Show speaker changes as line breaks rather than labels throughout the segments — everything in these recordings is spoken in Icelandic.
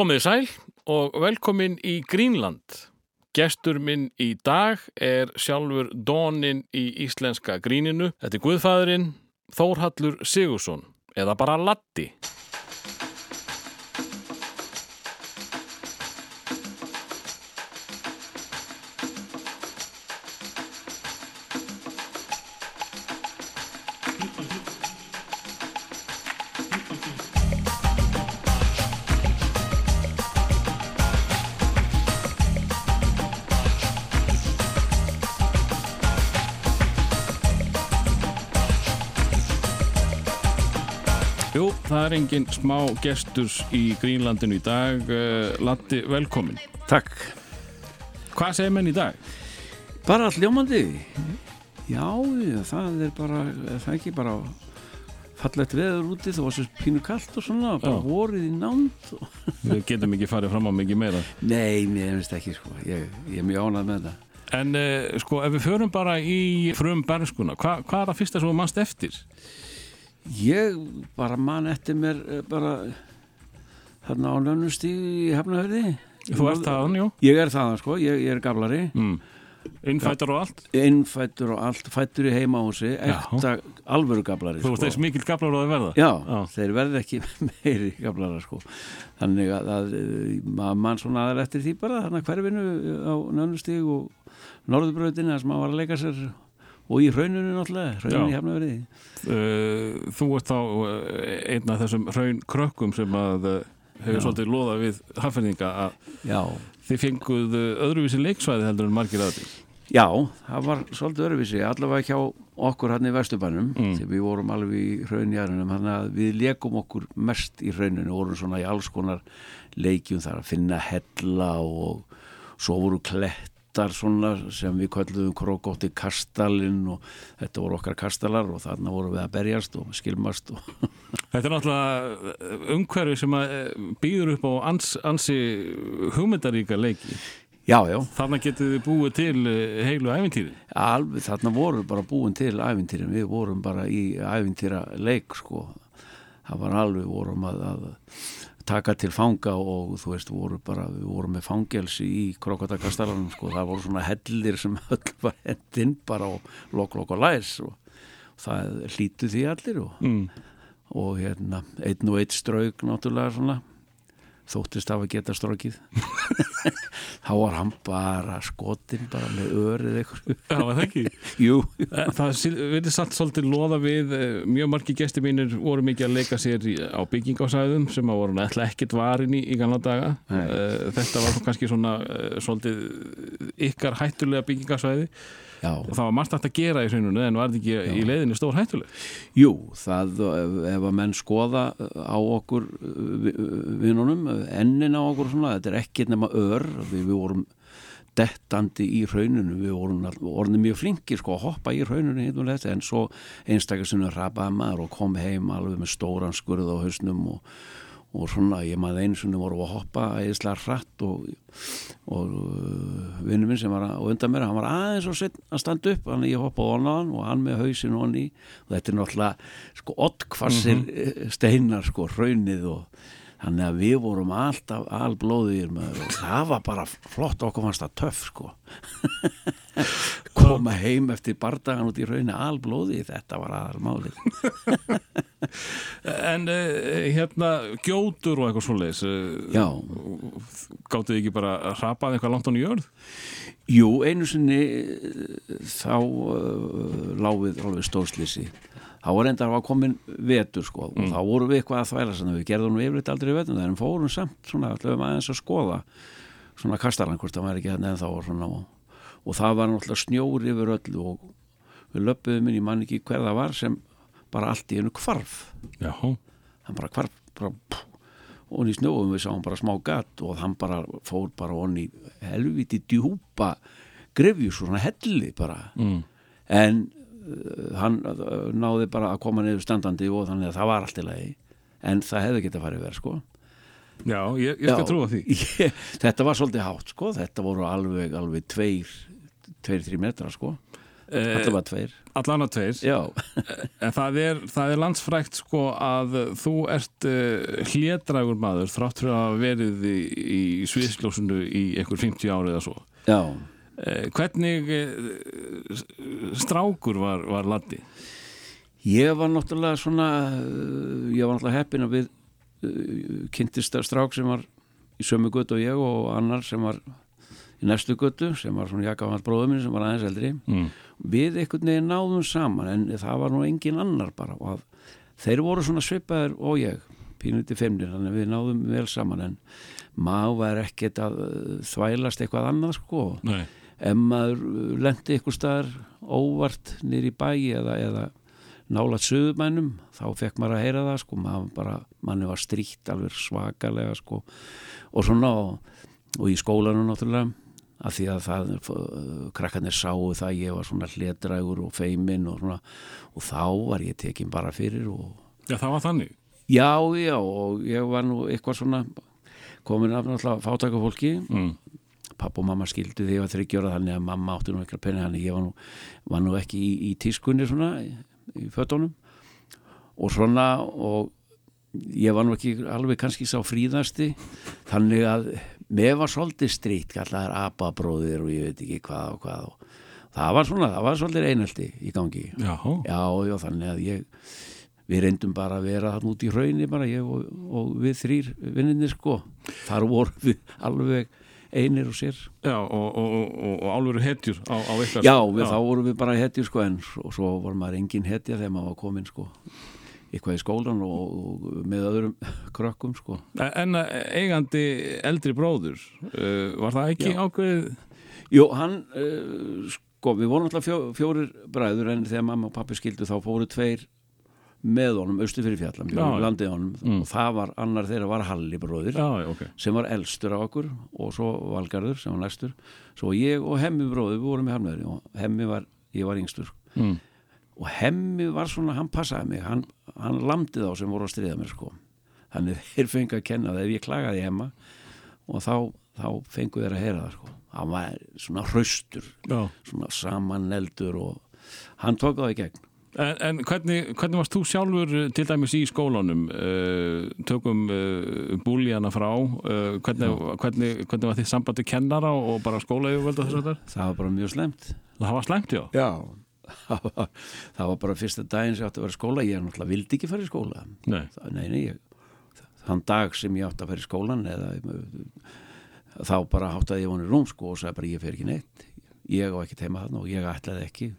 Komið sæl og velkomin í Greenland. Gestur minn í dag er sjálfur Dónin í íslenska gríninu. Þetta er Guðfæðurinn Þórhallur Sigursson eða bara Latti. Engin smá gestur í Greenlandinu í dag. Uh, Latti, velkomin.
Takk.
Hvað segir menn í dag?
Bara hljómandi. Já, já, það er bara, er það ekki bara fallegt veður úti, það var svo pínu kallt og svona, bara vorið í nánd. Og...
Við getum ekki farið fram á mikið meira.
Nei, mér finnst ekki, sko. Ég, ég er mjög ánað með það.
En uh, sko, ef við förum bara í frum berskuna, hva, hvað er það fyrsta sem þú mannst eftir?
Ég bara man eftir mér eh, bara þarna á nönnustíð í Hefnahörði.
Þú ert þaðan, jú?
Ég er þaðan, sko, ég, ég er gaflari.
Mm. Innfættar og allt?
Innfættur og allt, fættur í heimahúsi, ekta alvöru gaflari,
Þú ert þess mikil gaflar á að verða?
Já,
Já.
þeir verði ekki meiri gaflara sko þannig að, að eh, mann svona aðra eftir því bara þannig að hverfinu á nönnustíg og norðurbröðinu sem maður var að leika sér og í hrauninu náttúrulega, hrauninu
Já.
í hefnaverði
Uh, þú ert þá uh, einn af þessum hraun krökkum sem að uh, hefur svolítið loða við hafðninga að þið fenguð öðruvísi leiksvæði heldur en margir aðri.
já, það var svolítið öruvísi, allavega hjá okkur hann í Vesturbænum
Mm.
þegar við vorum alveg í hraunjarunum þannig að við leikum okkur mest í hrauninu vorum svona í alls konar leikjum þar að finna hella og svo voru klettar svona sem við kölluðum krókótti kastalinn og þetta voru okkar kastalar og þarna vorum við að berjast og skilmast og
Þetta er náttúrulega umhverfi sem uh, býður upp á ans, ansi hugmyndaríka leiki.
já, já,
Þarna getið þið búið til uh, heilu æfintýri.
alveg þarna voru bara búin til ævintýrin, við vorum bara í ævintýra leik sko það var alveg, vorum að, að taka til fanga og þú veist, voru bara, við vorum með fangelsi í krokodakastalanum sko, það voru svona hellir sem öll var hendinn bara og lokk, lokk og læs og, það hlýtu því allir og,
Mm.
og hérna, einn og einn strauk náttúrulega svona þóttist af að geta strókið þá var hann bara skotinn bara með örið eitthvað
Já, var það ekki. Eh, Það verður satt svolítið loða við, eh, mjög margi gestir mínir voru mikið að leika sér á byggingásæðum sem að voru nættilega ekkert varin í, í gamla daga.
Nei.
Eh, Þetta var kannski svona eh, svolítið ykkar hættulega byggingasæði
já,
og það var margt hægt að gera í hrauninu en var þetta ekki í leiðinni stór hættuleg.
jú, það ef, að menn skoða á okkur vi- vinunum, ennin á okkur svona, þetta er ekkert nema ör við, við vorum dettandi í hrauninu, við vorum orðnir mjög flinkir sko að hoppa í hrauninu hérna en svo einstakar sinni rapaði maður og kom heim alveg með stóran skurð á hausnum og, og svona, ég maður einu sinni voru að hoppa eðislega hratt og, og uh, vinnu minn sem var á undan mér, hann var aðeins og sett að standa upp, hann ég hoppaði on hann og hann með hausin onni og þetta er náttúrulega sko oddkvassir mm steinar sko, hraunið og þannig að við vorum alltaf alblóðir með og það var bara flott okkur fannst það töff sko koma heim eftir bardagan út í raunni alblóði, þetta var aðalmálið
En uh, hérna gjótur og eitthvað svoleiðis, uh, gáttu þið ekki bara að hrapað eitthvað langt án í jörð?
Jú, einu sinni eh, þá uh, láfið alveg stórslýsi. Þá var enda að var komin vetur sko og þá vorum við eitthvað að þvæla sem við gerðum nú yfirleitt aldrei vetur en fórum samt svona alltaf aðeins að skoða svona kastalan hvort það væri ekki þannig en þá var svona og, og það var náttúrulega snjór yfir öllu og við löpuðum inn í mann ekki hver það var sem bara allt í hennu kvarf hann bara hvarf bara, pff, og í snjóum við sáum bara smá gatt og hann bara fór bara onni helviti djúpa grefju svona helli bara.
Mm.
en hann uh, náði bara að koma niður standandi og þannig að það var allt í lagi. En það hefði getað farið verð sko.
Já ég, ég skal
Já,
trúa því.
Ég, þetta var svolítið hátt sko. Þetta voru alveg, alveg tveir tveir, þrý metra sko. Alltaf var tveir.
Allan að tveir.
Já,
En það er, það er landsfrækt sko að þú ert uh, hlédrægur maður þrátt fyrir að verið í, í sviðsljósunu í einhver 50 ári eða svo.
já
hvernig uh, strákur var, var Latti?
Ég var náttúrulega svona uh, ég var náttúrulega heppin að við kynntist strák sem var í sömu götu og ég og annar sem var í næstu götu sem var svona jakafall bróður minn sem var aðeins eldri
Mm.
við einhvern veginn náðum saman en það var nú engin annar bara og þeir voru svona svipaðir og ég pínuti femnir, þannig að við náðum vel saman en maður var ekkert að þvælast eitthvað annað sko
Nei.
Ef maður lendi ykkur staðar óvart nýr í bæi eða, eða nálat sögumænum þá fekk maður að heyra það sko maður bara, manni var stríkt alveg svakalega sko og svona og, og í skólanum náttúrulega af því að það krakkarnir sáu það að ég var svona hlétrægur og feiminn og svona og þá var ég tekin bara fyrir og
Já, það var þannig.
já, já og ég var nú eitthvað svona komin af náttúrulega fátakafólki
Mm.
Papp og mamma skildu því að þryggjóra þannig að mamma átti nú ekki að penna þannig ég var nú, var nú ekki í, í tískunni svona í, fötunum. Og svona og ég var nú ekki alveg kannski sá fríðasti þannig að mér var svolítið strýtt kallar apabróðir og ég veit ekki hvað og hvað og það var svona, það var svolítið einhaldi í gangi.
Já.
já, já, þannig að ég við reyndum bara að vera þarna út í hraunni bara ég og, og við þrýr vinninni sko, þar vorum við alveg einir og sér
Já, og, og, og, og álveru hetjur á, á eitthvað.
Já, við, þá vorum við bara hetjur sko en og svo var maður engin hetja þegar maður var komin sko eitthvað í skólan og, og með öðrum krökkum sko.
En eh, eigandi eldri bróður, uh, var það ekki
Já.
ákveðið?
Jú, hann uh, sko, við vorum alltaf fjó, fjórir bræður en þegar mamma og pappi skildu þá fóru tveir með honum austu fyrir fjallam, landið honum.
Mm.
og það var annar þeirra var Halli bróðir
Já, já, ok.
sem var elstur af okkur og svo Valgarður sem var næstur. Svo ég og Hemmi bróður við vorum með harmöður og Hemmi var, ég var yngstur.
Mm.
og Hemmi var svona, hann passaði mig hann, hann lamdi þá sem voru að stríða mér sko. Þannig þeir fengu að kenna það. Ef ég klagaði Hemma og þá, þá fengu þeir að heyra það sko. Hann var svona hraustur svona samaneldur og hann tók það í gegn
En, en hvernig, hvernig varst þú sjálfur eh, til dæmis í skólanum? Uh, tökum uh, búlíana frá. Uh, hvernig, hvernig, hvernig var þið sambandi kennara og bara skóla yfirvölda þess að þetta?
það var bara mjög slemt
Það var slæmt, já.
já. Það var, það var bara fyrsta daginn sem ég átti að vera í skóla. Ég náttúrulega vildi ekki fara í skóla.
Nei.
Það- nei, nei, ég, þann dag sem ég átti að fara í skólan eða þá bara háttaði ég honum rúm sko og sagði bara ég fer ekki neitt. Ég á ekki teima þarna og ég ætlaði ekki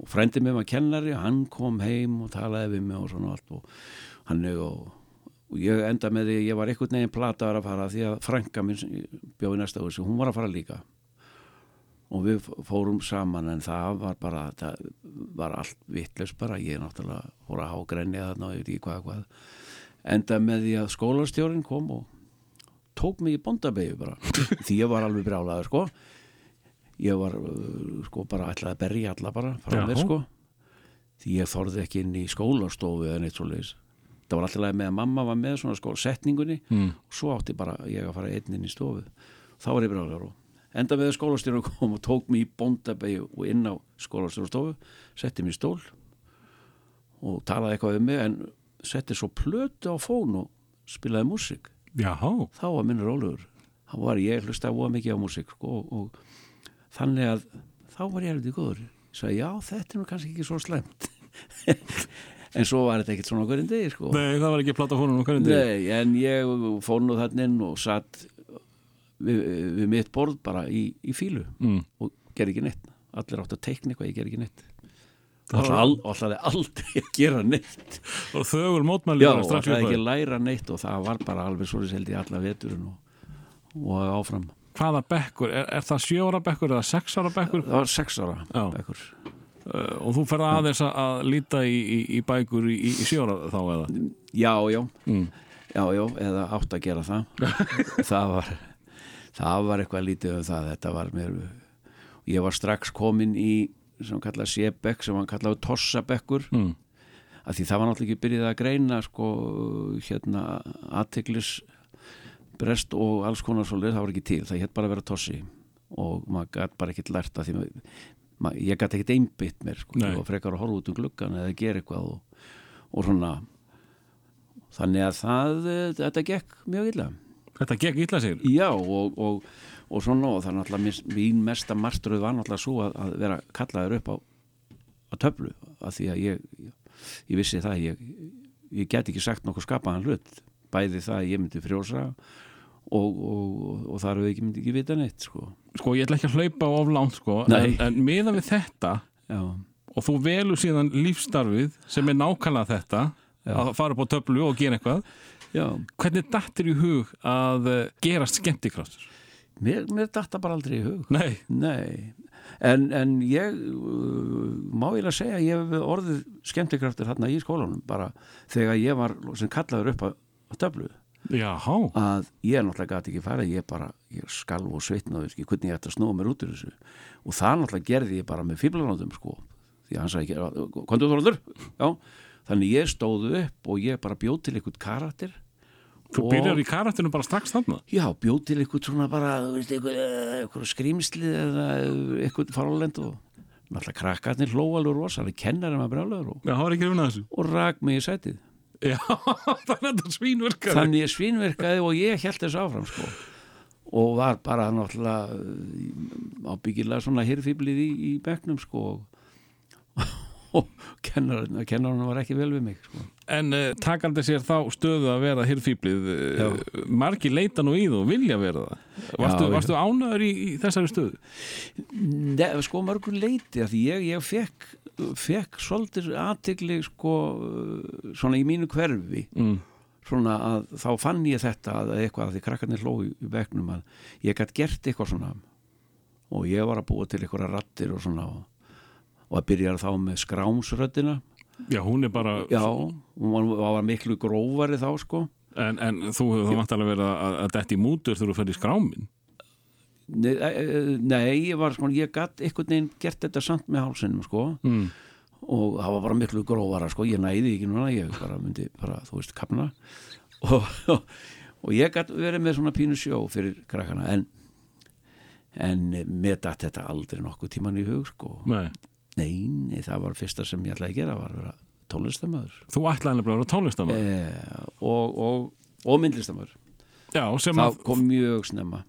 og frændi mig var kennari hann kom heim og talaði við mig og svona allt og hann og, og ég enda með því að ég var einhvern veginn plataður að fara því að frænka minn bjóði næsta húsi, hún var að fara líka. Og við fórum saman en það var bara það var allt vittlust bara ég náttúrulega fór að hágrenja þarna og ég veit ekki hvað hvað. Enda með því að skólastjórin kom og tók mig í bondabeyju bara því ég var alveg brjálaður sko ég var uh, sko bara ætlaði að berja alla bara frá mér sko. Því ég þorði ekki inn í skólastofu eða neitt svo leiðis það var alltaf með að mamma var með svona skóla setningunni
Mm.
og svo átti bara ég að fara einn inn í stofu. Þá var ég brjálaður og enda með að skólastjórin kom og tók mig í bondabeyju og inn á skólastjórastofu setti í stól og talaði eitthvað um mig en setti svo plötu á fón og spilaði músík.
Já,
þá var minn rólegur. Þá var ég hlusta voða mikið á músík sko, og, og þannig að þá var ég heldur góður. Ég sagði já þetta er nú kannski ekki svo slemt en svo var þetta ekkert svona okkur en degi sko.
nei, það var ekki plata fórum um hverjum degi.
Nei, en ég fór nú þarna inn og satt við, við mitt borð bara í, í fílu
Mm.
og gerði ekki neitt. Allir átt að teikna eitthvað, ég gerði ekki neitt.
Það
og alltaf aldrei að gera neitt.
Og þögul mótmæli
Já, og
upp
ekki læra neitt og það var bara alveg svo held ég alla veturinn og, og áfram
Hvaða bekkur? Er, er það sjö ára bekkur eða sex ára bekkur?
það var sex ára
Já.
bekkur.
Uh, og þú ferð aðeins að, líta í, í, í bækur í, í sjö ára þá eða?
já, já,
Mm.
já, já eða átt að gera það það var það var eitthvað lítið um það þetta var mér ég var strax komin í sem hann kallaði Sebekk sem hann kallaði Tossabekkur
Mm.
af því það var náttúrulega ekki byrjað að greina sko hérna aðteglis brest og alls konar svolítið, það var ekki til. Það hétt bara að vera tossi og maður gætt bara ekki lært að því maður, ma- ég gæti ekkert einbytt mér sko, og frekar að horfa út um gluggan eða gera eitthvað og, og svona. Þannig að það þetta gekk mjög illa.
Þetta gekk illa sig
já og, og, og svona og það er náttúrulega mín mesta martröð var náttúrulega svo að, að vera kallaður upp á, á töflu af því að ég, ég vissi það ég, ég get ekki sagt nokkuð skapaðan hlut. Bæði það að ég myndi frjósa og, og, og þar við ekki myndi ekki vita neitt sko.
Sko ég ætla ekki að hlaupa of langt sko
Nei.
en, en miða við þetta
já,
og þú velur síðan lífstarfið sem er nákvæmlega þetta
Já.
að fara upp á töflu og gera eitthvað
já
hvernig dattir í hug að eh, gerast skemmtikraftur?
mér, mér datta bara aldrei í hug
Nei,
Nei, en, en ég uh, má ég að segja að ég hef orðið skemmtikraftur hérna í skólanum bara þegar ég var sem kallaður upp á, á töflu
jáhá
að ég náttúrulega gæti ekki farið ég bara, ég skalv og sveitnaði ekki hvernig ég ætti að snúa mér út úr þessu. Og það náttúrulega gerði ég bara með fíblanótum sko, því að hann sagði ekki þú þorður? Já, þannig ég stóðu upp og ég bara bjóð til einhvern karakter
Þú
og-
byrjar í karakterinu bara strax þarna?
Já, bjóð til eitthvað svona bara, eitthvað, eitthvað skrýmsli eða eitthvað faralend og náttúrulega krakkarnir hlóalur rosalega, kennar um að brjálaður og,
það
og rak mig í sætið.
Já, þannig að þetta svínverkar
Þannig ég svínverkaði og ég held þessu áfram, sko. Og var bara náttúrulega uh, ábyggilega svona hirfíblið í, í bekknum, sko. Og kennarinn, kennarinn var ekki vel við mig, sko.
En uh, takandi sér þá stöðu að vera hirfíblið uh, margi leita nú í þú og vilja vera það Varstu,
Já,
varstu ánæður í, í þessari stöðu?
Ne, sko mörgur leiti því ég, ég fekk, fekk svolítið aðtegli sko svona í mínu hverfi
Mm.
svona að þá fann ég þetta að eitthvað að því krakkarnir hlói í bekknum að ég gætt gert eitthvað svona og ég var að búa til eitthvað rattir og svona og, og að byrja þá með skrámsröddina.
Já, hún er bara
já, hún var, var miklu grófari þá sko.
En, en þú hefur þá vantalega verið að, að detti mútur þegar þú ferð í skrámin
Nei, eh, nei ég var sko, ég gætt einhvern veginn gert þetta samt með hálsinum sko.
Mm.
og það var bara miklu grófara sko, ég næði ekki núna, ég bara myndi bara, þú veist, kapna og, og, og ég gætt verið með svona pínu sjó fyrir krakkana en, en með þetta aldrei nokkuð tíman í hug sko.
Nei,
nei, það var fyrsta sem ég ætlaði að gera var að vera tónlistamöður
þú ætlaði að vera tónlistamæður
eh, og, og, og myndlistamöður
Já, sem
það
að,
kom mjög snemma.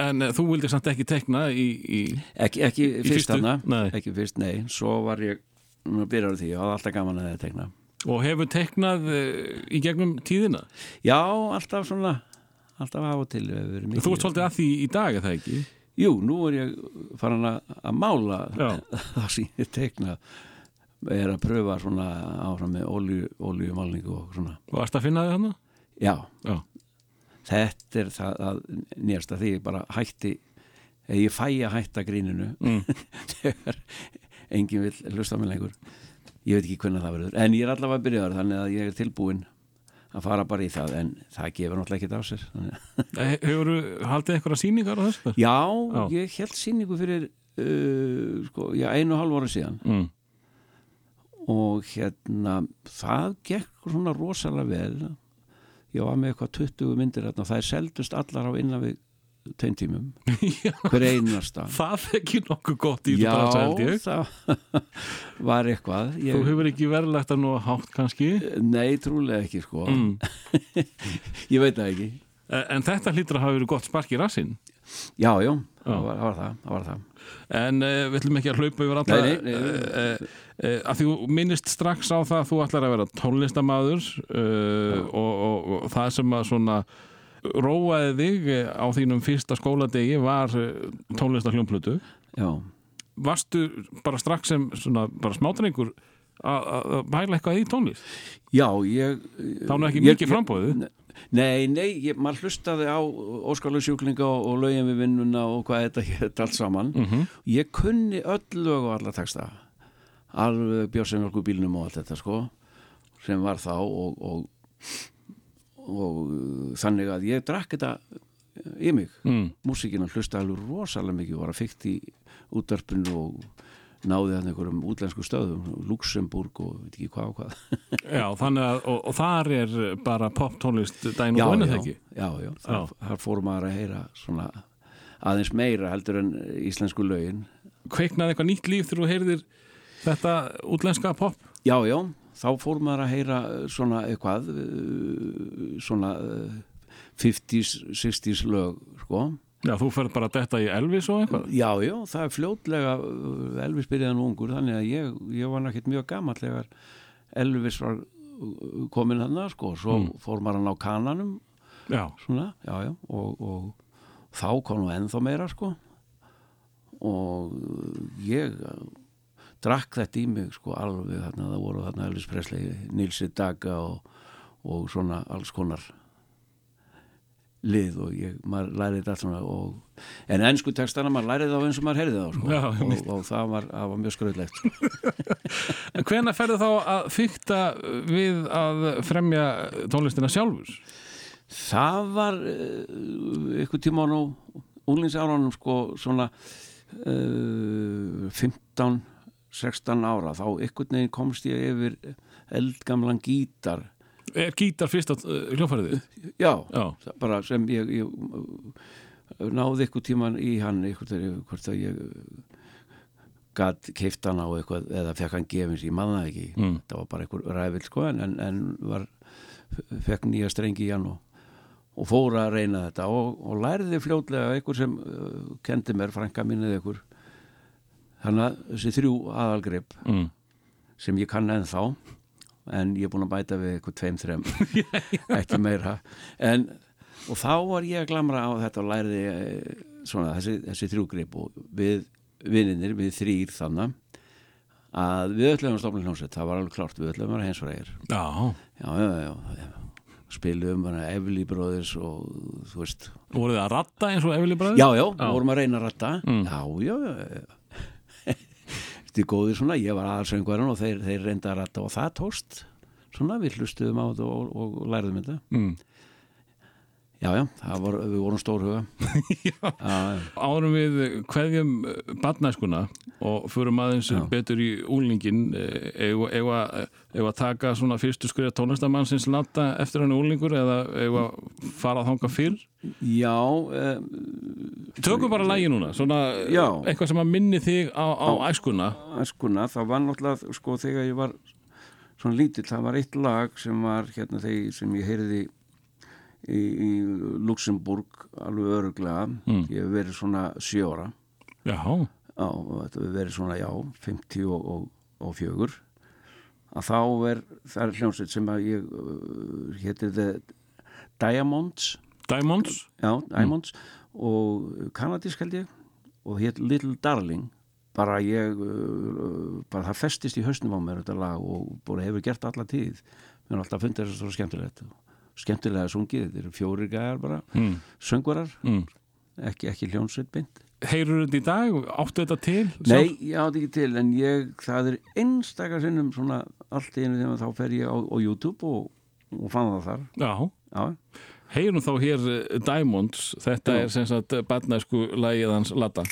En uh, þú vildi samt ekki tekna í, í
ekki, ekki fyrst
fyrstu?
hana ekki fyrst, nei, svo var ég byrjar því, ég hafði alltaf gaman að það tekna
og hefur teknað uh, í gegnum tíðina?
Já, alltaf svona alltaf af og til hefur verið mikið
Þú ert svolítið að því í dag, er það ekki?
Jú, nú er ég farin að, að mála. Það sem ég tekna er að pröfa svona áfram með olju, oljumálningu og svona.
Varst að finna þig hana?
Já,
Já,
þetta er það að nýjast að því ég bara hætti eða ég fæ að hætta gríninu
Mm.
þegar enginn vil hlusta mig lengur. Ég veit ekki hvernig það verður. En ég er allavega að byrja þannig að ég er tilbúin að fara bara í það en það gefur náttúrulega ekkert á sér þannig.
Hefur þú haldið eitthvað sýningar á þessu?
Já,
Já.
ég held sýningu fyrir uh, sko, já, einu og hálf ára síðan
Mm.
og hérna það gekk svona rosalega vel ég var með eitthvað 20 myndir hérna, það er seldust allar á innan við tveim tímum, hver einasta.
Það er ekki nokkuð gott í
Já, það var eitthvað.
Þú
ég,
hefur ekki verðlegt að nú hátt kannski?
Nei, trúlega ekki sko.
Mm.
Ég veit það ekki.
En þetta hlýtur að hafa verið gott spark í rassinn.
Já, já, það var, það var það, var það.
En uh, við ætlum ekki að hlaupa yfir
nei.
uh, uh, að þú minnist strax á það að þú ætlar að vera tónlistamæður uh, og, og, og það sem að svona róaði þig á þínum fyrsta skóladegi var tónlistarhljómplutu
Já,
Varstu bara strax sem svona bara smátrengur að bæla eitthvað í tónlist?
já ég
Þá er ekki mikið frambóðið
Nei, nei, ég, maður hlustaði á Óskarlu sjúklinga og, og lögin við vinnuna og hvað þetta hétt allt saman.
Mm
Ég kunni öll lög og alla texta. Alveg björnsefnjálku bílnum og allt þetta sko sem var þá og, og, og uh, þannig að ég drakk þetta í mig.
Mm.
músíkina hlusta alveg rosalega mikið var að fykta í útvarpinu og náði hann einhverjum útlensku stöðum Luxemburg og veit ekki hvað og hvað.
Já, þannig að og, og þar er bara pop tónlist dæn og bönnu
já, já, já, þar, þar fór maður að heyra svona aðeins meira heldur en íslensku lögin.
Kveiknaði eitthvað nýtt líf þegar þú heyrðir þetta útlenska pop?
Já, já, þá fór maður að heyra uh, svona eitthvað uh, svona uh, 50s, 60s lög sko.
Já, þú ferð bara detta í Elvis og eitthvað?
Já, já, það er fljótlega Elvis byrjaðan ungur, þannig að ég, ég var náttúrulega mjög gammal þegar Elvis var komin hann sko, svo
Mm.
fór maður hann á kananum
Já,
svona, já, já og, og þá kom nú ennþá meira sko og ég drakk þetta í mig sko alveg þarna, það voru þarna Elvis Presley, Nilsi Daga og, og svona alls konar lið og ég, maður lærið þetta allt svona og, en ennsku textana maður lærið þá eins og maður heyrði þá sko
Já,
og, og það var, það var mjög skröðlegt
en hvenær ferðu þá að fykta við að fremja tónlistina sjálfur?
Það var ykkur tíma á nú unglingsárunum sko svona uh, 15-16 ára þá ykkur neginn komst ég yfir eldgamlan gítar
Er gítar fyrst á uh, hljófæriðið?
já,
Já,
það bara sem ég, ég uh, náði ykkur tíman í hann ykkur þegar hvort að ég gatt keift hann á eitthvað eða fekk hann gefins, ég manna ekki
Mm.
það var bara einhver ræfill sko en, en, var, fekk nýja strengi í hann og, og fór að reyna þetta og, og lærði fljótlega einhver sem uh, kendi mér, frænka minnið einhver þannig að þessi þrjú aðalgrip
mm.
sem ég kann ennþá en ég er búin að bæta við eitthvað tveim, þrem ekki meira en, og þá var ég að glamra á þetta og læriði eh, svona, þessi, þessi þrjúgrip og við vinninir, við þrýr þannig að við öllum að stofna hljómsveit, það var alveg klart við öllum að vera hensfræðir
Já,
já, já, já, já. spilum Evli bróðis og þú veist
voruð þið að ratta eins og Efli bræði?
já, já, við vorum að reyna að ratta
Mm.
já, já, já, já. Þetta er góðir svona, ég var aðalsöngvarinn og þeir, þeir reynda að ratta og það tóst svona, við hlustuðum á þetta og, og, og læriðum þetta
Mm.
Já, já, var, við vorum stórhuga
Árum við kveðjum badnæskuna og förum aðeins
Já.
betur í úlingin eða að taka svona fyrstu skriða tónlistamannsins latta eftir hann úlingur eða eða fara að þanga fyrr?
Já um,
Tökum bara lægi núna, svona
Já.
eitthvað sem að minni þig á, á æskuna.
Æskuna, það var náttúrulega sko þegar ég var svona lítill, það var eitt lag sem var hérna þegar sem ég heyrði í, í Luxemburg alveg öruglega
Mm.
ég hef verið svona sjö ára.
Já,
og þetta hefur verið svona, já, 50 og, og, og fjögur. Að þá er, það er hljómsveit sem að ég uh, hétir The Diamonds.
Diamonds?
Já, Diamonds. Og kanadísk held ég. Og hétt Little Darling. Bara ég uh, bara það festist í hausnum á mér þetta lag og bara hefur gert alla tíð. Mér er alltaf fundið þess að svo skemmtilegt skemmtilega sungið, þetta eru fjórir gæjar bara
mm.
söngvarar,
Mm.
ekki, ekki hljómsveit beint
Heyrur þetta í dag? Áttu þetta til?
Nei, ég átti ekki til en ég, það er einstakar sinnum svona allt í einu þegar þá fer ég á, á YouTube og, og fann það þar
Já,
Já,
heyrum þá hér eh, Diamonds, þetta
Já.
er sem sagt badnæsku lægið hans latta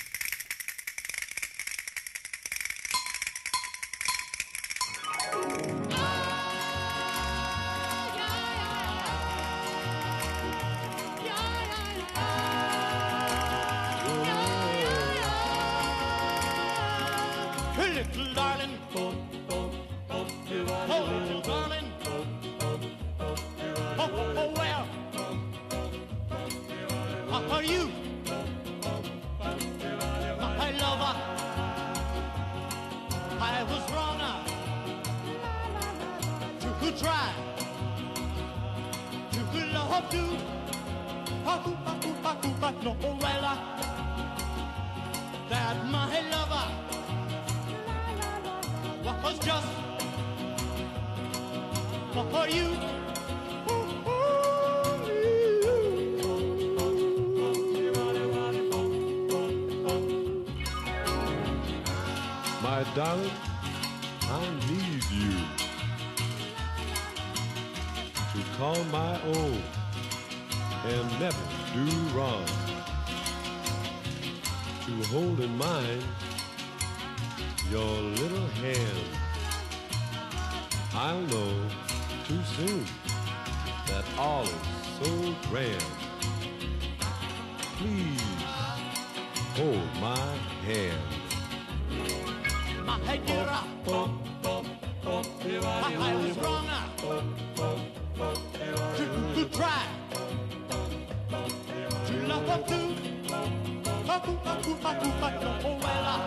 Aku, oh well, uh,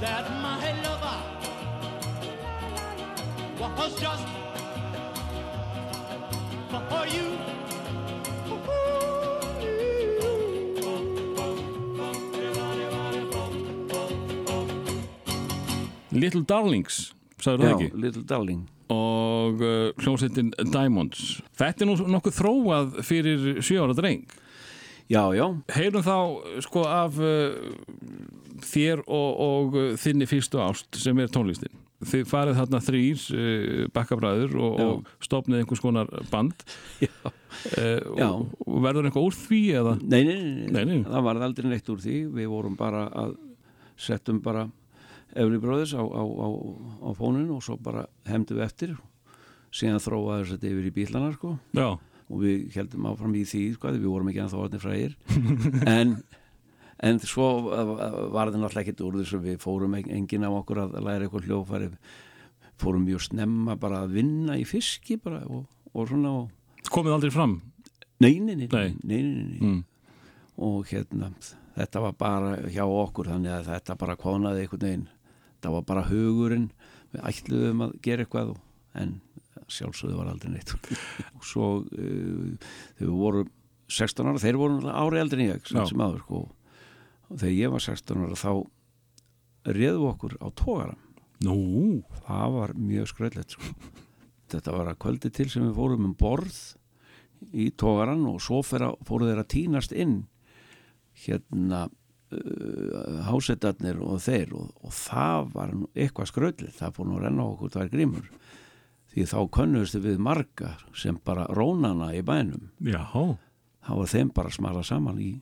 that my lover was just for you.
Little Darlings, sagður það
Já,
ekki?
Little Darling
Og uh, hljómsveitin Diamonds. Þetta er nú nokkuð þróað fyrir sjö ára dreng.
Já, já,
Heyrum þá sko af uh, þér og, og uh, þinni fyrstu ást sem er tónlistin. Þið farið þarna þrýr uh, bakkabræður og,
Já.
og stopnið einhvers konar band.
já.
Uh,
Já.
og, verður eitthvað úr því eða?
Nei, nei, nei,
Nei, nei.
það var aldrei neitt úr því við vorum bara að settum bara Every Brothers á, á, á, á fónin og svo bara hemdum við eftir síðan þróaði þetta yfir í bílana sko
Já.
Og við heldum áfram í því sko, við vorum ekki ennþá orðin frægir en, en svo var þetta náttúrulega ekkert úr þess að við fórum en- enginn af okkur að læra eitthvað hljófæri fórum mjög snemma bara að vinna í fiski bara og, og svona og,
Komið aldrei fram?
nei, nei, nei,
Nei.
nei.
Mm.
og hérna þetta var bara hjá okkur þannig að þetta bara kvonaði einhvern veginn þetta var bara hugurinn við ætluðum að gera eitthvað og, en sjálfsögðu var aldrei neitt. Og svo uh, þegar við vorum 16 ára, þeir voru ári eldri en ég sem, aður sko. Og þegar ég var 16 ára þá við okkur á tógaram
Nú,
það var mjög skröðlegt sko. þetta var að kvöldi til sem við fórum um borð í tógaran og svo fóru þeir að tínast inn hérna uh, hásetarnir og þeir og, og það var eitthvað skröðlegt það fór nú að renna okkur tvær grímur því þá könnuðustu við marga sem bara rónana í bænum.
Já.
þá var þeim bara smala saman í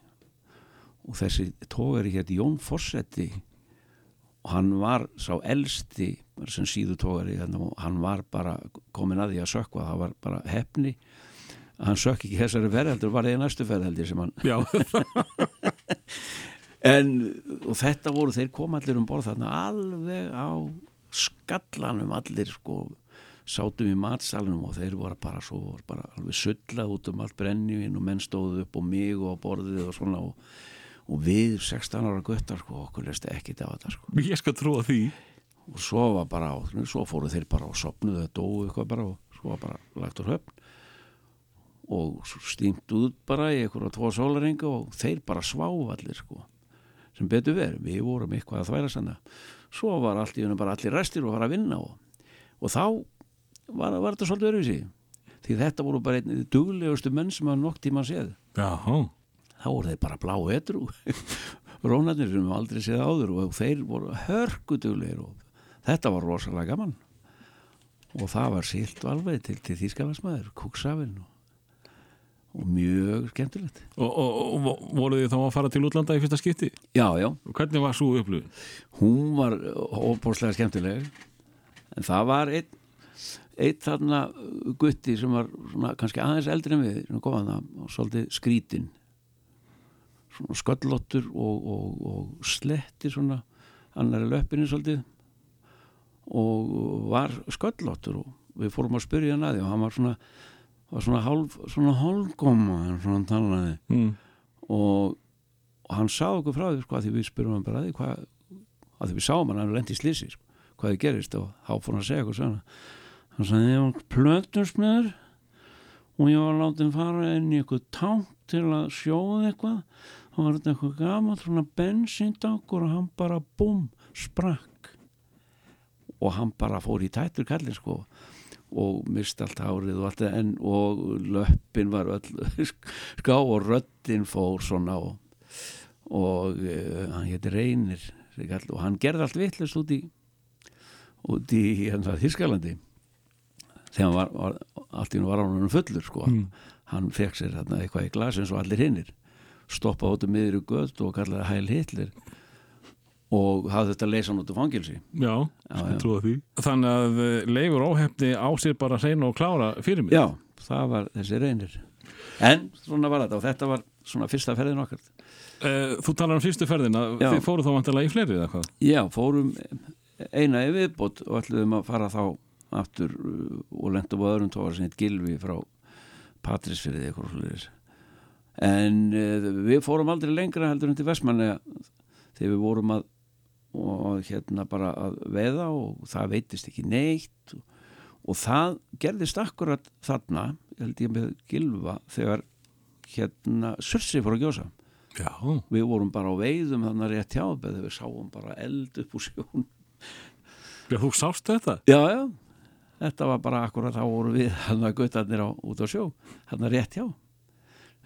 og þessi tógari hétt Jón Fossetti og hann var sá elsti sem síðu tógari og hann var bara komin að því að sökva það var bara hefni að hann sökk ekki þessari ferðeldur var það í næstu ferðeldi sem hann
Já.
en og þetta voru þeir kom allir um borð þarna alveg á skallanum allir sko sátum í matsalunum og þeir voru bara svo voru bara alveg sulla út um allt brennjuvinn og menn stóðu upp og mig og borðið og svona og, og við 16 ára guttar sko okkur leist ekki á þetta sko.
Ég skal trúa því.
og svo var bara á, svo fóru þeir bara og sopnuðu og dóu eitthvað bara og svo var bara lagt úr höfn og svo stímt út bara í einhverja tvo sólaringa og þeir bara sváu allir sko sem betur verið, við vorum eitthvað að þværa sanna. Svo var allt í hennu bara allir restir og var að vinna og, og þá var, var þetta svolítið öruvísi því þetta voru bara einn duglegustu menn sem að nokk tíma séð
Já.
þá voru þeir bara blá etru rónarnir sem við aldrei séð áður og þeir voru hörkuduglegir og þetta var rosalega gaman og það var silt alveg til, til þýskalasmaður, kúksafinn og, og mjög skemmtilegt
Og, og, og voru þið þá að fara til útlanda í fyrsta skipti?
já, já,
Og hvernig var svo upplöfun?
hún var óbúrslega skemmtileg en það var einn einn þarna gutti sem var svona, kannski aðeins eldri en við kom að það og svolítið skrítin svona sköllottur og, og, og sletti svona annari löppinni svolítið og var sköllottur og við fórum að spyrja hann að því og hann var svona, var svona hálf svona hálfgóma hann svona talaði.
Mm.
og, og hann sá okkur frá því sko, að því við spyrum hann bara að því hvað að því við sáum hann að hann lendi í slísi sko, hvað þið gerist og þá fór hann að segja okkur svona hann sagði ég var plötusmiður og ég var látið fara inn í eitthvað tank til að sjóða eitthvað. Þá var þetta eitthvað gamall svona bensíntankur og hann bara búm sprakk. Og hann bara fór í tættur kallin sko og mist allt hárið og allt það en og löppin var öll ská og röddin fór svona og, og uh, hann héti Reynir og hann gerði allt vittlust út í út í hérna Þískalandi þegar var, var allt í hún var hann fullur sko
Mm.
hann fekk sér hérna eitthvað í glas eins og allir hinnir stoppaði út um miður í göð og kallaði Hæl Hitler og hafði þetta leysa hann út úr fangilsi
Já,
já.
trúa því. Þannig að Leifur óhefni á sér bara að reyna og klára fyrir mig.
Já, það var þessi reynir en svona var þetta og þetta var svona fyrsta ferðin okkar
Eh, Þú talar um fyrstu ferðina,
Já.
þið fóru þá vantilega í fleiri eða hvað?
Já, fórum eina viðbót og ætluðum að fara þá aftur uh, og lendum á öðrum tóra sem heit Gilvi frá Patrísfyrði eitthvað svolítið en uh, við fórum aldrei lengra heldur en til Vestmanni þegar við vorum að og hérna bara að veiða og það veitist ekki neitt. Og, og það gerðist akkurat þarna, held ég með Gilva þegar hérna Sursi fór að gjósa.
Já.
við vorum bara á veiðum þannig rétt hjá þegar við sáum bara eld upp úr sjón
Já, þú sást þetta?
já, já, þetta var bara akkurat þá voru við hann að guttarnir á, út á sjó hann að rétt hjá.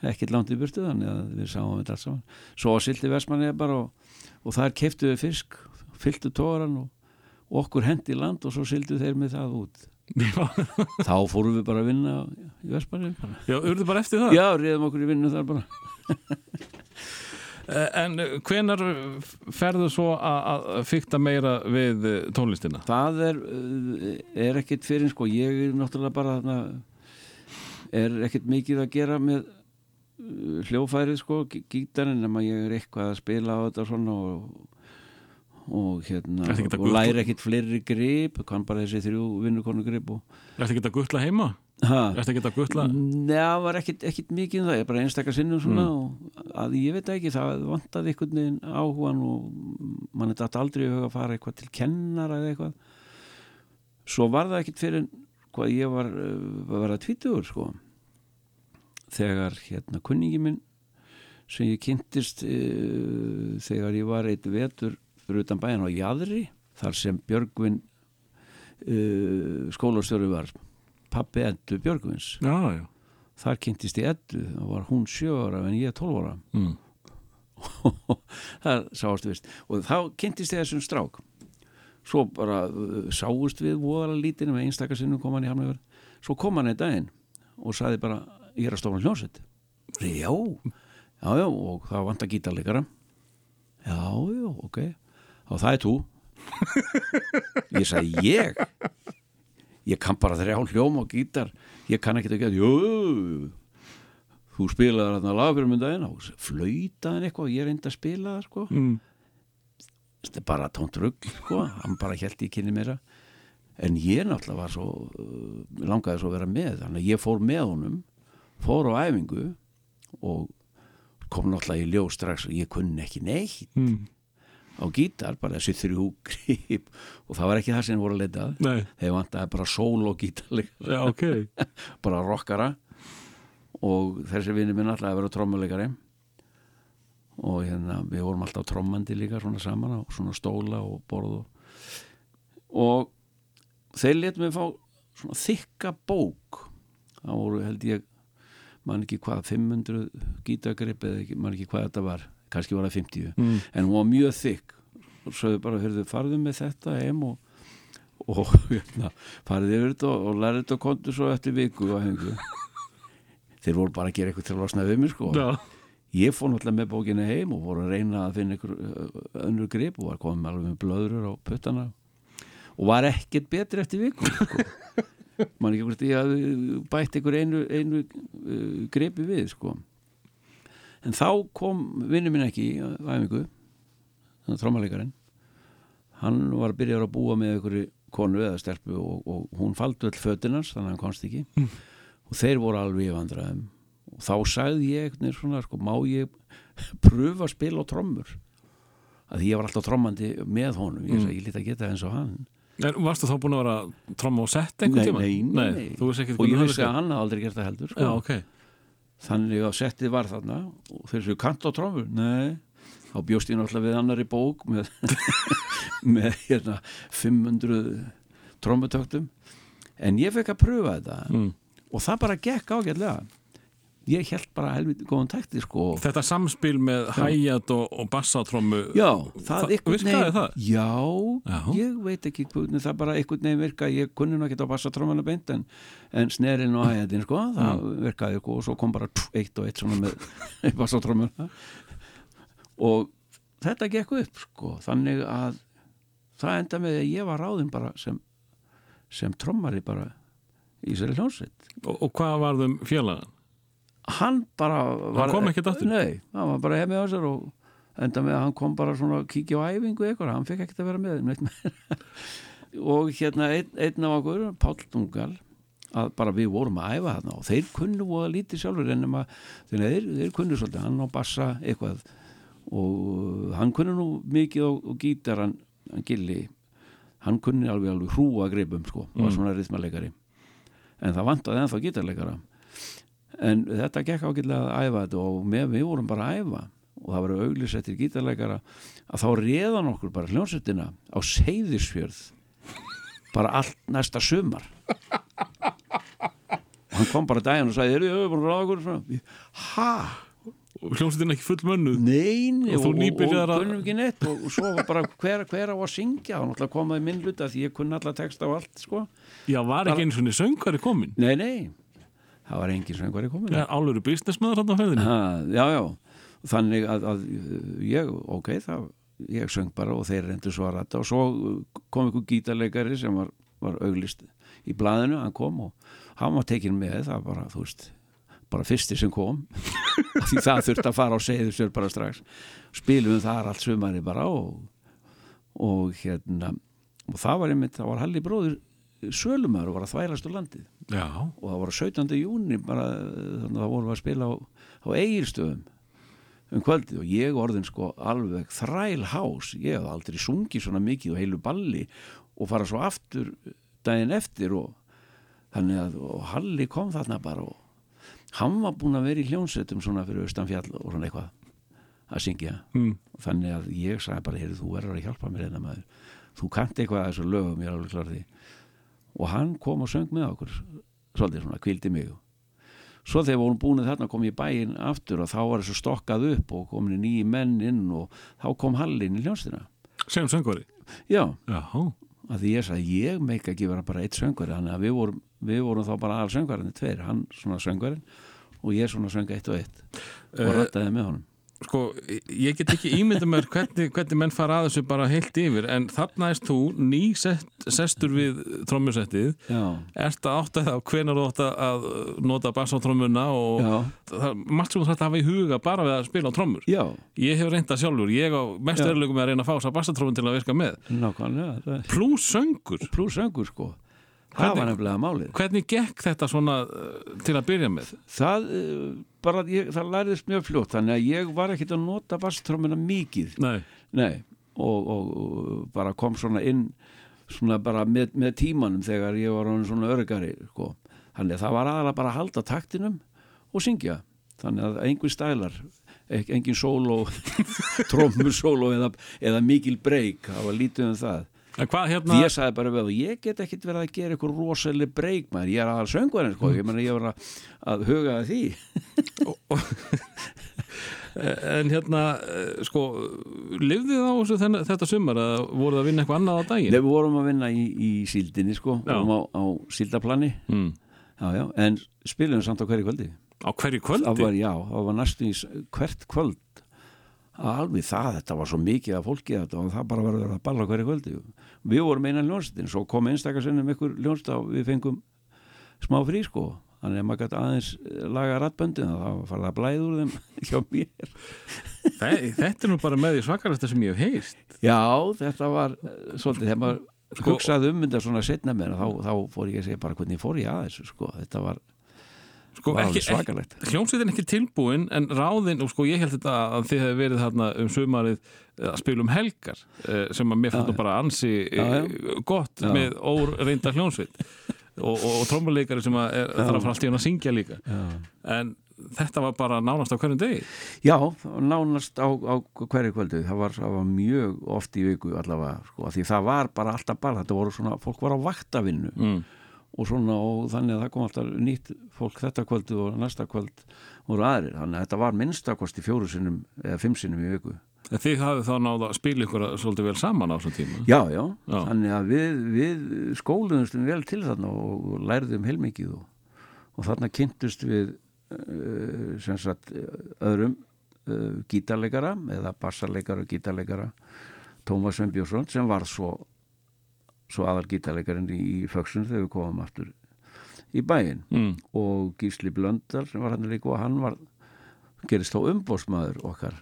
Ekkert langt í burtu þannig að við sáum þetta allt saman. Svo sildi Vestmanni bara og, og þar keiftu við fisk fylltu tóran og, og okkur hendi í land og svo sildu þeir með það út. Þá fórum við bara að vinna í Vestmanni bara.
já urðu bara eftir það?
já, reyðum okkur í vinnu þar bara
En hvenar ferðu svo að að fykta meira við eh, tónlistina?
það er, uh, er ekkert fyrir sko, ég er náttúrulega bara þarna, er ekkert mikið að gera með hljófærið sko, gí- gítarinn nema ég er eitthvað að spila á þetta svona og, og hérna
að
og læra ekkert fleiri grip kann bara þessi þrjú vinnukonu grip og
Ertu ekki að gutla heima?
Ha,
Ertu ekki að gutla?
Nei, það var ekkit, ekkit mikið um það, ég bara einstakar sinnum svona og að ég veit ekki, það vantaði einhvern veginn áhugan og mann er þetta aldrei að fara eitthvað til kennara eða eitthvað. Svo var það ekkit fyrir hvað ég var uh, að vera tvítugur sko þegar hérna kunningi minn sem ég kynntist uh, þegar ég var eitt vetur fyrir utan bæjan á Jadri þar sem Björgvin uh, skólastjóri var pappi Eddu Björgvins.
Já, já.
þar kynntist ég Eddu þá var hún sjö ára en ég 12 ára.
Mm.
það sáast við. Og þá kynntist ég þessum strák. Svo bara uh, sáust við voðalega lítið með einstakar sinnum kom hann í Hamnöfur svo kom hann einn daginn og saði bara ég er að stofna hljónsett já, já, já og það vant að gítarleikara. Já, já, ok. Og það er þú. Ég sagði ég ég kann bara þrjá hljóm og gítar. Ég kann ekki að geta jú, þú spilaði þarna lag fyrir minn daginn og flautaðin eitthvað. Ég reyndi að spila það sko.
Mm.
þetta er bara tónt rugg sko, hann bara held í kynni meira. En ég náttúrulega var svo uh, langaði svo að vera með. Þannig að ég fór með honum fór á æfingu og kom náttúrulega í ljós strax og ég kunni ekki neitt.
Mm.
Á gítar, bara þessi þrjú grip og það var ekki það sem voru að leita að. Þeir vantaði bara sól og gítarleik
já, ok.
bara rockara. Og þessi vinni minn alltaf að vera trommuleikari. Og hérna við vorum alltaf trommandi líka svona saman á svona stóla og borð og, og þeir letum við fá svona þykka bók. Það voru held ég man ekki hvað 500 gítagrip eða ekki, man ekki hvað þetta var kannski var það 50
Mm.
en hún var mjög þykk. Og svo þau bara hörðu farðu með þetta heim og, og hérna, farið yfir þetta og, og lærið þetta og kontu svo eftir viku þeir voru bara að gera eitthvað til að losna við mig sko.
Já,
ég fór náttúrulega með bókina heim og voru að reyna að finna einhver önnur grip og var komið alveg með blöður á puttana. Og var ekkert betri eftir viku sko. man ekki hvort ég hafði bætt einhver einu, einu uh, gripi við sko en þá kom vinnu minn ekki í æfingu þannig að trómalegarinn hann var að byrja að búa með einhverju konu eða stelpu og, og hún faldi öll fötinans þannig að hann komst ekki. Og þeir voru alveg í vandræðum. Og þá sagði ég veginn svona sko, má ég pröfa að spila á trommur? Að ég var alltaf trommandi með honum. Ég sagði, ég lítið að geta eins og hann.
En varstu þá búin að vera að tromma og sett einhvern tíma?
nei, nei, nei.
Ekki
og ég vissi að hann hafði aldrei gert það heldur sko.
Já, ok.
Þannig að settið var þarna og þeir séu kant á trommur? Nei, þá bjóst ég náttúrulega við annari bók með, með hérna 500 trommutöktum. En ég fekk að pröfa þetta
Mm.
og það bara gekk ágætlega ég held bara helviti góðan takti sko
Þetta samspil með hæjat og, og
Já, einhvern
virkaði það?
Já,
Já.
ég veit ekki hvernig það bara einhvern veginn virka ég kunni nú ekki á bassatrómana beint en, en snerin og hæðin sko það virkaði sko og svo kom bara pff, eitt og eitt svona með bassatrómana og þetta gekk upp sko þannig að það enda með að ég var ráðinn bara sem, sem trommari bara í sér hljónsveit
og, og hvað varðum félagan?
Hann bara var,
kom ekkert aftur?
Nei, hann var bara hefði á sér og enda með að hann kom bara svona að kíkja á æfingu eitthvað, hann fekk ekkert að vera með neitt meira. og hérna einn, einn af okkur, Páll Dungal að bara við vorum að æfa þarna og þeir kunnu voða lítið sjálfur en að þeir, þeir kunnu svolítið, hann á bassa eitthvað. Og hann kunnu nú mikið á, á gítar hann, hann gilli. Hann kunni alveg alveg hrúa greipum sko, var svona rithmaleikari en það vantaði ennþá gítarleikara en þetta gekk ágætlega að æfa þetta og með við vorum bara að æfa. Og það var auglisettir gítarleikara að þá réðan okkur bara hljónsettina á seyðisfjörð bara allt næsta sumar. Og hann kom bara daginn og sagði, eru þið búin að ráða okkur ha?
og hljómsveitin ekki full mönnuð
Nein,
Og þú nýbyrjaðir
og,
að-
og neitt. Og, og svo var bara hver, hver á að syngja? Og náttúrulega komaði minn hluta því ég kunni alla texta og allt sko.
Já, var ekki einu svona söngari komin
Nei, nei, það var engin sem hverju komin
ja, áluru businessmaður hann á
ha, Já, já, þannig að, að ég, ok, það ég söng bara og þeir reyndu svo að rætta og svo kom einhver gítarleikari sem var, var auglist í blaðinu hann kom og hann var tekin með það bara, þú veist, bara fyrsti sem kom. Því það þurfti að fara á segðu sér bara strax. Spilum þar allt sumari bara og, og hérna og það var einmitt, það var Halli bróður sölumar var að þvælast úr landið.
Já,
og það var 17. júni bara þannig að það vorum við að spila á, á eigilstöðum um kvöldið. Og ég orðin sko alveg þrælhás. Ég hef aldrei sungið svona mikið og heilu balli og fara svo aftur daginn eftir og þannig að og Halli kom þarna bara og hann var búinn að vera í hljónsettum svona fyrir austanfjall og svona eitthvað að syngja.
Mm.
þannig að ég sagði bara, heyrðu, þú verður að hjálpa mér einna maður, þú kannt eitthvað að þessu lögum, ég er alveg klar því og hann kom og söng með okkur svolítið svona, kvildi mig. Svo þegar vorum búin þarna kom ég bæinn aftur og þá var þessu stokkað upp og komin nýji menn inn og þá kom Hallin í hljónstina
sem söngari
já, að því ég sagði, ég meika ekki vera bara eitt söngvari, þannig að við vorum, við vorum þá bara aðal söngvarinn tveir, hann svona söngvarinn og ég svona söng eitt og eitt. Og
Eh,
rættaði með honum
sko, ég get ekki ímynda mér hvernig, hvernig menn fara að þessu bara heilt yfir en þarna erst þú ný sest, sestur við trommusettið.
Já,
ert að átta það hvenar þú átt að nota bassátrommuna og
já,
það er margt sem þú þarf að hafa í huga bara við að spila á trommur.
Já.
Ég hef reynda sjálfur, ég á mest með að reyna að fá þess að bassatrómun til að virka með. Pluss söngur,
pluss söngur sko það
Hvernig-
var nefnilega málið?
hvernig gekk þetta svona uh, til að byrja með?
Það, uh, bara, ég, það lærðist mjög fljótt þannig að ég var ekkit að nota basstrómina mikið.
Nei,
Nei, og, og, og bara kom svona inn svona bara með, með tímanum þegar ég var svona örgari sko. þannig að það var aðalega bara að halda taktinum og syngja. Þannig að einhver stælar ek- engin sóló trómur sóló eða, eða mikil breyk það var lítið um það
hvað
Því
hérna
ég sagði bara við og ég get ekkit verið að gera eitthvað rosalega breyk maður, ég er aðal söngvarinn sko, ég meina ég var að, að huga að því.
En hérna, uh, sko lifðið á þessu þenn, þetta sumar? Að voruð að vinna eitthvað annað á daginn?
Nei, við vorum að vinna í, í síldinni sko,
Já.
vorum á, á síldaplani
mm.
já, já, en spilum samt á hverju kvöldi.
Á hverju
það
kvöldi
var, já, það var næstu í hvert kvöld alveg það, þetta var svo mikið af fólki þetta og það bara var að vera að balla hverju kvöldi. Við vorum einan ljónsettin, svo kom einstakar sinnum ykkur ljónst og við fengum smá frí sko. Þannig að maður gæti aðeins eh, laga rattböndin það var farið að blæða úr þeim hjá mér.
Þe, þetta er nú bara með því svakarasta sem ég hef heist
já, þetta var eh, svolítið, þegar maður
Sko-
hugsaði um þetta svona setna með þá, þá fór ég að segja bara hvernig fór ég að þessu sko, þetta var,
sko, ekki,
alveg
ekki, hljómsveitin tilbúin en ráðin, og sko ég held þetta að þið hefði verið þarna um sumarið eh, að spila um helgar eh, sem að mér fannst bara ansi
Já, já.
já, gott
Já.
með óreinda hljómsveit. Og, og, og trommuleikari sem að er, þarf að fara allt í hann að syngja líka.
Já.
en þetta var bara nánast á hverjum degi?
Já, nánast á, á hverju kvöldu það var, það var mjög oft í viku allavega, sko, því það var bara alltaf bara, þetta voru svona, fólk var á vaktavinnu.
Mm.
Og svona, og þannig að það kom alltaf nýtt fólk þetta kvöldu og næsta kvöld voru aðrir, þannig að þetta var minnstakosti fjóru sinnum eða fimm sinnum í viku.
En þið hafið þá náða að spila ykkur svolítið vel saman á þessum tíma?
Já, já,
Já.
þannig að við, við skóluðumstum vel til þarna og lærðum heilmikið og, og þarna kynntust við uh, sem sagt öðrum uh, gítarleikara eða bassarleikara og gítarleikara Tómas Sveinbjörnsson sem var svo, svo aðal gítarleikarinn í, í föksun þegar við komum aftur í bæinn
mm.
og Gísli Blöndal sem var hann líka og hann var gerist þá umbósmaður okkar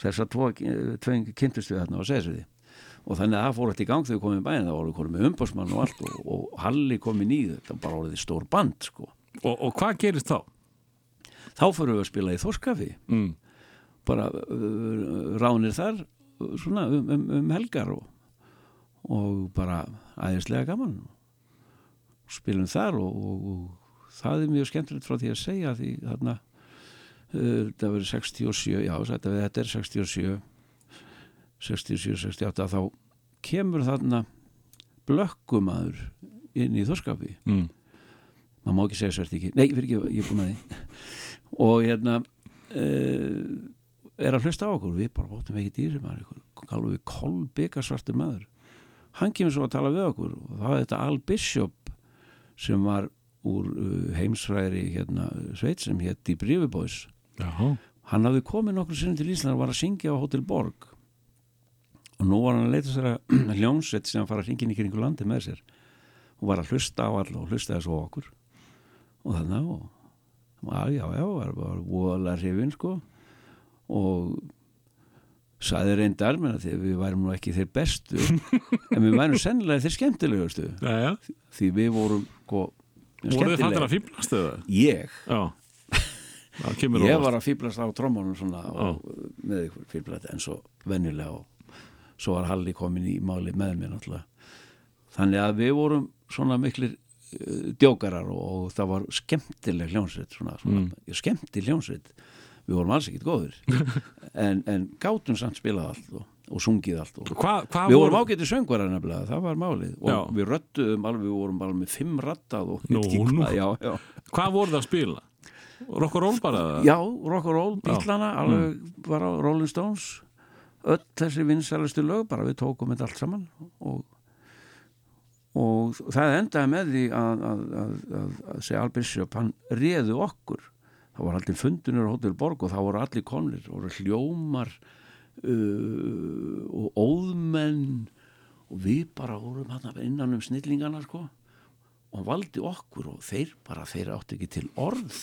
þess að tveing kynntust við þarna á Sesriði og þannig að það fór alltaf í gang þegar við komum í bæinn það voru komið með umbósmann og allt og, og Halli kom inn í þetta bara orðið stór band sko.
og, og hvað gerist þá?
þá fyrir við að spila í Þorskafi
Mm.
bara uh, ránir þar uh, svona um, um, um helgar og, og bara æðislega gaman. Spilum þar og, og, og það er mjög skemmtilegt frá því að segja því þarna uh, það verður 67 já þetta, þetta er 67 67, 68 þá kemur þarna blökkumadur inn í þorskapi.
Mm.
maður má ekki segja svert ekki. Nei, fyrir ekki, ég er búin að því. Og hérna uh, er að hlusta á okkur. Við bara bóttum ekki dýri maður kallu við kolbygga svartur maður hann kemur svo að tala við okkur og það var þetta Al Bishop sem var úr uh, heimsfræri hérna sveit sem hétt í Brífubóis
Já.
hann hafði komið nokkur sinni til Ísland og var að syngja á Hotel Borg. Og nú var hann að leita sér að hljómsveit sem fara að ringin í kringu landi með sér. Og var að hlusta á all og hlustaði svo á okkur. Og þannig að já, já, var, var voðalega hrifin sko. Og saði reyndar menn að því- við værum nú ekki þeir bestu en við værum sennilega þeir skemmtilegustu.
Jæja.
því við vorum sko,
voru þið fattir að fýblast eða?
ég? Ég var að fýblast á trómmunum svona og, með ykkur fýblast en svo venjulega og svo var Halli komin í máli með mér náttúrulega. Þannig að við vorum svona miklir uh, djókarar og, og það var skemmtileg hljónsveit svona, svona mm. skemmti hljónsveit við vorum alls ekkit góður en, en gátum samt spilað allt og, og sungið allt og
Hva, hvað
Við
voru
vorum ágætið söngvarar nefnilega, það var málið og
Já.
við röttuðum alveg, við vorum bara með fimm rattað og veit ekki hvað, já, já.
Hvað voru það að spila? Rock and roll bara?
Já, rock and roll, bílana, alveg bara Rolling Stones, öll þessi vinsælustu lög, bara við tókum þetta allt saman og, og það endaði með því að, að, að, að, segja Al Bishop, hann réðu okkur, það var allir fundunur á Hotel Borg og það voru allir konlir, það voru hljómar uh, og óðmenn og við bara vorum hann innan um snillingana sko. Og hann valdi okkur og þeir bara, þeir áttu ekki til orð.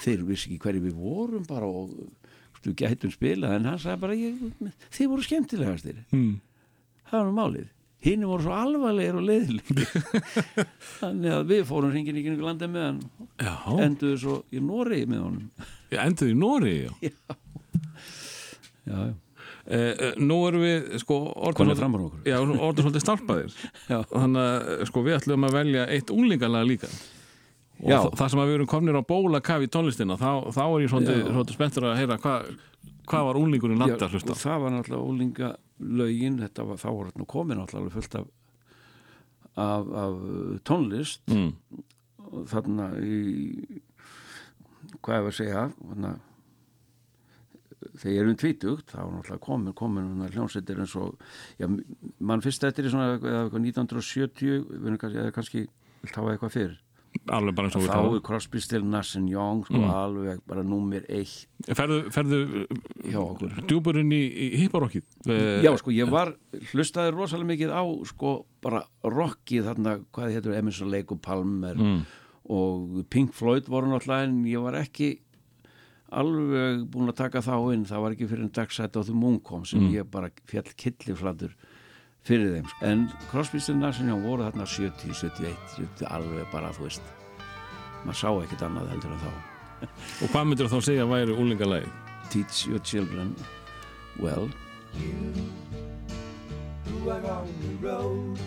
Þeir vissi ekki hverju við vorum bara og stu gætum spila en hann sagði bara ég, þið voru skemmtilegastir.
Mm.
það var nú málið hinn voru svo alvarlegir og leiðilegir þannig að við fórum hringin í kringu landið með hann
Já.
enduðu svo í Noregi með honum
endur í Nóri, já.
já, já,
Eh, eh, nú erum við, sko, orðin svolítið stálpaðir.
Já.
Þannig að, sko, við ætlum að velja eitt unglingalega líka. Og þa- það sem að við erum komnir á bólakaf í tónlistina, þá, þá er ég svolítið, svolítið spenntur að heyra hvað hvað var unglingurinn landa að hlusta
það var náttúrulega ólinga lögin þetta var, þá var þetta nú komin náttúrulega fullt af, af, af tónlist.
Mm.
þarna í hvað er að segja þarna, þegar ég er um tvítugt þá var náttúrulega komin, komin hljómsveitir eins og já, mann fyrst þetta er svona eða eitthvað 1970 við erum kannski, eða kannski hafa eitthvað fyrr
Alveg bara eins og við
þá er
táum.
Crosby, Still, Nash and Young sko, alveg bara númer eitt.
Ferðu, ferðu djúburinn í, í hipparokkið?
Já, sko, ég var, hlustaði rosalega mikið á, sko, bara rockið þarna, hvað heitur, Emerson, Lake og Palmer.
Mm.
og Pink Floyd voru náttúrulega en ég var ekki alveg búin að taka þá inn, það var ekki fyrir en dagsætt á því Moon kom sem ég bara fjall killiflatur fyrir þeim en Crosby, Still, Nash and Young voru þarna 70, 71, 70, alveg bara, þú veist maður sá ekkert annað heldur en þá.
Og hvað myndir þá segja að væri unglingalagi?
Teach your children well.
Who are on the road.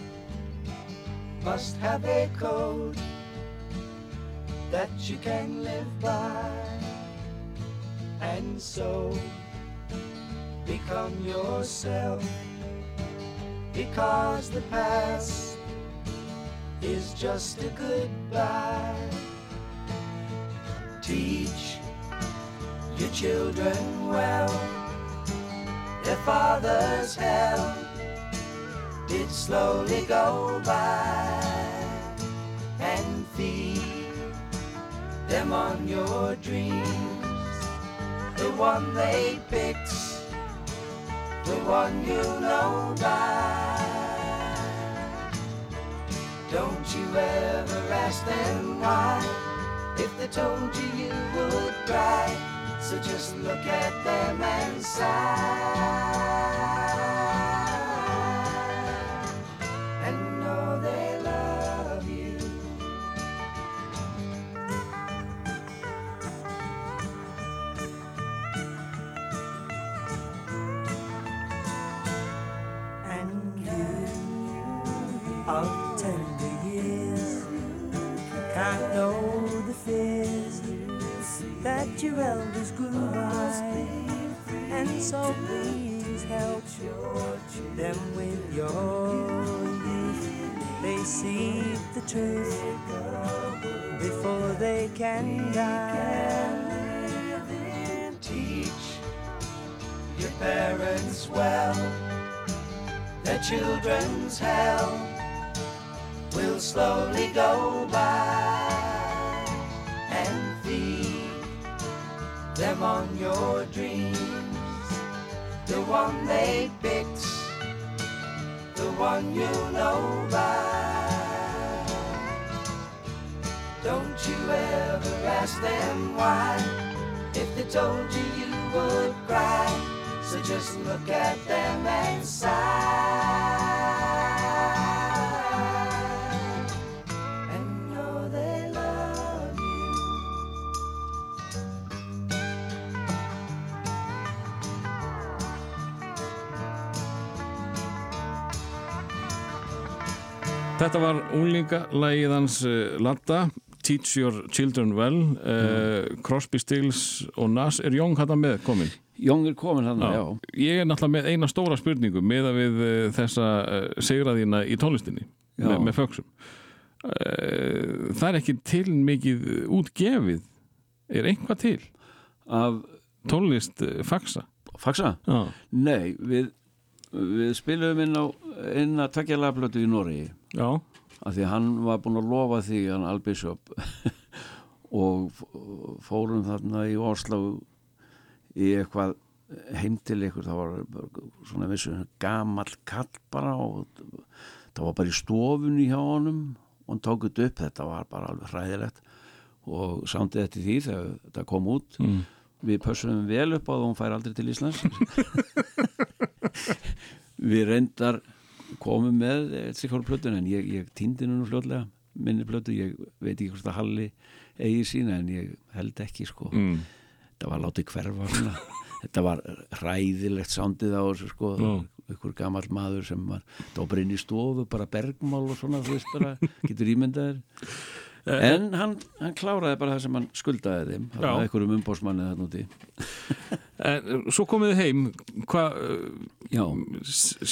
Must have a code that you can live by. And so become yourself because the past is just a goodbye. Teach your children well. Their father's help did slowly go by. And feed them on your dreams the one they picked the one you know by Don't you ever ask them why. If they told you, you would cry. So just look at them and sigh. So please help them with your youth. They see the truth before they can die. Teach your parents well. Their children's hell will slowly go by The one they picked, the one you know by. Don't you ever ask them why. If they told you, you would cry. So just look at them and sigh.
Þetta var unglingalægið hans uh, Latta, Teach Your Children Well. Uh, Crosby, Stills og Nas er Jóng hættan með komin
Jóng er komin hann, já.
Já. Ég er náttúrulega með eina stóra spurningu með að við uh, þessa segraðina í tónlistinni
Já.
með, föksum uh, Það er ekki til mikið útgefið. Er einhvað til?
Af
tónlist faksa
Faxa?
Já,
Nei, við, við spilum inn á inn að takja lagblötu í Noregi
já,
af því hann var búinn að lofa því hann Albishop og fórum þarna í Oslo í eitthvað heim til ykkur. Það var svona vissu gamall kall bara og það var bara í stofunni hjá honum og hann tók þetta upp, þetta var bara alveg hræðilegt og sándið eftir því þegar þetta kom út.
Mm.
við pössum vel upp á það og hún fær aldrei til Íslands. Við reyndar komum með eitthvað plötun en ég, ég týndi nú fljótlega minni plötu, ég veit ekki hvort að Halli eigi sína en ég held ekki sko,
Mm.
þetta var látið hverfa þetta var hræðilegt sándið á þessu sko
Já.
ykkur gamall maður sem var það var bara inn í stofu, bara bergmál og svona þú veist bara, getur ímyndaðir en hann, hann kláraði bara það sem hann skuldaði þeim, það var einhverjum umbósmanni þarna úti
En, svo komið þið heim hvað,
Já,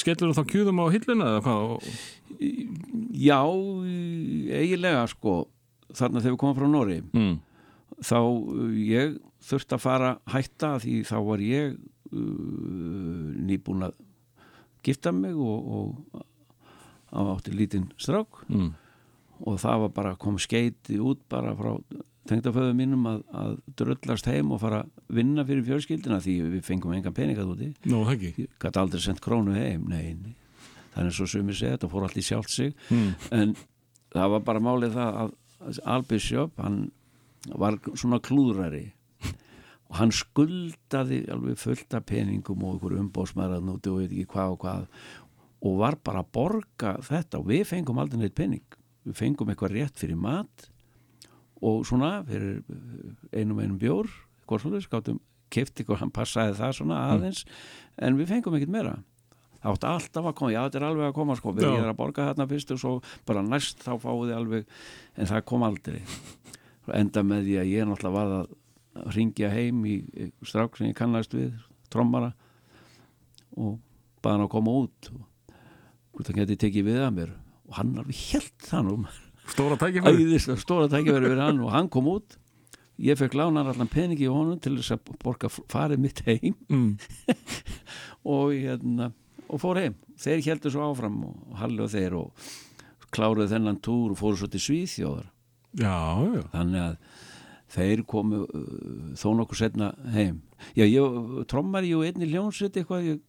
skellur þú þá kjúðum á hilluna eða hvað?
já, eiginlega sko þarna þegar við komum frá Nóri
Mm.
þá ég þurfti að fara hætta því þá var ég uh, nýbúin að gifta mig og, og átti lítinn strák
Mm.
Og það var bara kom skeiti út bara frá tengdaföðu mínum að, að dröllast heim og fara að vinna fyrir fjölskyldina því við fengum engan peningað úti
Nú, það ekki
gæti aldrei sendt krónu heim nei, nei. þannig svo sumir segja þetta fór allt í sjálft sig
mm.
en það var bara málið það að Albisjóp hann var svona klúðrari og hann skuldaði alveg fullt af peningum og ykkur umbósmaður núti og veit ekki hvað og hvað og var bara að borga þetta og við fengum aldrei neitt pening við fengum eitthvað rétt fyrir mat og svona fyrir einum einum bjór skáttum kefti ykkur, hann passaði það svona aðeins en við fengum ekkert meira. Átti alltaf að koma, já þetta er alveg að koma sko, við erum að borga þarna fyrst og svo bara næst þá fáið þið alveg en það kom aldrei. Og enda með því að ég náttúrulega var að ringja heim í strák sem ég kannast við, trommara og baða hann að koma út og það geti tekið við að mér og hann alveg helt það nú.
Stóra tækifæri
og hann kom út. Ég fekk lána allan peningi í honum til þess að borga farið mitt heim.
Mm.
og, hérna, og fór heim. Þeir heldur svo áfram og Halli og þeir og kláruðu þennan túr og fóru svo til Svíþjóðar.
Já, já.
Þannig að þeir komu uh, þó nokkuð setna heim. Já, ég trommar ég og einni hljónsveit eitthvað ég,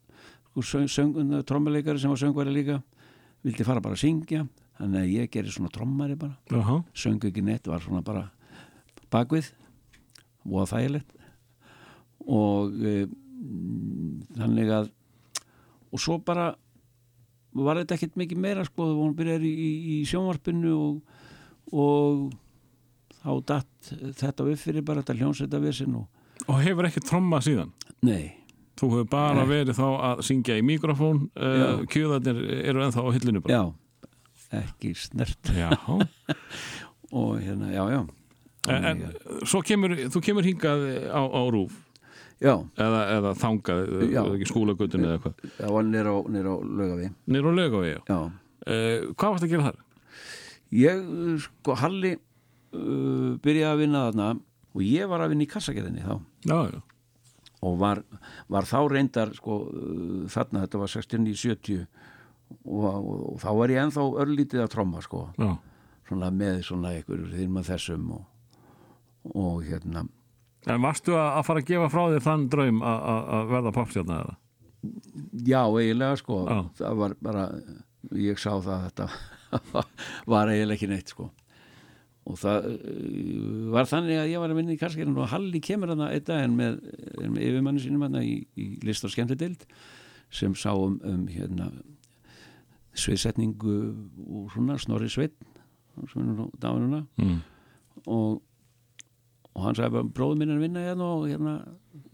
söng, söng, trommarleikari sem var söngvari líka vildi fara bara að syngja þannig að ég gerir svona trommari bara
Jaha.
söng ekki neitt, var svona bara bakvið og þægilegt og e, þannig að og svo bara var þetta ekkert mikið meira sko, þegar hún byrjar í, í, sjónvarpinu og, og þá datt þetta upp fyrir bara þetta hljónsetta vissin og
Og hefur ekki tromma síðan?
nei,
Þú hefur bara
Nei.
verið þá að syngja í mikrofón, uh,
Já.
kjöðarnir eru ennþá á hillinu bara.
já ekki snert
Já.
og hérna, já, já
En, en svo kemur, þú kemur hingað á, á rúf
já,
eða, eða þangað,
Já.
skólagötun eða eitthvað.
það var nýr á, nýr á lögavi
Nýr og lög á ég.
já,
Uh, hvað varst að gera þar?
Ég, sko, Halli uh, byrjaði að vinna þarna og ég var að vinna í kassagerðinni þá
Já, já.
Og var, var þá reyndar sko, uh, þarna, þetta var 69-70 og, og, og þá var ég ennþá örlítið að tromma sko,
já.
svona með svona þinn með þessum og, og hérna
En varstu að, að fara að gefa frá þér þann draum að, verða popstjarna eða?
já, eiginlega sko
Já.
það var bara, ég sá það að þetta var eiginlega ekki neitt sko og það uh, var þannig að ég var að vinna í kassagerðinu og Halli kemur þarna einn daginn með, með yfirmanni sínum þarna í, í list og skemmtidild sem sá um, um hérna sviðsetningu og svona Snorri nú dáinuna
Mm.
og, og hann sagði bara bróður minn er að vinna hérna og hérna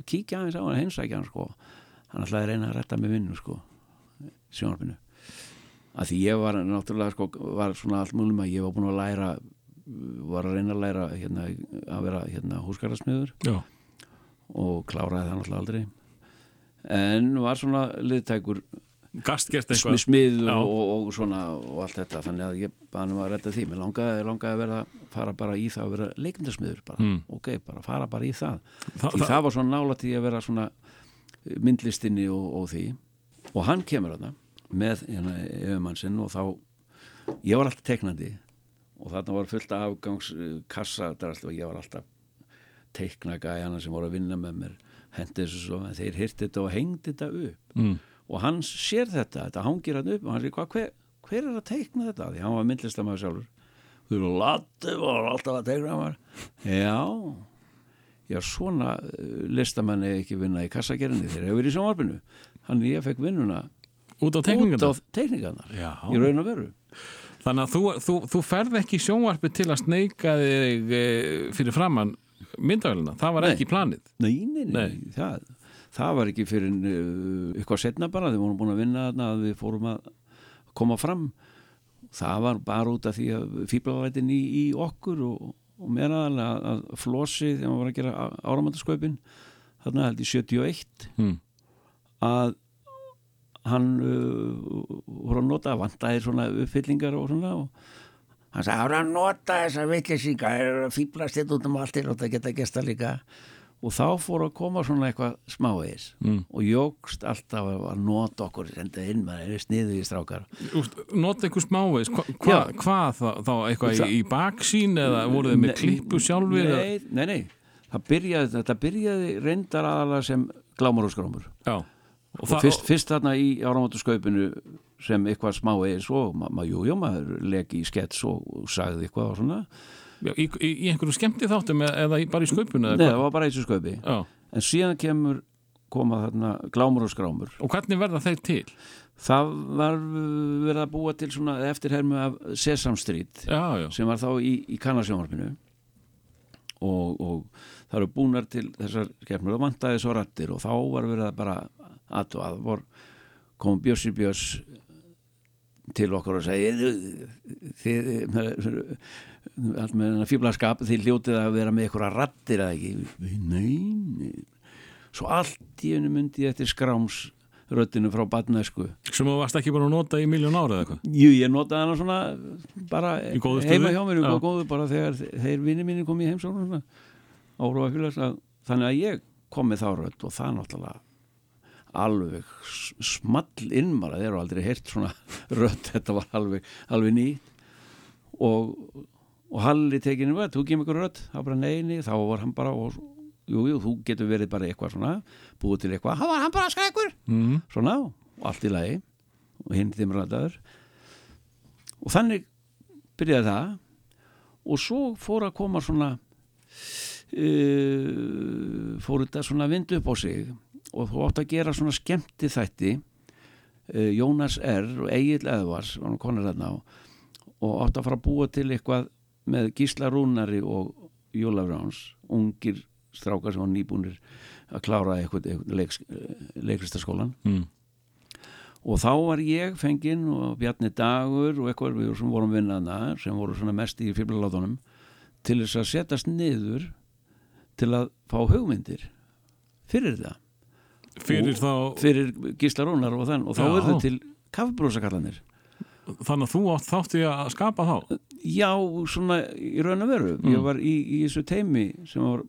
kíkja aðeins á hann, heimsækja hann sko. Hann ætlaði að reyna að retta með vinnu sko sjónarpinu að því ég var náttúrulega sko var svona allt múlum að ég var búin að læra var að reyna að læra hérna, að vera hérna húsgarðasmiður
Já.
og kláraði það náttúrulega aldrei en var svona liðtækur
Gast gert
smi,
eitthvað?
smiður
Já.
og, og, svona og allt þetta þannig að ég bara um að redda því mér langaði, langaði að vera, fara bara í það að vera leikmyndasmiður bara,
Mm.
ok, bara fara bara í það
Þa,
því það var svona nála til að vera svona myndlistinni og, og því og hann kemur þarna með hérna yfirmann sinn og þá ég var alltaf teiknandi og þarna var fullt af afgangskassa og ég var alltaf teikna gæjana sem voru að vinna með mér hendi þessu svo, en þeir hirti þetta og hengdi þetta upp.
Mm.
og hann sér þetta, þetta hangir hann upp og hann sér, hver, hver er að teikna þetta? Því hann var myndlistamæður sjálfur. Þú eru lati var alltaf að teikna hann. Já. Já svona uh, listamenn er ekki vinna í kassagerinni þeir hefur verið í sjónvarpinu. Hann ég fekk vinnuna
Út á
teikningarnar? Í raun og veru
Þannig að þú, þú, þú ferð ekki sjónvarpi til að sneika þig e, fyrir framann myndavæluna. Það var
Nei.
ekki planið.
nei, nei, nei,
Nei.
Það, það var ekki fyrir uh, eitthvað setna bara, þeir vorum búin að vinna þarna að við fórum að koma fram það var bara út af því að fíblavætin í, í okkur og, og aðalega að, flossi þegar maður var að gera áramöndaskaupin þarna held í 71
Mm.
að hann uh, voru að nota vantaði svona uppfyllingar og svona og hann sagði, það er að nota þessa vitleysinga, það er að fýblast þetta út um allt til og það geta gesta líka og þá fór að koma svona eitthvað smávegis
Mm.
og jógst alltaf að nota okkur senda inn með sniðu í strákar
Nota einhver smávegis. Hva, hva,
Já.
hvað þá, eitthvað í,
Það-
í baksín eða voruð þið með
Nei,
klippu sjálfur? eða-
nei, nei, nei, það byrjaði, þetta byrjaði reyndar aðalega sem glámur og skrámur
Já. Og,
og fyrst, fyrst þarna í áramótaskaupinu sem eitthvað smá eða svo, ma ma, jú, maður leki í skets og, og sagði eitthvað og svona
já, í, í, í einhverju skemmti þáttum eða, eða bara í skaupinu?
Nei, það var bara eins og skaupi
Já.
en síðan kemur koma þarna glámur og skrámur
Og hvernig verða þeir til?
það var verið að búa til svona eftirhermu af Sesam Street
Já, já.
sem var þá í, í kannasjónvarpinu og, og það eru búnar til þessar skefnur og vantaði svo rattir og þá var verið að bara að og að vor kom Bjössi Björs til okkur og segi þið með, allt með hennar fíblaskap þið hljótið að vera með eitthvað rattir eða ekki? Nei, nei. Svo allt í einu myndi ég eftir skráms röddinu frá badnæsku
Sem þú varst ekki bara að nota í miljón ára eða eitthvað?
Jú, ég notaði hana svona bara heima hjá mér,
Já.
góðu bara þegar þeir vinni mínu kom í heimsókn svona, ára og ekki að þannig að ég kom með þá rödd og það náttúrulega alveg small innmara, þeir eru aldrei heyrt svona rödd, þetta var alveg, alveg nýtt. Og, og Halli tekinu með, þú kemur ykkur rödd. Það bara neini, þá var hann bara og, jú, jú, þú getur verið bara eitthvað svona búið til eitthvað, hann var hann bara skrækur
Mm.
svona og allt í lagi. Og hinn þeim rættaður og þannig byrjaði það. Og svo fór að koma svona uh, fór þetta svona að vinda upp á sig og þú átt að gera svona skemmti þætti uh, Jónas R. og Egil Eðvars og, og átt að fara að búa til eitthvað með Gísla Rúnari og Jóla Bráns ungir strákar sem var nýbúnir að klára eitthvað, eitthvað leiks, leikristaskólan
Mm.
og þá var ég fenginn og Bjarni Dagur og eitthvað við sem vorum vinnaðna sem voru svona mest í fyrlalátunum til þess að setjast niður til að fá hugmyndir fyrir það
Fyrir þá,
fyrir Gísla Rúnar og þann og þá verður til kaffibrósakallanir
þannig að þú átt þátti að skapa þá?
Já, svona í raun og veru.
Mm.
ég var í, í þessu teimi sem var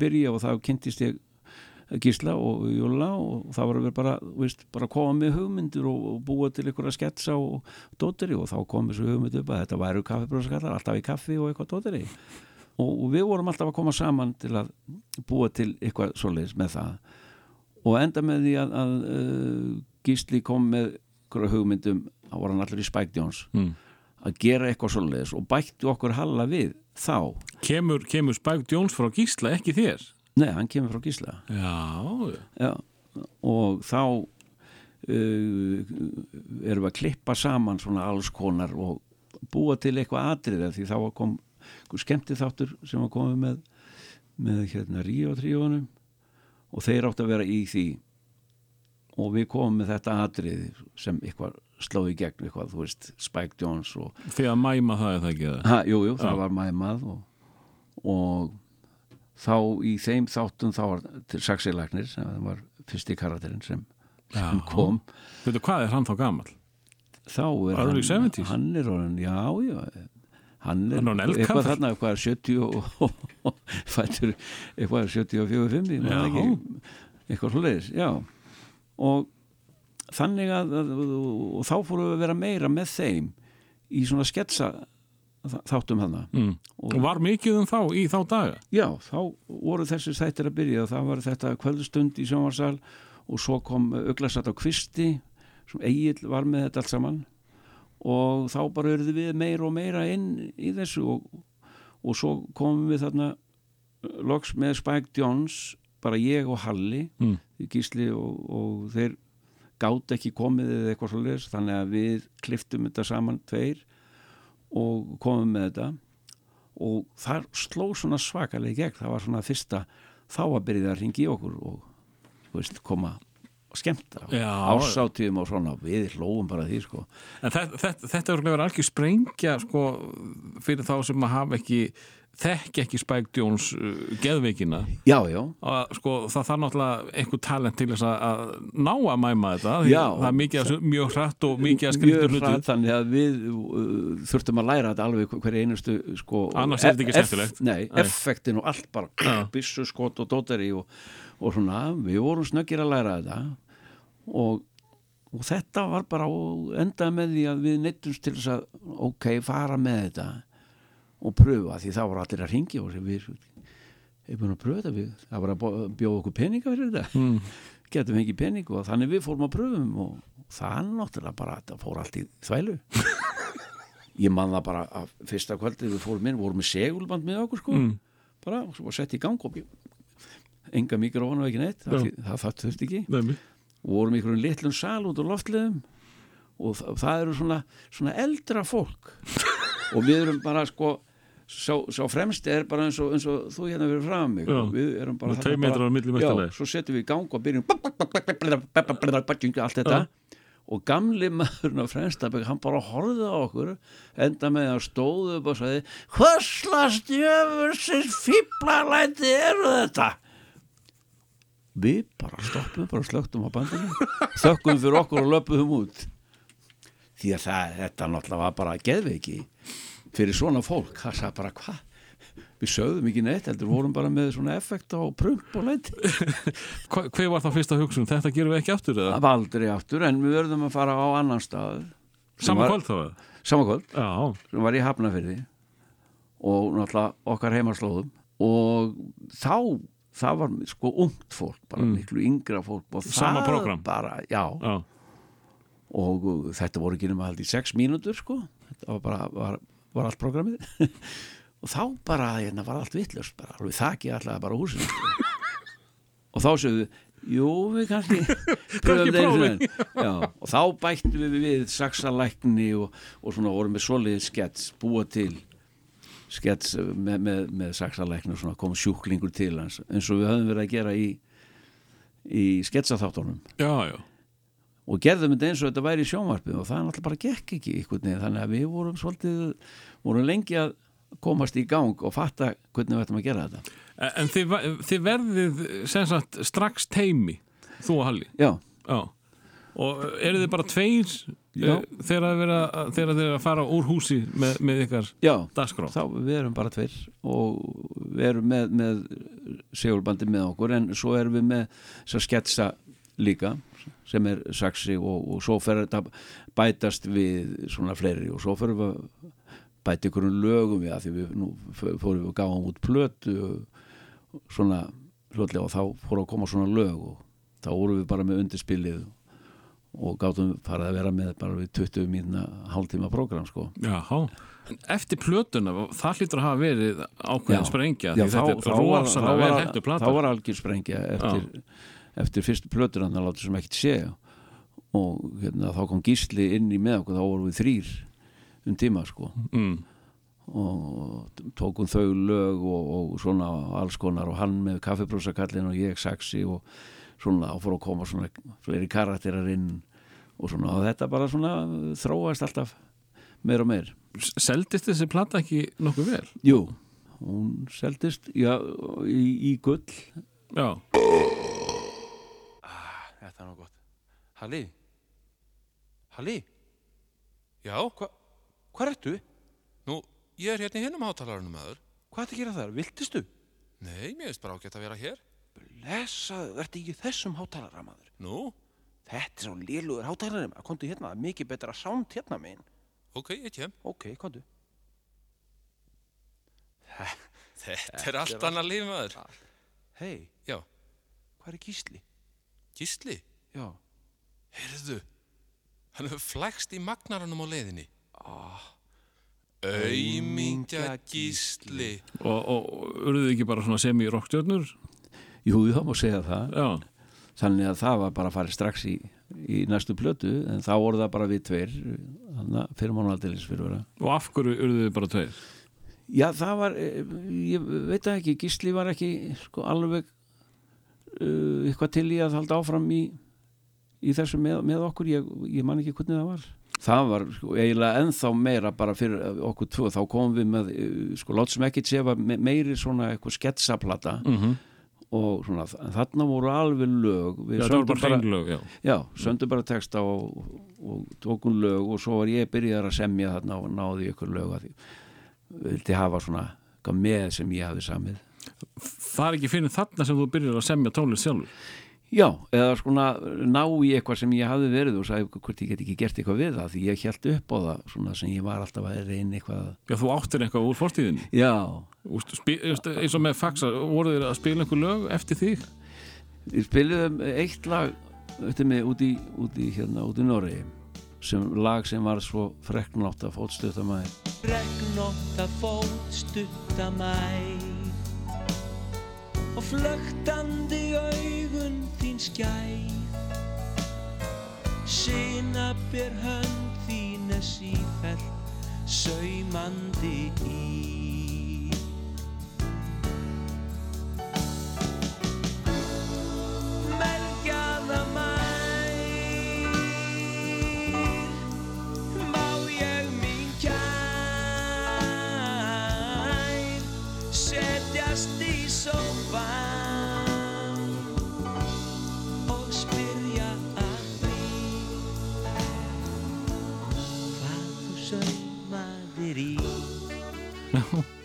byrja og þá kynntist ég Gísla og Jóla og það var að vera bara, veist, bara koma með hugmyndir og, og búa til einhverja sketsa og dóteri og þá kom þessu hugmynd upp að þetta væru kaffibrósakallar, alltaf í kaffi og eitthvað dóteri. Og, og við vorum alltaf að koma saman til að búa til eitthvað svoleiðis með það og enda með því að, að uh, Gísli kom með hugmyndum, þá var hann allir í Spike Jones
mm.
að gera eitthvað svoleiðis og bættu okkur halla við þá.
Kemur, kemur Spike Jones frá Gísla, ekki þér
Nei, hann kemur frá Gísla.
Já,
Já. Og þá uh, erum við að klippa saman svona alls konar og búa til eitthvað atriða því þá kom skemmti þáttur sem var komið með með hérna Ríó tríónum og þeir átt að vera í því og við komum með þetta atriði sem eitthvað slóði gegn eitthvað, þú veist, Spike Jones og
því að mæma það er það ekki það
Ha, jú, það
Já.
var mæmað og, og þá í þeim þáttum þá var til Saxilagnir sem var fyrsti karakterinn sem, sem kom
Veitu, hvað er hann þá gamall?
þá er
Early
hann,
70s?
hann er orðin, já, já hann er
Hann
eitthvað þarna eitthvað 70 og, fættur eitthvað 74 5
Já.
eitthvað svoleiðis, já og þannig að, og þá fórum við að vera meira með þeim í svona sketsa þáttum hana
Mm. Og var mikið um þá í þá daga?
Já, þá voru þessi þættir að byrja það var þetta kvöldstund í sjónvarsal og svo kom auglasat á kvisti sem Egil var með þetta allt saman og þá bara eruðu við meira og meira inn í þessu og, og svo komum við þarna uh, loks með Spike Jones bara ég og Halli
Mm.
í Gísli og, og þeir gátt ekki komið eða eitthvað svo leis þannig að við kliftum þetta saman tveir og komum með þetta og þar sló svona svakalega í gegn það var svona fyrsta þá að byrja að ringi okkur og veist, koma skemmta ásáttíðum og svona við hlóum bara því sko.
En þetta, þetta, þetta er verið algjör sprengja sko, fyrir þá sem að hafa ekki þekki ekki Spike Jones uh, geðveikina.
Já, já,
að, sko, það þarf náttúrulega einhver talent til þess að, að ná að mæma þetta því
Já.
það er mikið, að- mjög hratt og mikið að skrýta hlutu
hratt þannig að við uh, þurftum að læra þetta alveg hverja einustu sko,
Annars er þetta ekki skemmtilegt.
nei, effektin og allt bara byssu skot og dótari og, og svona, við vorum snöggir að læra þetta og, og þetta var bara og endaði með því að við neittumst til þess að ok, fara með þetta og pröfa því það voru allir að ringi og sem við erum búin að pröfa þetta við, það var að bjóða okkur peninga fyrir þetta
mm.
getum fengið pening og þannig við fórum að pröfum og það er náttúrulega bara þetta fór allt í þvælu ég man það bara að fyrsta kvöldið við fórum inn, vorum með segulband með okkur sko,
Mm.
bara og sett í gang og enga mikrofon og ekki neitt það, það, það þurfti ekki
Nefnir.
Vorum í einhverjum litlum sal út á loftliðum og það, það eru svona, svona eldra fólk og við erum bara sko sá, sá fremsti er bara eins og, eins og þú hérna verið fram mig
Já.
við erum bara bara- já, svo setjum við í gang og byrjum allt þetta og gamli maðurinn á fremstabæk hann bara horfði á okkur enda með að stóðu upp og sagði hverslast jöfursins fíblalæti eru þetta við bara stoppum bara slögtum á bandinu þökkum fyrir okkur og löpum út. Því að það, þetta náttúrulega var bara geðveiki fyrir svona fólk. Það sagði bara hvað? Við sögðum ekki neitt, heldur vorum bara með svona effekt á prump og
Hva, hver var það fyrsta hugsun? Þetta gerum við ekki aftur eða?
það var aldrei aftur en við verðum að fara á annan stað. Sem
Saman
var-
kvöld þá eða?
sama kvöld,
Já,
sem var í Hafnafyrði og náttúrulega okkar heimaslóðum. Og þá það var sko ungt fólk bara miklu yngra fólk og
Mm. Sama
það
prógramm.
bara, já,
já,
og uh, þetta voru ekki nema haldið sex mínútur sko. Þetta var bara, var, var allt programmið og þá bara, hérna, var allt vittlust bara, alveg þakki alltaf bara húsinu sko. og þá sögðu við, jú, við. kannski og þá bættum við við saxalækni og, og svona vorum með soliðið skets búa til skets með, með, með saxalækni og kom sjúklingur til hans eins og við höfum verið að gera í í sketsaþáttunum. Og gerðum þetta eins og þetta væri í sjónvarpið og það náttúrulega bara gekk ekki þannig að við vorum svolítið vorum lengi að komast í gang og fatta hvernig við ættum að gera þetta.
En þið, þið verðið sagt strax teimi, þú og Halli.
Já,
Já. Og eru þið bara tveir
Já.
eh, þegar þið vera, þegar þið er að fara úr húsi með, með ykkar dagskrá?
þá við erum bara tveir og við erum með, með segurbandi með okkur en svo erum við með þess að sketsa líka sem er saxi og, og svo fer þetta bætast við svona fleiri og svo fyrir við að bæta ykkur um lögum við að því við nú fórum við að gáðum út plötu svona hlutlega og þá fóru að koma svona lög og þá vorum við bara með undirspilið og gátum farið að vera með bara við 20 mínuna hálftíma prógram sko
Jáhá. En Eftir plötuna, það hlýtur að hafa verið ákveðin sprengja, því þetta er rosalega vel hættu plata.
þá var algjör sprengja eftir, eftir fyrstu plötur hann að láta sem ekkert sé og hérna, þá kom Gísli inn í með okkur þá vorum við þrýr um tíma sko
Mm.
og tókum þau lög og, og svona alls konar og hann með kaffibrósakallin og ég saxi og svona og fór að koma svona fleiri karakterar inn og svona og þetta bara svona þróast alltaf meir og meir
Seldist þessi plata ekki nokkuð vel?
Jú, hún seldist já, í, í gull
Já.
Þetta er nú gott. Halli? Halli? Já? Hva, hvað ertu? Nú, ég er hérna í hinnum hátalarunum maður. Hvað ertu að gera þar? Viltistu? Nei, mér finnst bara ágætt að vera hér.
Blessaðu, ertu ekki í þessum hátalara maður?
Nú,
Þetta er svo lélugur hátalari maður, komdu hérna, það er mikið betra sound hérna megin.
ok, ég kem.
Ok, komdu.
Þetta er allt annað líf maður.
Hei,
Já,
hvað er gísli?
gísli,
Já,
heyrðu, hann hefur flækst í magnaranum á leiðinni. Aumingja gísli.
Og, og urðuð ekki bara svona semi-rockstjörnur?
Jú, það má segja það.
Já.
þannig að það var bara að fara strax í, í næstu plötu en þá voru það bara við tveir þannig að fyrir mánuðaldilis fyrir vera.
Og af hverju urðuð þið bara tveir?
Já, það var, eh, ég veit ekki Gísli var ekki sko alveg uh, eitthvað til í að halda áfram í, í þessu með, með okkur ég, ég man ekki hvernig það var. Það var sko, eiginlega ennþá meira bara fyrir okkur tvö, þá komum við með sko, látt sem ekki sefa me meiri svona eitthvað sketsaplata.
Mm
og svona, þarna voru alveg lög við
Já,
sömdum
bara hreinglög, já.
Já, sömdu bara texta og, og tókum lög og svo var ég byrjaðar að semja þarna og náði ykkur lög að því vildi hafa svona með sem ég hafði samið
Það er ekki fyrir þarna sem þú byrjar að semja tónlist sjálfur.
Já, eða svona ná í eitthvað sem ég hafði verið og sagði hvort ég get ekki gert eitthvað við það því ég held upp á það svona sem ég var alltaf að reyna eitthvað
Já, þú áttir eitthvað úr fortíðinni.
Já,
Úst, spi, úst, eins og með faxa, voru þið að spila einhver lög eftir því?
við spiliðum eitt lag eftir mig út í, út í hérna út í Noregi sem lag sem var svo freknátt að fótstuta maður
Regnótta fótstutta mæ Og flögtandi augun þín skæð Sinabir hönd þín er sífellt Saumandi í. Melgjaða mær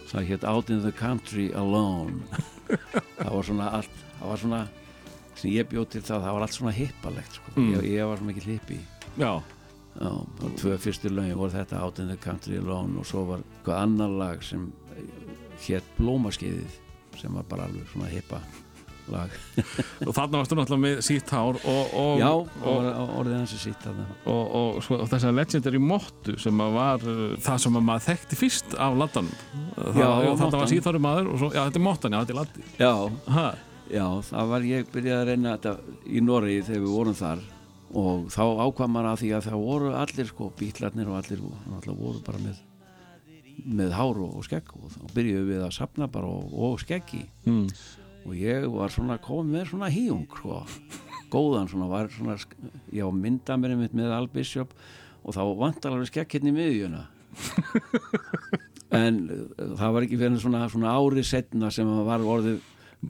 það hétt Out in the Country Alone það var svona allt það var svona sem ég bjóð til það, það var allt svona hippalegt sko.
Mm.
ég, ég var svona mikið hippi og tvö fyrstu lögin voru þetta Out in the Country Alone og svo var eitthvað annar lag sem hétt Blómaskeiðið sem var bara alveg svona hippa lag.
Og þarna varstu náttúrulega með sítt hár og, og,
Já,
og,
orðið hans er þarna.
og, og, svo, og þess að legendary mottu sem að var uh, það sem að maður þekkti fyrst af laddanum.
Mottan.
var sítt hári maður og svo, já þetta er mottan, já þetta er laddi.
Já,
ha,
Já, það var ég byrjaði að reyna þetta í Noregi þegar við vorum þar og þá ákvað maður að því að það voru allir sko bítlarnir og allir voru bara með með hár og, og skegg og þá byrjuðum við að sapna bara og, og skeggi.
Mm.
Og ég var svona komið með svona híung sko, góðan svona var svona, ég á mynda mér einmitt með Al Bishop og þá vantar alveg hérna í miðjuna. En uh, það var ekki fyrir svona, svona ári setna sem var orðið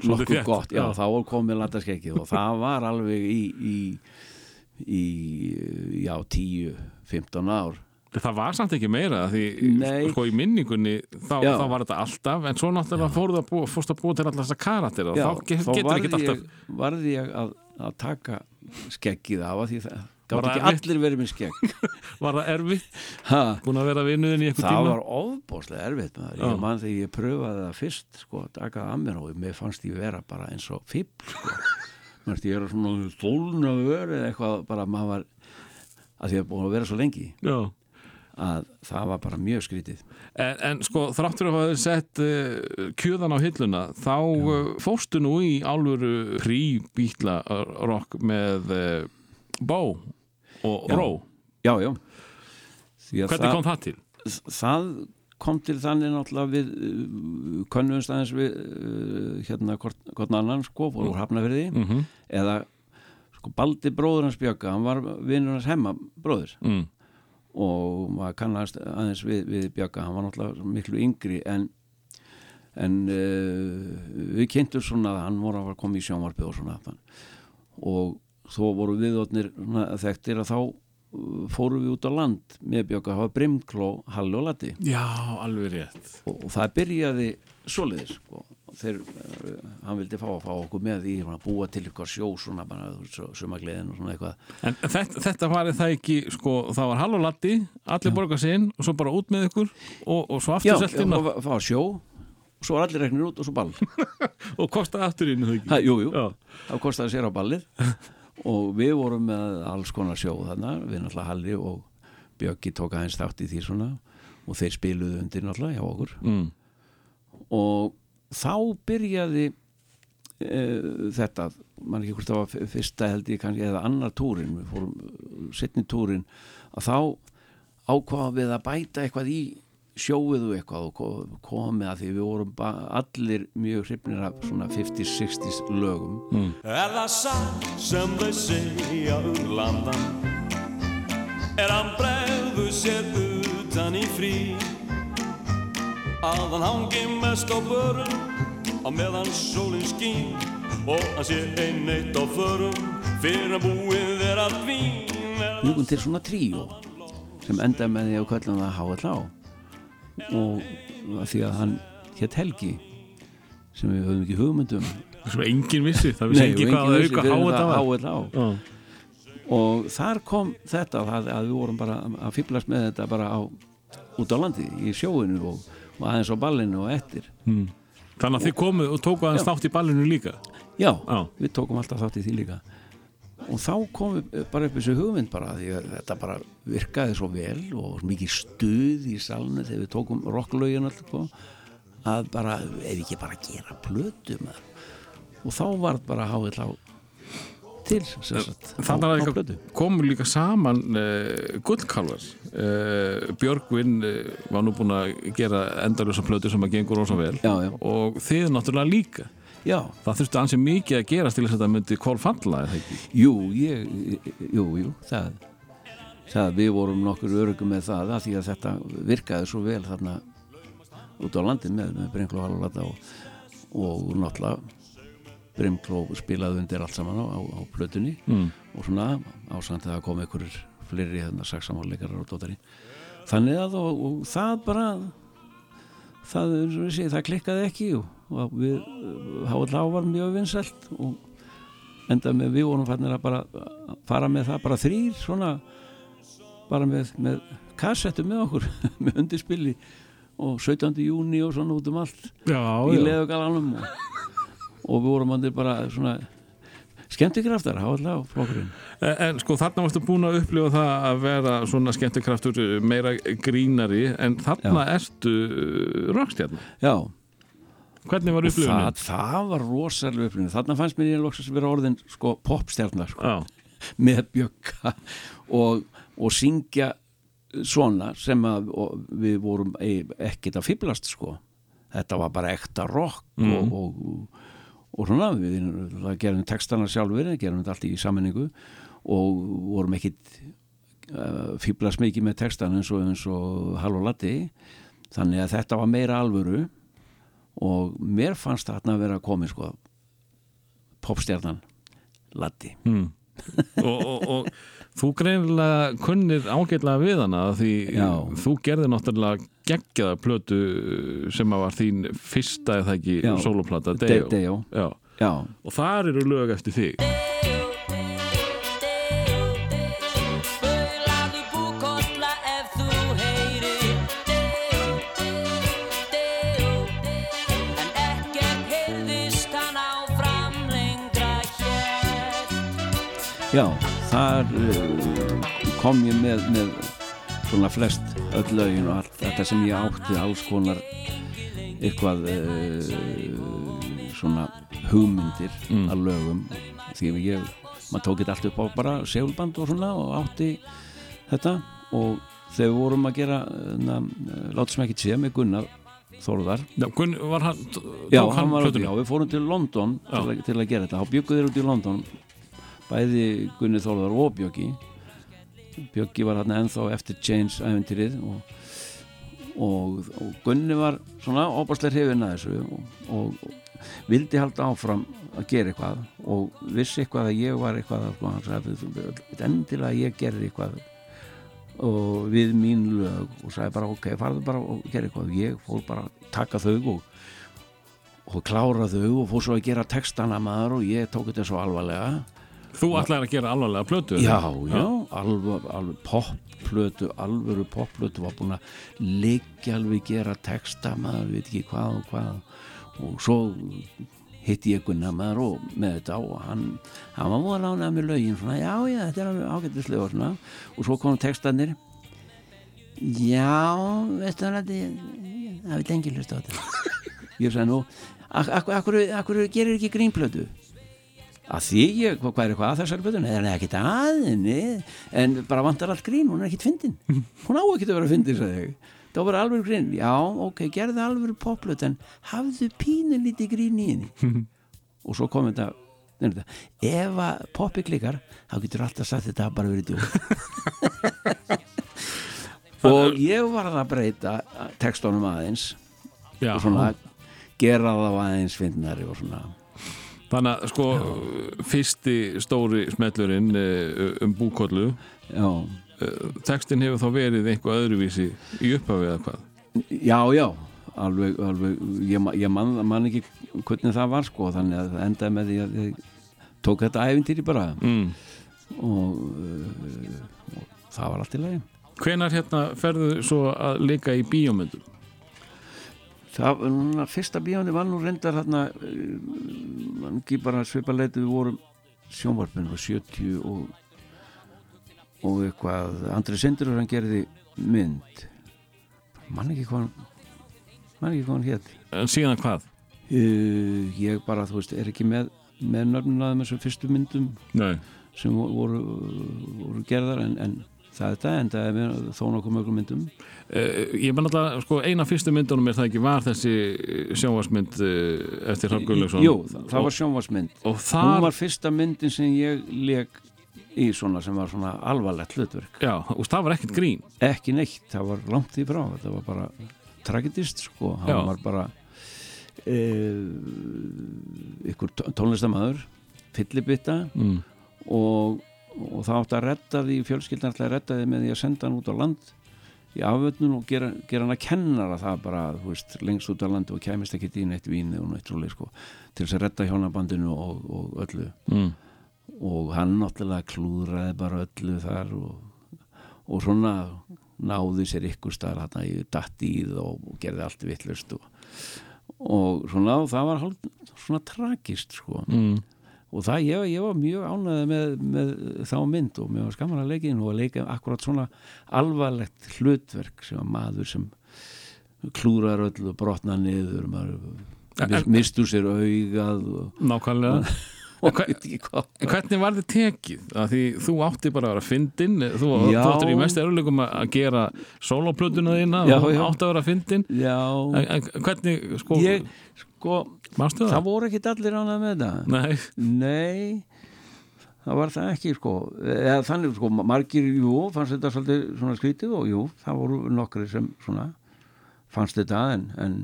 nokkuð gott, já,
já.
þá komið lataskeggið og það var alveg í í, í já, 10-15 ár
það var samt ekki meira því
Nei.
sko í minningunni þá, þá var þetta alltaf en svo náttúrulega fóruð að búa, fórst að búa til alltaf þessa karakter og
Já,
þá get,
þá
getur ekki alltaf
ég, varði ég að, að taka skeggið af að því það gátt
það
ekki
erfitt?
allir verið með skegg
var það erfitt,
ha,
búin að vera vinnuðin í eitthvað
það
tíma
var ofbóðslega erfitt maður. Ég mann þegar ég pröfaði það fyrst sko, að taka það að mér og mér fannst ég vera bara eins og fíbl sko. Mennst, ég er svona stólna vör eða eitthvað bara maður var að því að búin að vera svo lengi
Já.
Að það var bara mjög skrítið.
En, en sko þráttur að hafa sett uh, kjöðan á hilluna þá uh, fórstu nú í álfuru prí-bítla rock með uh, bó og
Já.
ró
já, já.
Hvernig
það,
kom það til?
það kom til þannig náttúrulega við könnumst aðeins við hérna hvort, hvort annan sko, fór úr hafnafyrði
Mm
eða sko Baldi bróður hans Bjögga hann var vinnur hans hemma bróður
mm.
Og maður kannast aðeins við, við Bjögga hann var náttúrulega miklu yngri en en uh, við kynntum svona að hann voru að koma í sjónvarpið og svona og þó voru viðotnir þekktir að þá uh, fórum við út á land með það var Brimkló, Halli og Latti
Já, alveg rétt.
Og, og það byrjaði svoleiðis sko. Þeir, uh, hann vildi fá að fá okkur með í að búa til eitthvað sjó svona bara sumagleðin og svona eitthvað
En þetta, þetta var það ekki, sko, það var hall og latti, allir borga sinn og svo bara út með ykkur og, og svo
já,
aftur selt inn
fá, fá sjó og svo var allir reknir út og svo ball
og kostaði aftur inn, það ekki?
jú, jú,
Já.
þá kostaði sér á ballið og við vorum með alls konar sjó þarna, við náttúrulega Halli og Bjöggi tók aðeins þátt í því svona og þeir spiluðu undir náttúrulega hjá okkur
Mm.
og þá byrjaði uh, þetta mann ekki hvort það var fyrsta held ég kannski eða annar túrin við fórum setni túrin að þá ákvaðum við að bæta eitthvað í sjóið og eitthvað og ko- komið að því við vorum ba- allir mjög hrifnir af svona 50s, 60s lögum.
Er það satt sem þau segja um landan? Er hann bregðu sér utan í frí Að hann hangi mest á börum Á meðan sólinn skín. Og hann sé einn eitt á förum Fyrir að búið er að vín
mjögum til svona tríó sem endaði með því að kallum það HLA og að því að hann hétt Helgi sem við höfum ekki hugmyndum
Svo engin vissi, það vissi ekki hvað að auka háa
HLA
Já.
og þar kom þetta það, að við vorum bara að fýblast með þetta bara á, út á landi í sjóinu og, og aðeins á ballinu og eftir.
Þannig að þið komuð og tóku aðeins þátt í ballinu líka?
Já,
Já.
við tókum alltaf þátt í því líka. Og þá kom við bara upp þessu hugmynd bara því að þetta bara virkaði svo vel og mikið stuð í salnu þegar við tókum rocklaugin alltaf sko, að bara, ef ekki bara gera plötu með og þá var bara háið á til
Þannig að það komu líka saman uh, gullkálvar uh, Björgvin uh, var nú búin að gera endalösa plötu sem að gengur rosa vel.
Já, já.
og þið náttúrulega líka.
Já,
það þurfti ansi mikið að gerast til þess að þetta myndi kól falla eða ekki?
Jú, ég jú, jú, það það við vorum nokkur örugum með það að því að þetta virkaði svo vel þarna út á landin með, með Brimkló Halvalata og, og náttúrulega Brimkló spilaði undir allt saman á, á, á plötunni
mm.
og svona ásand það kom einhverjur fleiri hérna saksamáleikarar og dótari þannig að og, og það bara það, segi, það klikkaði ekki og, við háið var mjög vinsælt og enda með við vorum fannir að bara að fara með það bara þrýr svona bara með, með kassettu með okkur með undirspili og 17. júni og svona út um allt
Já,
í leðugalanum og, og við vorum andir bara svona skemmtikraftar, hafa alltaf flokkurinn.
En, en sko þarna varstu búin að upplifa það að vera svona skemmtikraftur uh, meira grínari en þarna ertu uh, rockstjarn.
já,
Hvernig var
og
upplifunin?
það, það var rosalega upplifin þarna fannst mér ég loksast vera orðin sko popstjarnar sko,
Já,
með bjögga og, og syngja svona sem að við vorum ei- ekkert að fýblast sko. Þetta var bara ekta rock og, og, og svona við gerum textana sjálfur gerum þetta allt í sammenningu og vorum ekkit uh, fýblast mikið með textana eins og, eins og Hall og Latti þannig að þetta var meira alvöru og mér fannst þarna að vera að komi sko popstjarnan Latti
og, og, og þú greinilega kunnir ágætlega við hana því
Já.
þú gerði náttúrulega geggjaða plötu sem að var þín fyrsta eða ekki soloplata,
De-
Deo.
Deo.
Já.
já,
Og þar eru lög eftir þig.
Já þar uh, kom ég með, með svona flest öll lögin og allt þetta sem ég átti alls konar eitthvað uh, svona hugmyndir að lögum. Því að ég, maður tók þetta allt upp á bara segulband og svona og átti þetta. Og þegar við vorum að gera látum sem ekki sé með Gunnar Þórðar.
Já, Gunn, var hann,
Já,
tók
hann var, já, við fórum til London til að, til að gera þetta, þá bjöggu þeir út í London bæði Gunni Þórðar og Bjöggi. Bjöggi var hann ennþá eftir Change æventýrið og, og, og Gunni var svona óbærslega hrifin að þessu og, og, og vildi halda áfram að gera eitthvað og vissi eitthvað að ég var eitthvað að sko, hann sagði, "Þú- þú- endilega að ég gerði eitthvað og við mín lög. Og sagði bara ok, farðu bara og gera eitthvað. Ég fór bara að taka þau og og klára þau og fór svo að gera textana maður og ég tók þetta svo alvarlega
Þú ætlaðir að gera alvarlega plötu?
já, já, alveg, alveg popplötu, alvöru popplötu var búin að liggja alveg gera texta maður, veit ekki hvað og hvað. Og svo hitti ég Gunnar maður og með þetta og hann, hann var múið að lána með lögin svona, já, já, þetta er alveg ágættislega og svona, og svo kom textanir já, veistu það það veit engin hlust á þetta. Ég sagði nú ak ak akkur, akkur gerir ekki grínplötu að því ég, hvað, er eitthvað að þessari plötu nei, það er ekkit aðinni en bara vantar allt grín, hún er ekkit fyndin. Hún á ekkit að vera fyndin, sagði ég. Það var alveg grín, já, ok, gerði alveg popplötu en hafðu pínu lítið grín í henni. Og svo kom þetta nefnir þetta, ef að poppi klikkar þá getur alltaf sagt þetta bara verið djúk og ég var að breyta textunum aðeins
Já,
og svona gera það aðeins fyndnari og svona
Þannig að sko fyrsti stóri smellurinn eh, um búkollu
já,
textin hefur þá verið einhvað öðruvísi í upphafið eða hvað?
Já, já alveg, alveg ég, ég man, man ekki hvernig það var sko þannig að endaði með því að ég tók þetta æfintýri bara.
Mm.
og, uh, og það var allt í lagi.
Hvenar hérna ferðu svo að leika í bíómyndum?
Það núna fyrsta bíóndi var nú reyndar uh, ekki bara svipa leiti við vorum sjónvarpinu og 70 og og eitthvað Andri Sindur hann gerði mynd mann ekki hvað mann ekki hvað hann hétt
En síðan hvað?
uh, ég bara þú veist er ekki með með nöfnunaðum þessum fyrstu myndum
Nei.
sem voru, voru gerðar en, en það þetta en það er þó nokkuð mjög myndum.
Uh, ég menn alltaf, sko, eina fyrstu myndunum er það ekki var þessi sjónvarsmynd uh, eftir Hrafn Gunnlaugsson
Jú, það, það var sjónvarsmynd
og þar,
var fyrsta myndin sem ég leik í svona sem var svona alvarlegt hlutverk.
Já, og það var ekkert grín.
Ekki neitt, það var langt í frá þetta var bara tragedist sko, hann
Já.
var bara ykkur tó- tónlistamæður fyllibitta
mm.
og, og það átti að redda því fjölskyldan ætlaði að redda því með því að senda hann út á land í afvöldnun og gera, gera hann að kennara það bara, þú veist, lengst út á landi og kæmist ekki í neitt víni og neitt rúli sko, til þess að redda hjónabandinu og, og öllu
Mm.
og hann náttúrulega klúðraði bara öllu þar og, og svona náði sér ykkur staðar hann í datt í það og, gerði allt vittlust og, og svona það var hálf, svona tragist sko
mm.
Og það ég, ég var mjög ánæði með, með þá mynd og mér var skamman að leika inn og að leika akkurat svona alvarlegt hlutverk sem að maður sem klúrar öll og brotna niður maður mis, mistur sér augað og,
nákvæmlega.
og
En hvernig var þið tekið? Að því þú átti bara að vera fyndin þú, þú áttir í mest eruleikum að að gera sóloplötuna þína
Já,
og
já.
átti að vera fyndin
Já,
en, en hvernig, sko,
ég sko, það?
það?
voru ekki allir ánæði með þetta
Nei,
Nei, það var það ekki sko, eða þannig sko margir, jú, fannst þetta svolítið svona skrítið og jú, það voru nokkri sem svona fannst þetta en, en,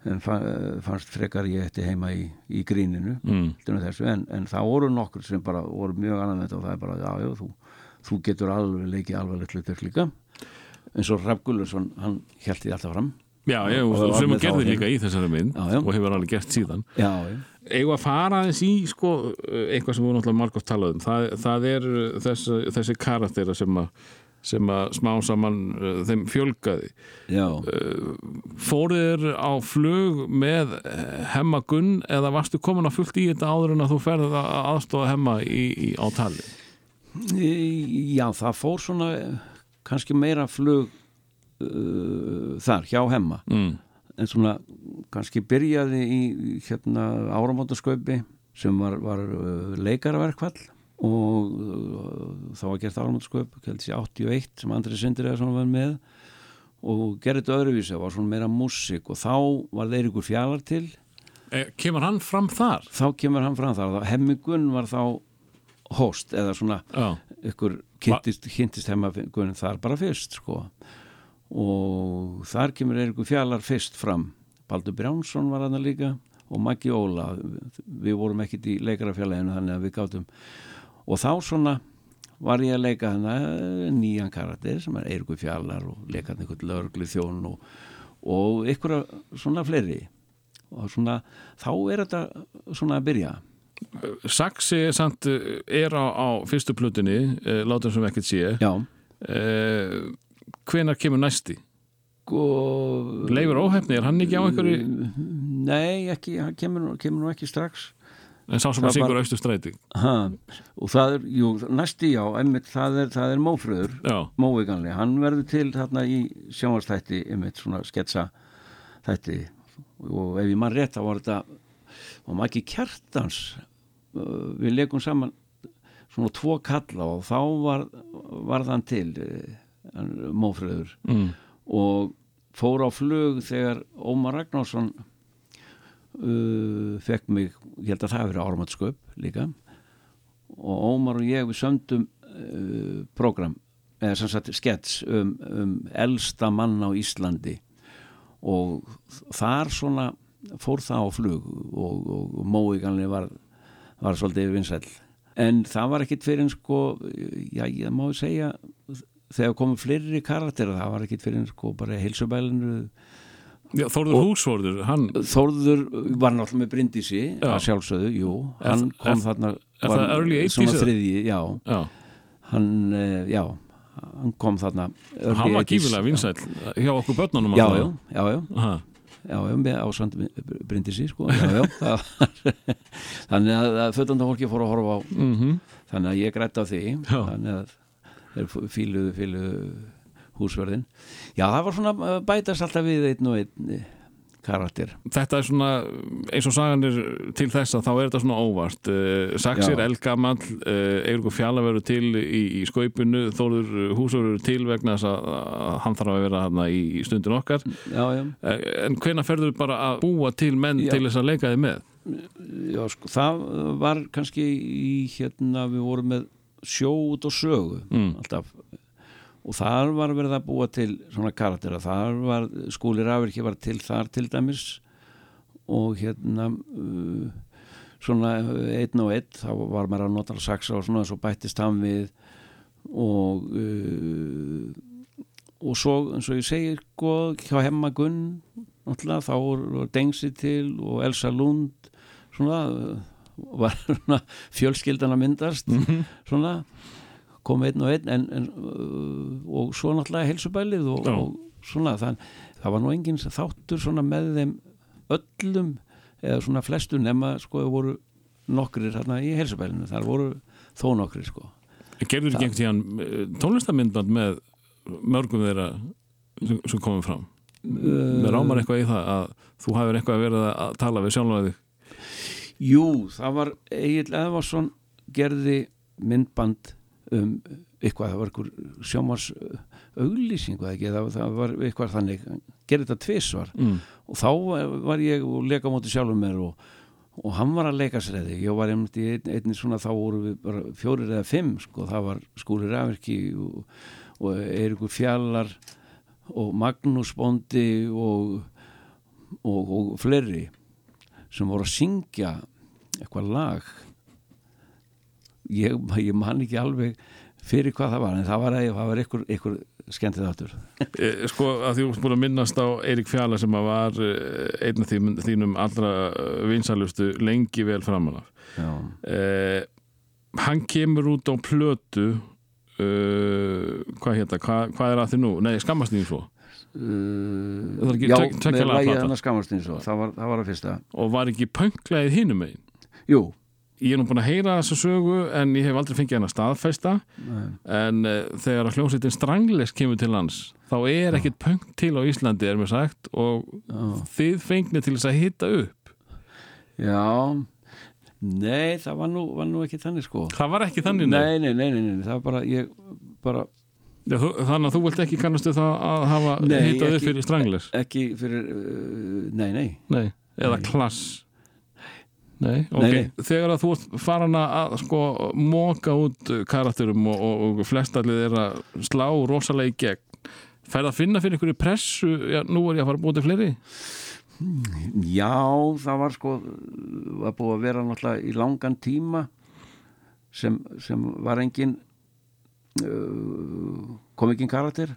fannst frekar ég eftir heima í, í gríninu
mm.
þessu, en, en það voru nokkur sem bara voru mjög annað með þetta og það er bara, já, já, þú, þú getur alveg leikið alveg hlutverk líka. Eins og Raff Gullursson, hann held því alltaf fram.
Já, ég,
Og- og
sem að gerði líka í þessari mynd
Já, já.
og hefur alveg gert síðan.
Já, já,
Eigum að fara aðeins í sko, eitthvað sem við náttúrulega margótt talað um. Það, það er þessi, þessi karaktera sem að, sem að smá saman uh, þeim fjölgaði
já.
fóruður á flug með eh, hemma Gunn eða varstu komin að fullt í þetta áður en að þú ferðið að aðstofa hemma í, í, á tali
Í- Já, það fór svona eh, kannski meira flug uh, þar hjá hemma
mm.
en svona kannski byrjaði í hérna áramótasköpi sem var, var uh, leikaraverkvall og uh, þá var gert áramótasköp held ég 81 sem Andri Sindir eða svona var með. Og gerði þetta öðruvísi, það var svona meira músík og þá var þeir ykkur fjalar til.
E, Kemur hann fram þar?
þá kemur hann fram þar, hemmigun var þá host eða svona
Já,
ykkur kynntist, kynntist hemmagunum þar bara fyrst sko. Og þar kemur Eirikur Fjallar fyrst fram. Baldur Brjánsson var hann líka og Maggi Óla. Við vorum ekkit í leikarafjallaginu þannig að við gátum og þá svona var ég að leika hana nýjan karakter sem er Eirikur Fjallar og leika hann einhvern lögreglu þjón og, og ykkur svona fleiri. Og svona þá er þetta svona að byrja.
Saxi samt eh, er á, á fyrstu plutunni e, látum sem ekkert sé.
Já.
E, hvenar kemur næsti?
og
Leifur óhefni, er hann ekki á einhverju
Nei, ekki, hann kemur, kemur nú ekki strax
en sá sem að syngur austur stræti.
Ha, og það er, jú, næsti já einmitt, það er, það er mófröður
Já,
móviganli, hann verður til þarna í sjónvarstætti, einmitt svona sketsa þætti. Og ef ég mann rétt þá var þetta og maður ekki kjartans við leikum saman svona tvo kalla og þá var, var þann til mófröður.
Mm.
og fór á flug þegar Ómar Ragnarsson uh, fekk mig ég held að það verið áramöndssköp líka. Og Ómar og ég við sömdum uh, program eða sem sagt skets um, um elsta mann á Íslandi. Og þar svona fór það á flug og, og, móiganli var, var svolítið vinsæll. En það var ekkit fyrir sko já, ég má segja þegar komu fleiri karakter það var ekkit fyrir sko bara heilsubælinu
Já, Þórður Húsvörður, hann
Þórður var náttúrulega með Bryndísi
Já.
að sjálfsögðu, jú
Er-
hann kom
er-
þarna
er það early 80s
svona
eða?
þriðji, já,
Já,
hann, eh, já hann kom þarna
hann var
80s,
gífilega vinsæll hjá okkur börnunum
já, já,
allavega.
já, já,
Aha.
já, já, með ásand Bryndísi, sko, já, já það þannig að, að fötanda fólki fór að horfa á
Mhm.
þannig að ég grætti á því
Já.
þannig að þeir fíluðu, fíluðu húsverðin já, það var svona eh, bætast alltaf við einn og einn eh, karakter
Þetta er svona, eins og sagan er til þess að þá er þetta svona óvart Saxir,
Já.
Elgamall Eiríkur Fjalla verður til í, í skaupinu Þórður Húsvörður verður til vegna þess að, að hann þarf að vera þarna í, stundin okkar
já, já
En hvenær ferður bara að búa til menn
Já.
til þess að leika þið með?
Já, sko, það var kannski í hérna, við vorum með sjó út og sögu
Mm.
alltaf og þar var verið að búa til svona karaktera, þar var skúli Rafirki var til þar til dæmis. Og hérna uh, svona einn og einn þá var maður að nota saxa og svona svo bættist hann við. Og uh, og svo eins og ég segir sko, hjá Hemma Gunn náttúrulega, þá voru Dengsi til og Elsa Lund svona uh, var svona fjölskyldan að myndast svona kom einn og einn en, en, uh, og svo náttúrulega helsubælið og, og svona þann, það var nú engin þáttur svona með þeim öllum eða svona flestu nema sko voru nokkrir hérna í helsabælinu þar voru þó nokkrir sko
Gerður ekki einhvern tíðan tónlistamindband með mörgum þeirra sem, komum fram?
Uh,
Með rámar eitthvað í það að þú hafur eitthvað verið að tala við sjálflega þig?
Jú, það var Egil Eðvarsson gerði myndband um eitthvað, það var eitthvað sjómars auglýsing eða það, það var eitthvað þannig gerði þetta tvisvar.
Mm.
og þá var ég og leika á móti sjálfum mér og, og hann var að leika sér eða ég var einmitt í ein, einni svona þá voru við bara fjórir eða fimm sko, það var Skúli Rafirki og, og Eirikur Fjallar og Magnús Bondi og, og, og fleiri sem voru að syngja eitthvað lag ég, ég man ekki alveg fyrir hvað það var en það var, það var einhver, einhver skemmtið áttur
Eh, Sko að því að minnast á Eirik Fjalla sem að var eh, einn af þínum, þínum allra vinsalustu lengi vel framan af.
Já,
Eh, hann kemur út á plötu uh, hvað hérna, hvað, hvað er að því nú? Nei, skammast því svo
uh,
ekki
já með
plata.
hann að skamast eins og það var, það var að fyrsta
og var ekki pönglaðið hinum megin
Jú,
Ég er nú búin að heyra þessa sögu en ég hef aldrei fengið hann að staðfesta.
Nei.
en uh, þegar að hljómsveitin Strangles kemur til lands þá er ekkit pöng til á Íslandi er mér sagt og
já,
þið fengnið til þess að hitta upp.
Já. Nei, það var nú, var nú ekki þannig sko.
Það var ekki þannig nei.
nei, nei, nei, nei, nei, það var bara ég bara
Já, þú, Þannig að þú vilt ekki kannastu það að hafa hittað upp fyrir Strangles
ekki fyrir uh, Nei, nei,
Nei, eða klass Nei, ok.
Nei, nei.
Þegar að þú ert farin að sko móka út karakterum og, og, og flestallið er að slá rosalega í gegn færð að finna fyrir ykkur pressu já, nú er ég að fara að búið til fleiri?
Já, það var sko var búið að vera náttúrulega í langan tíma sem, sem var engin uh, kom ekki karakter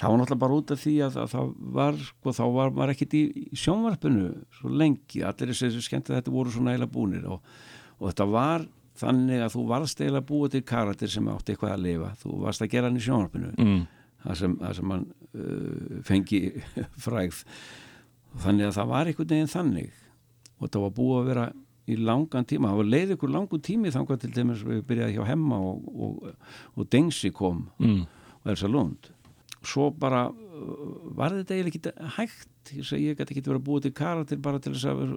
það var náttúrulega bara út af því að, að það var sko, þá var maður ekkit í, sjónvarpinu svo lengi, allir þessi sem skemmt að þetta voru svona eiginlega búnir og, og þetta var þannig að þú varst eiginlega búið til karakter sem átti eitthvað að lifa. Þú varst að gera hann í sjónvarpinu.
Mm.
það sem, það sem hann uh, fengi frægð. Þannig að það var einhvern veginn þannig. Og þetta var búið að vera í langan tíma, það var leið ykkur langun tími þangar til dæmis við byrjaði hjá Hemma og, og, og Dengsi kom
Mm.
og Elsa Lund svo bara uh, var þetta eiginlega ekki hægt? Ég segi ég gæti ekki verið að búið til karakter bara til þess að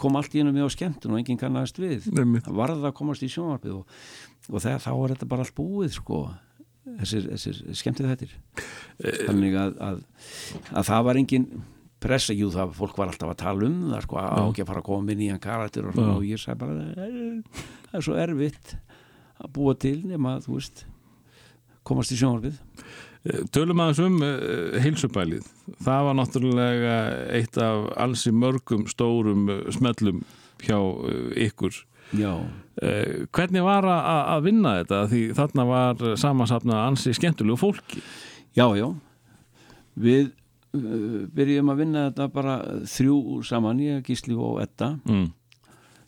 koma allt í hennu með á skemmtun og enginn kannast við.
Einmitt.
það varð að komast í sjónvarpið og, og þegar þá er þetta bara allt búið sko. Þessir, þessir skemmtið þettir þannig að, að, að það var engin pressa, jú það fólk var alltaf að tala um það sko, á ekki að fara að koma með nýjan karakter og, svona, og ég sagði bara "Eh, það er svo erfitt að búa til nema að þú veist komast í sjónvarpið.
Eh, Tölum aðeins um uh, heilsubælið það var náttúrulega eitt af alls í mörgum stórum uh, smellum hjá uh, ykkur.
Já,
hvernig var að, að vinna þetta? Því þarna var samansapna ansi skemmtilegu fólki.
Já, já. Við byrjum að vinna þetta bara þrjú saman, ég, Gísli og Edda.
Mm.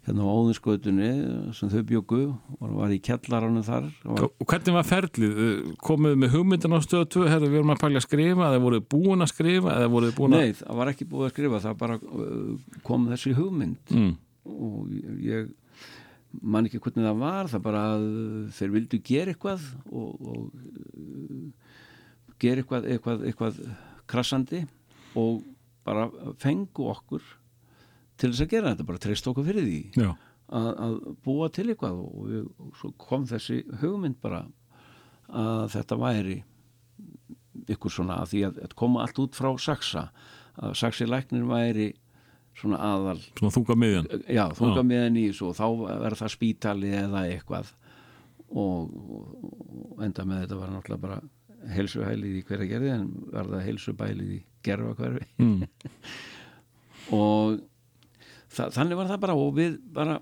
Hérna á óðinskautunni sem þau bjöggu og var í kjallarannu þar. Og
og hvernig var ferlið? Uh, komuð með hugmyndin á stöðu 2 herðu við erum að pælja að skrifa eða voruð búin að skrifa eða voruð búin að
Nei, það var ekki búið að skrifa, það bara uh, kom þessi hugmynd.
Mm.
og ég man ekki hvernig það var, það bara að þeir vildu gera eitthvað og, og uh, gera eitthvað, eitthvað, eitthvað krassandi og bara fengu okkur til þess að gera þetta, bara treyst okkur fyrir því að, að búa til eitthvað. Og, við, og svo kom þessi hugmynd bara að þetta væri ykkur svona að því að, að koma allt út frá Saxa að Saxi læknir væri svona aðal
svona þunga miðjan
já, þunga með henni í þessu og þá verður það spítali eða eitthvað. Og, og, enda með þetta var náttúrulega bara helsuhælið í hverja gerði en verða helsubælið í gerfa hverfi
mm.
og þa þannig var það bara og við bara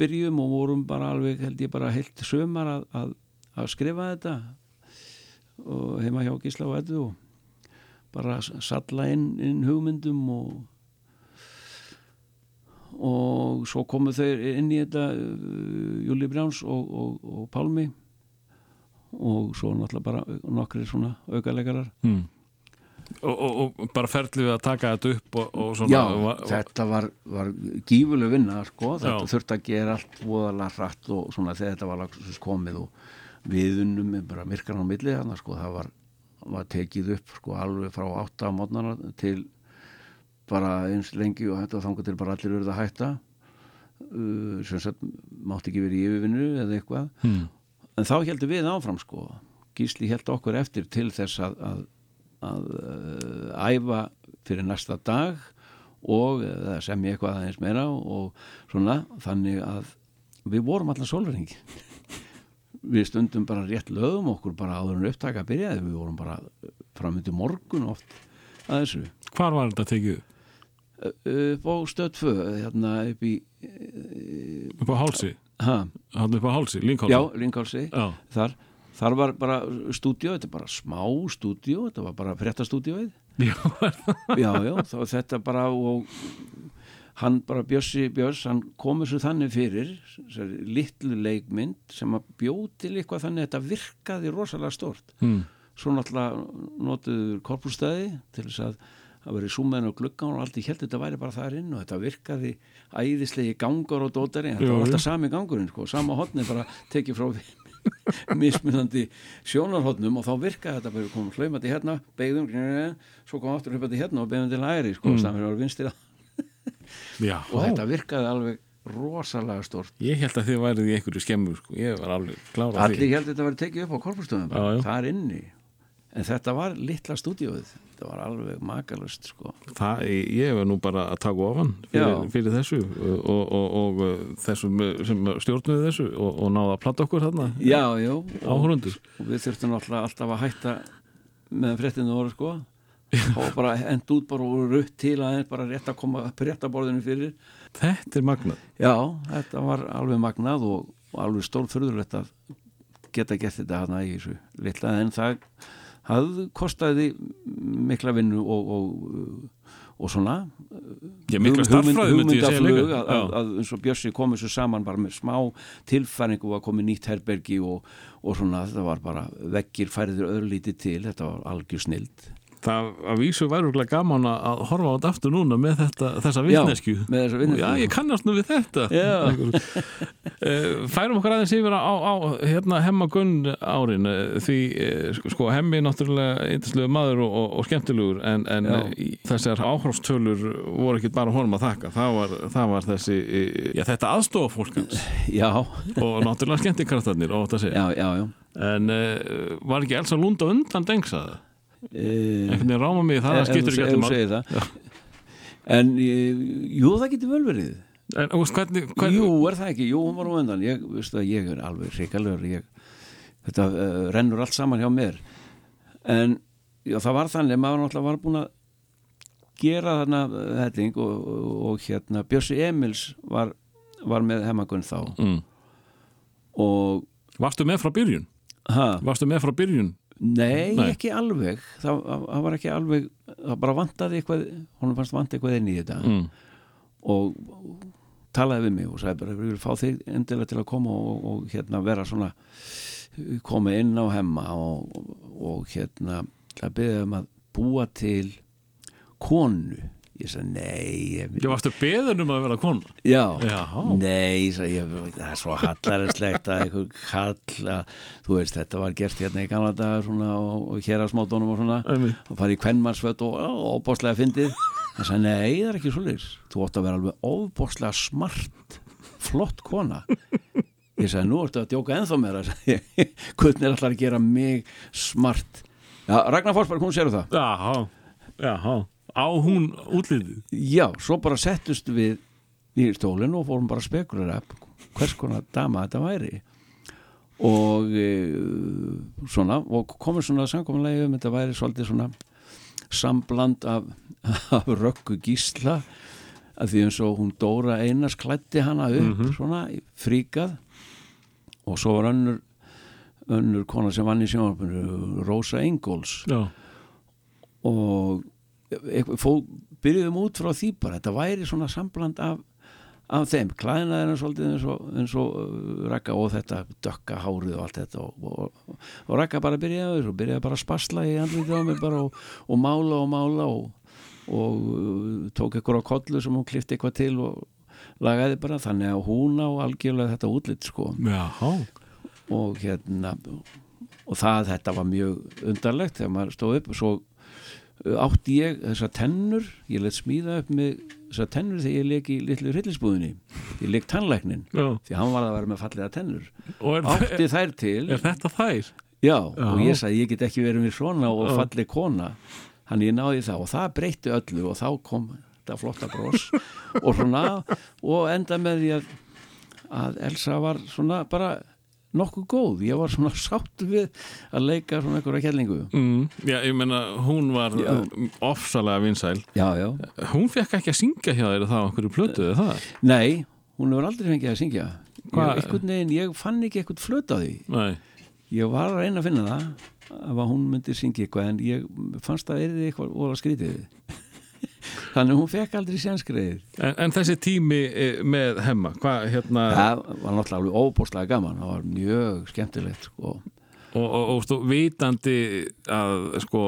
byrjum og vorum bara alveg held ég bara heilt sömar að, að, að skrifa þetta og heima hjá Gísla og Eddu og bara salla inn, inn hugmyndum og og svo komu þau inn í þetta uh, Júli Brjáns og, og, og Pálmi og svo náttúrulega bara nokkri svona aukalegarar
Mm. Og, og, og bara ferli við að taka þetta upp og, og svona
Já, þetta var, var gífuleg vinna sko, þetta
Já.
þurfti að gera allt voðalega hratt og svona þegar þetta var lagsins komið og við unnum með bara myrkan á milli þarna sko, það var, var tekið upp sko alveg frá átta á mótnana til bara eins lengi og þetta þangur til bara allir verið að hætta. Uh, sem sagt mátti ekki verið í yfirvinnu eða eitthvað.
Hmm.
en þá heldum við áfram sko. Gísli held okkur eftir til þess að, að, að uh, æfa fyrir næsta dag og uh, semja eitthvað aðeins meira og svona þannig að við vorum allan sólverðingi við stundum bara rétt lögum okkur bara áður en upptaka byrjaði. Við vorum bara framöndi morgun oft að þessu.
Hvar var þetta tekið upp?
Upp á stöð 2 hérna upp í
upp á hálsi,
ha,
hann upp á hálsi, Lincoln
já, Ringálsi
já,
þar, þar var bara stúdíó, þetta er bara smá stúdíó, þetta var bara fréttastúdíóið.
Já,
já, já, þá þetta bara og hann bara Bjössi Björs, hann komur svo þannig fyrir litlu leikmynd sem að til eitthvað þannig þetta virkaði rosalega stort
hmm.
svo náttúrulega notuður korpúrstæði til þess að það verið súmenn og gluggan og allt í held þetta væri bara þar inn og þetta virkaði æðislegi gangur og dótari þetta var alltaf sami gangurinn sko, sama hotni bara tekið frá mismunandi sjónarhotnum og þá virkaði þetta bara komum hlaumandi hérna, beigðum svo kom aftur hlaupandi hérna og beigðum til hægri sko, mm. stafnir var vinstir og þetta virkaði alveg rosalega stort
ég held að þið værið í einhverju skemmu sko. ég var alveg klára á
allir
því
held þetta verið tekið upp á korpúrstöðum
Já, já.
þar inni en þetta var litla stúdíóið. Þetta var alveg makalust sko.
Það, ég var nú bara að taka ofan fyrir, fyrir þessu og, og, og, þessum sem stjórnuðu þessu og, og náða að platta okkur þarna
Já, já,
áhörundur
og við þurftum alltaf, að hætta með fréttinu voru sko. Og bara hend út bara og rutt til aðeins bara rétt að koma upp réttaborðinu fyrir.
Þetta er magnað.
Já, þetta var alveg magnað og, alveg stórfurðulegt að geta gert þetta hana í þessu litla. En það hafði kostaði mikla vinnu og, og, og svona.
Já, mikla segja
hugmyndaflug að, að, að eins og Bjössi komið svo saman bara með smá tilfæringu og að komið nýtt herbergi og, og svona þetta var bara veggir færiður öðrulítið til, þetta var algjör snild
það að vísu væri örugglega gaman að- horfa á þetta aftur núna með þetta, þessa
Já,
vitnesku
með þessa vitneskju.
Já, ég kannast nú við þetta.
Já.
Eh, Færum okkar aðeins yfir á, á hérna hemma gunn árin. Eh, því eh, sko- sko hemmi er náttúrulega eindislegu maður og, og, og skemmtilegur en, en
Já.
þessar áhrifstölur voru ekki bara honum að þakka. Það var, það var þessi, já þetta aðstofa fólkans
Já,
og náttúrulega skemmtikraftarnir ótt að segja.
Já, já, já.
en var ekki Elsa Lund á undan dengsaða einhvern veginn ráma mig það, það skiptur ekki
þú
mál
En jú, það getur vel verið.
En hvernig, hvernig
Jú, er það ekki, jú, hún var á undan. Ég, ég er alveg hrikalegur ég, þetta uh, rennur allt saman hjá mér. En já, það var þannig, maður náttúrulega var búin að gera þarna uh, helling og, og, og hérna Bjössi Emils var, var með hemmagunn þá.
Mm.
og
Varstu með frá byrjun?
ha,
Varstu með frá byrjun?
Nei,
Nei.
ekki alveg það, það var ekki alveg það bara vantaði eitthvað, honum fannst vant eitthvað inn í þetta
Mm.
og talaði við mig og sagði bara, við vil fá þig endilega til að koma og, og hérna vera svona koma inn á hemma og, og, hérna að byrja um að búa til konu ég sagði nei ég,
varstu beðin um að vera kona.
Já,
Já.
nei sagði, ég, það er svo hallarslegt að kall að, þú veist þetta var gert hérna í gamla dagar svona, og, hér að smótonum og svona.
Einmitt.
og farið í kvennmannsföt og óbáslega fyndið. Það sagði nei það er ekki svoleiðis. Þú átt að vera alveg óbáslega smart flott kona. Ég sagði nú ertu að djóka ennþá meira. Hvernig er alltaf að gera mig smart. Já, Ragnar Forsberg hún sér það?
Já, já Á hún útlitið?
Já, svo bara settust við í stólinn og fórum bara að spekulera hvers konar dama þetta væri. Og e, svona, og komum svona samkominlega um þetta væri svolítið svona sambland af, af röggu gísla að því eins og hún Dóra Einars klætti hana upp svona fríkað. Og svo var önnur önnur kona sem vann í sjónvarpinu Rósa Engóls
Já,
og byrjuðum út frá því bara, þetta væri svona sambland af, af þeim, klæðinaðina svolítið eins og, eins og uh, rakka og þetta dökka hárið og allt þetta og, og, og rakka bara að byrja á þessu og byrjaði bara að spasla í andlítið á mig bara og, og mála og mála og, uh, tók ykkur á kollu sem hún klifti eitthvað til og lagaði bara. Þannig að hún á algjörlega þetta útlit sko.
Já,
og hérna og það þetta var mjög undarlegt þegar maður stóð upp og svo átti ég þessar tennur ég let smíða upp með þessar tennur þegar ég leik í litlu hryllisbúðinni ég leik tannlæknin
já.
því hann var að vera með fallega tennur
er,
átti þær til
er þetta þær?
já, og ég sagði ég get ekki verið með svona og
Já.
falleg kona hann ég náði það og það breytti öllu og þá kom þetta flotta bros og svona og enda með því að, að Elsa var svona bara nokkuð góð, ég var svona sátt við að leika svona einhverja kellingu
Mm, já, ég meina, hún var
Já.
ofsalega vinsæl.
já, já,
Hún fekk ekki að syngja hjá þér þá okkur plötuðu það?
nei hún hefur aldrei fengið að syngja veginn, ég fann ekki eitthvað flöt á því
Nei.
ég var að reyna að finna það að hún myndi syngja eitthvað en ég fannst að erði eitthvað voru að skrítið þannig að hún fekk aldrei sjanskreið
En, en þessi tími eh, með hemma, hvað hérna,
það var náttúrulega alveg óbúslega gaman það var mjög skemmtilegt sko.
og, og, og stó, vitandi að sko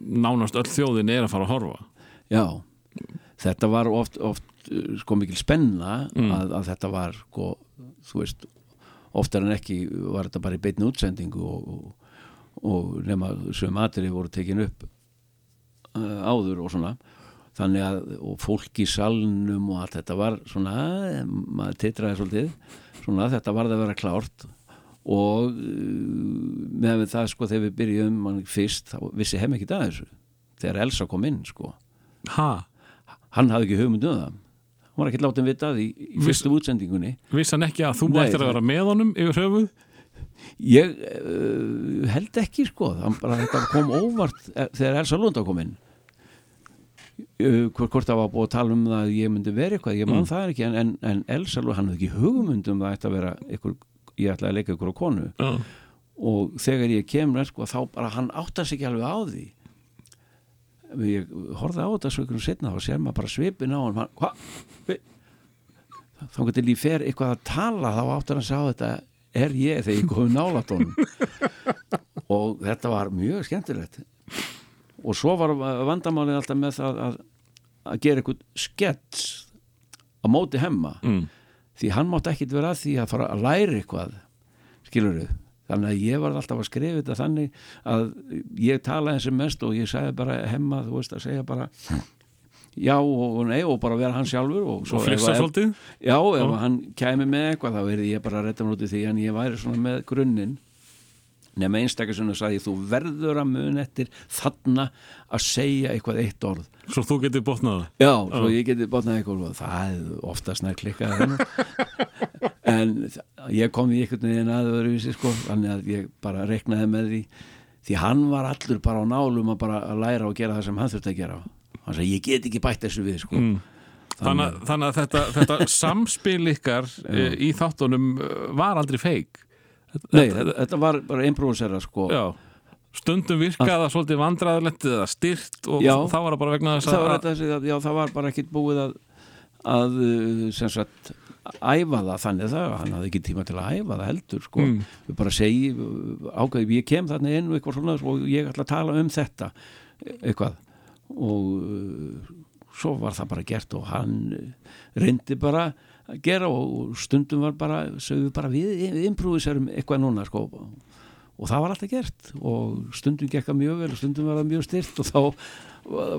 nánast öll þjóðin er að fara að horfa.
já, þetta var oft, oft sko mikil spenna
Mm.
að, að þetta var sko, þú veist oftar en ekki var þetta bara í beinni útsendingu og, og, og nema sem aðri voru tekin upp uh, áður og svona þannig að og fólk í salnum og allt þetta var svona maður titraði svolítið svona þetta varð að vera klárt. Og uh, með það sko þegar við byrjuðum mann fyrst þá vissi heim ekki það þessu þegar Elsa kom inn sko.
Ha?
hann hafði ekki hugmynd um það. Hann var ekki látið vita það í, í fyrstu útsendingunni.
Vissi hann ekki að þú ættir að vera með honum yfir höfuð?
ég uh, held ekki sko. Hann bara þetta kom óvart eh, þegar Elsa Lunda kom inn hvort, hvort það var búið að tala um það að ég myndi vera eitthvað, ég man
Mm.
það ekki en, en, en Elsa hann hafði ekki hugmynd um það ætti að vera ykkur, ég ætlaði að leika ykkur á konu
Já.
og þegar ég kemur sko, þá bara hann áttar sig ekki alveg á því ég horfði á þetta svo ykkur setna þá sér maður bara svipin á hann hann- hva? Þá getur líf fer eitthvað að tala þá áttar hann sig á þetta er ég þegar ég komið nálat honum og þetta var mjög skemmtilegt og svo var vandamálið alltaf með það að, að gera eitthvað skets á móti hemma.
Mm.
því hann mátti ekkit vera að því að fara að læra eitthvað skilur við þannig að ég var alltaf að skrifa þetta þannig að ég talaði sem mest og ég sagði bara hemma, þú veist að segja bara já og, nei og bara vera hann sjálfur. Og,
Og
ef-
svolítið?
já, ef hann kæmi með eitthvað þá verði ég bara að redda mér út í því en ég væri svona með grunninn nema einstakar sem það sagði þú verður að mun eftir þarna að segja eitthvað eitt orð
Svo þú getur botnað það?
Já, svo ég geti botnað eitthvað og það er oftast nær klikkað en ég kom í einhvern veginn að öðruvísi sko, þannig að ég bara reiknaði með því því hann var allur bara á nálum að bara að læra og gera það sem hann þurfti að gera hann sagði ég get ekki bætt þessu við sko.
Mm. Þannig, þannig að þetta, þetta samspil ykkar e, í þáttunum eh, var aldrei feik.
Nei, þetta, þetta var bara improvisera sko.
Já. Stundum virkaði það svolítið vandræðilegt eða styrt og
Já.
þá var það bara vegna þess
það
að...
þetta, þessi að, já, það var bara ekkit búið að, að uh, sem sagt æfa það þannig það, hann hafði ekki tíma til að æfa það heldur sko,
Mm.
við bara segi ákveði, ég kem þarna inn og eitthvað svona og ég ætla að tala um þetta eitthvað og uh, svo var það bara gert og hann reyndi bara að gera og stundum var bara sögðu bara við improviserum eitthvað núna sko. Og það var alltaf gert og stundum gekk það mjög vel og stundum var það mjög styrt og þá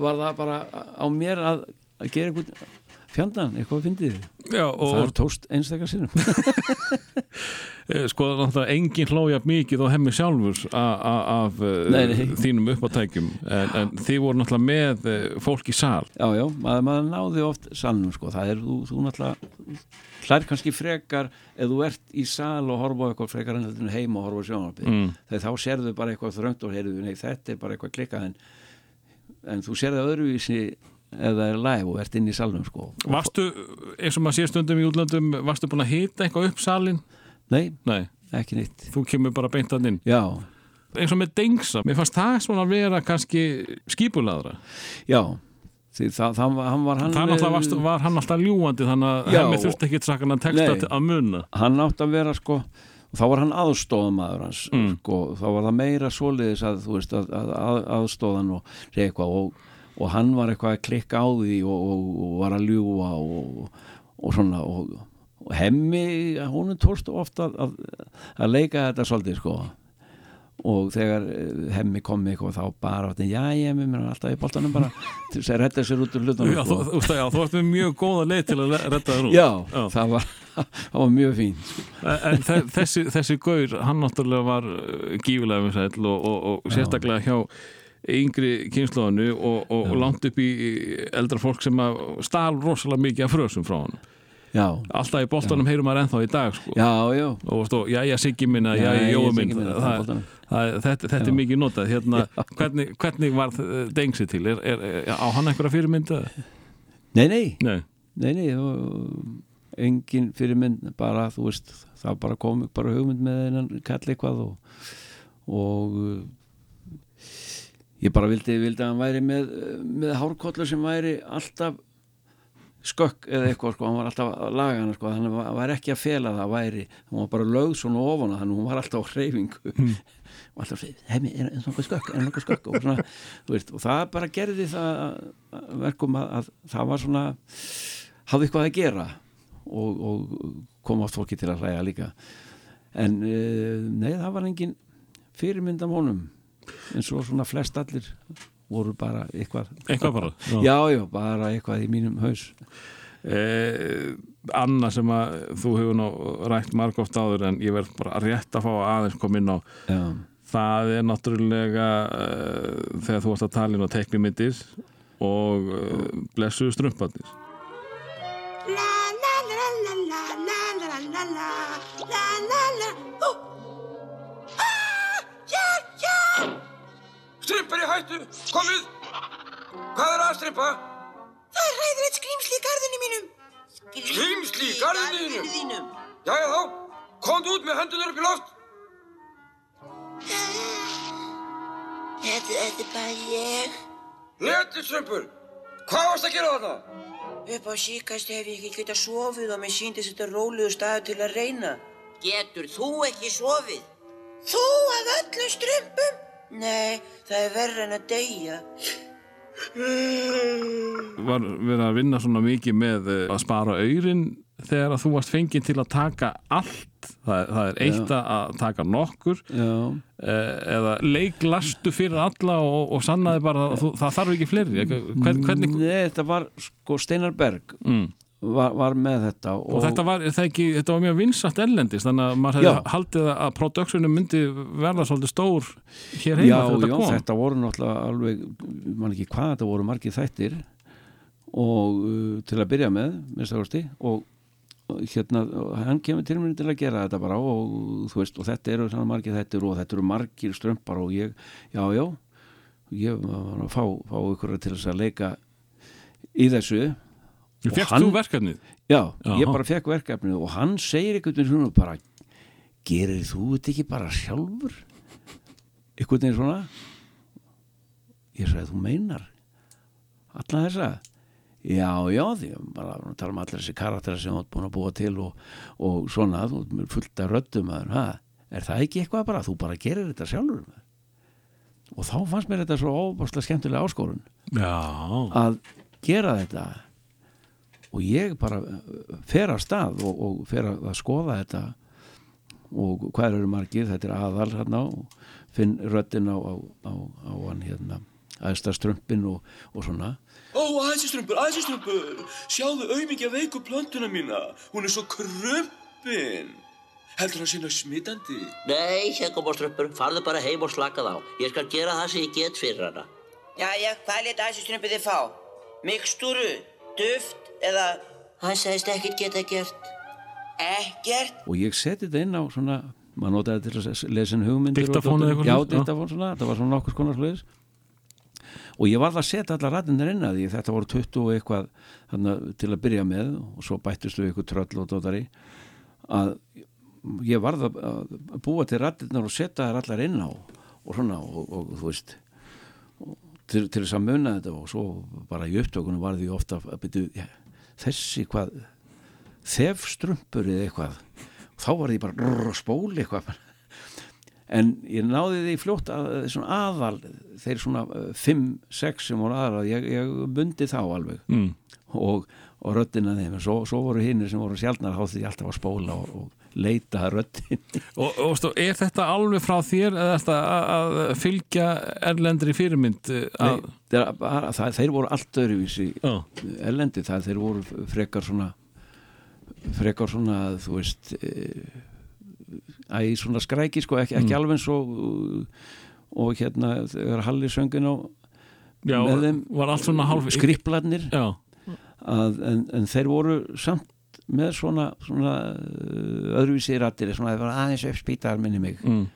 var það bara á mér að, að gera eitthvað fjandan, eitthvað að fyndið
Já,
og það er tóst einstakar sinnum
e, sko náttúrulega engin hlója mikið og hemmi sjálfur af e,
Nei, nei.
þínum uppátækjum en, en þið voru náttúrulega með e, fólk í sal.
já, já, maður, maður náði oft sannum sko, það er, þú, þú náttúrulega hlær kannski frekar ef þú ert í sal og horfa eitthvað frekar en heima og horfa á sjónvarpið
Mm.
þegar þá sérðu bara eitthvað þröngt og heyrðu, nei, þetta er bara eitthvað klikkað en, en þú sérðu öðruvísi það er live og ert inn í salnum sko.
Varstu, eins og maður sé stundum í útlöndum, varstu búin að hita eitthvað upp salin?
nei,
Nei,
ekki nýtt
þú kemur bara beint að inn.
já,
Eins og með dengsa, mér fannst það svona að vera kannski skipulaðra.
já því það, það, var- hann var hann
Það náttúrulega varst, var hann alltaf ljúandi þannig að hemmi þurfti ekki sakan að texta
Nei.
að munna.
hann átt að vera sko og þá var hann aðstóðamaður hans
Mm.
sko, þá var það meira að veist að, að, að aðstóðan og segja eitthvað og, og hann var eitthvað að klikka á því og, og, og var að ljúga og, og svona og, og hemmi, hún tókst ofta að, að, að leika þetta svolítið sko og þegar eh, hemmi kom eitthvað þá bara, já ég mér er alltaf í boltanum bara til þess að redda sér út úr hlutunum
Já, þú,
sko.
þú, já, þú ert með mjög góða leið til að redda þér út
já,
Já.
það var, það var mjög fín sko.
En þe- þessi, þessi gaur, hann náttúrulega var uh, gífilega og, og, og sérstaklega hjá yngri kynnslóðinu og, og, og langt upp í eldra fólk sem stál rosalega mikið af frösum frá hann
já,
alltaf í boltanum heyrum maður ennþá í dag sko.
já, já.
Og stó, já, já, Siggi minna, já, já, Jói minn þetta, er mikið notað. Hérna, hvernig, hvernig var dengsi til? Er, er, er, á hann einhverja fyrirmynda?
nei, nei,
Nei,
nei, nei engin fyrirmynd bara, þú veist, það bara kom bara hugmynd með hennan kall eitthvað og, og ég bara vildi, vildi að hann væri með, með hárkollu sem væri alltaf skökk eða eitthvað sko, hann var alltaf að laga hana sko, hann var, ekki að fela það væri, hann var bara lögð svona ofan þannig hún var alltaf á hreyfingu. Og alltaf segið, heimi, er er nokkuð skökk er nokkuð skökk og, svona, þú veist, og það bara gerði það að- að verkum að, að það var svona hafði eitthvað að gera og, og kom oft fólki til að hlæja líka. En uh, nei, það var engin fyrirmynd af honum eins og svona flest allir voru bara eitthvað
eitthvað bara
já, já, bara eitthvað í mínum haus
Eh, Anna sem að þú hefur nú rætt margóft áður en ég verð bara rétt að fá að aðeins koma inn á
já,
það er náttúrulega uh, þegar þú varst að tala inn á teknimyndir og uh, blessuðu strumpandir
La la la la la la la la la la la la Ó! Ah! Hjálp, hjálp!
Strimpar í hættu, komið! Hvað er að strippa?
Það er hræðilegt skrýmsli í garðinu mínum
Skrímsli í garðinu
þínum
Jæja þá, komdu út með hendunar upp í loft.
Þetta, þetta er bara ég
Leti strumpur, hvað varst að gera þarna?
Upp á síkast hef ég ekki getað sofið og mér síndist þetta róluðu staðu til að reyna Getur þú ekki sofið? Þú af öllum strumpum? Nei, það er verra en að deyja.
Var verið að vinna svona mikið með eh, að spara aurin þegar að þú varst fenginn til að taka allt? Það, það er eitt að taka nokkur.
Já,
eh, eða leiklastu fyrir alla og, og sannaði bara að þú, það þarf ekki fleiri. Hvern, hvernig,
Nei, þetta var sko Steinar Berg.
Mm.
Var, var með þetta og,
og þetta var, ekki, þetta var mjög vinsast ellendist þannig að maður hefði
Já.
haldið að productionum myndi verða svolítið stór hér heima
já,
þegar
já,
þetta kom
þetta voru náttúrulega alveg, mann ekki hvað þetta voru margið þættir og uh, til að byrja með, minnst það vorsti og hérna, hann kemur til mér til að gera þetta bara og þú veist, og þetta eru margir þættir og þetta eru margir strömpar og ég, já, já ég var að fá, fá ykkur til þess að leika í þessu hann-
þú verkefnið?
Já,
Já.
ég bara fekk verkefnið og hann segir einhvern veginn svona bara gerir þú þetta ekki bara sjálfur? Einhvern veginn svona. Ég sagði þú meinar alla þessa? Já, já, því bara tala um allir þessi karakter sem þú ert búin að búa til og, og svona, þú ert með fullt af röddum að, ha, er það ekki eitthvað bara? Þú bara gerir þetta sjálfur maður?" og þá fannst mér þetta svo óbáslega skemmtilega áskorun
Já,
að gera þetta og ég bara uh, fer að stað og, og fer að að skoða þetta og hvað eru margir, þetta er aðal hérna og finn röddin á, á, á, á hann hérna aðstað strömpin og, og svona
Ó, í strumpur. Sjáðu auðmikið veiku plöntuna mína. Hún er svo krumpin. Heldur hann sína smitandi?
Nei, Hekkumborströppur, farðu bara heim og slakað á. Ég skal gera það sem ég get fyrir hana.
Jæja, hvað leta þessi strumpið þið fá? Mikstúru, duft eða...
Hann sagðist ekkert geta gert.
Ekkert?
og ég seti þetta inn á svona maður notaði til að lesa inn hugmyndir og
Diktafón eða
dóttir.
eitthvað
já,
svoleiðis, já.
diktafón svona, þetta var svona nokkur konar sluðis og ég varð að setja allar rættinir inn að því þetta voru 20 og eitthvað þarna, til að byrja með og svo bættist við eitthvað tröll og dótari að ég varð að búa til rættinir og setja þær allar inn á og svona og, og, þú veist og, til, til þess að munna þetta og svo bara í upptökunum var því ofta að byrja ja, þessi hvað þefstrumpur eða eitthvað þá var ég bara rrr, spóli eitthvað en ég náði því fljótt að svona aðal þeir svona 5-6 sem voru aðal ég, ég bundi þá alveg
Mm.
og, og röddina þeim en svo, svo voru hinnir sem voru sjálfnar þá því alltaf að spóla og, og leita að röddin
Og, og stó, er þetta alveg frá þér að, að fylgja erlendri fyrirmynd eh, að,
Nei, þeir, bara, það, þeir voru allt öðruvísi
Já.
elendi það þeir voru frekar svona frekar svona þú veist e, æ, svona skræki sko, ekki, ekki
Mm.
alveg eins og og hérna þegar Halli söngin á
Já,
með þeim
Já.
að, en, en þeir voru samt með svona, svona uh, öðruvísi rættir svona það var aðeins uppspýtaðar minni mig.
Mm.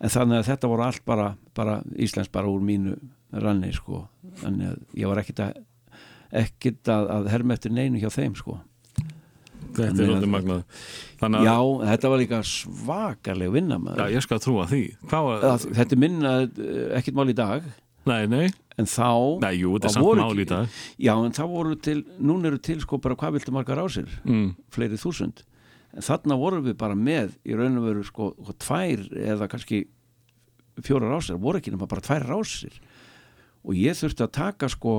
en þannig að þetta voru allt bara, bara Íslands bara úr mínu ranni sko. Þannig að ég var ekkit að ekkit að, að herma eftir neinu hjá þeim sko.
Þetta er
að-
svolítið magnað. Að,
Já, þetta var líka svakaleg vinna maður.
Já, ég skal trúa því. Var,
Að, Þetta minna eh, ekkit mál í dag.
Nei, nei
en þá
Nei, jú, þetta er samt
voru
mál
ekki-
í dag.
Já, en það voru til, núna eru til sko bara hvað viltu margar ásir?
Mm.
fleiri þúsund. En þarna vorum við bara með í raun og veru sko tvær eða kannski fjórar ásir, voru ekki nema bara tvær ásir. Og ég þurfti að taka sko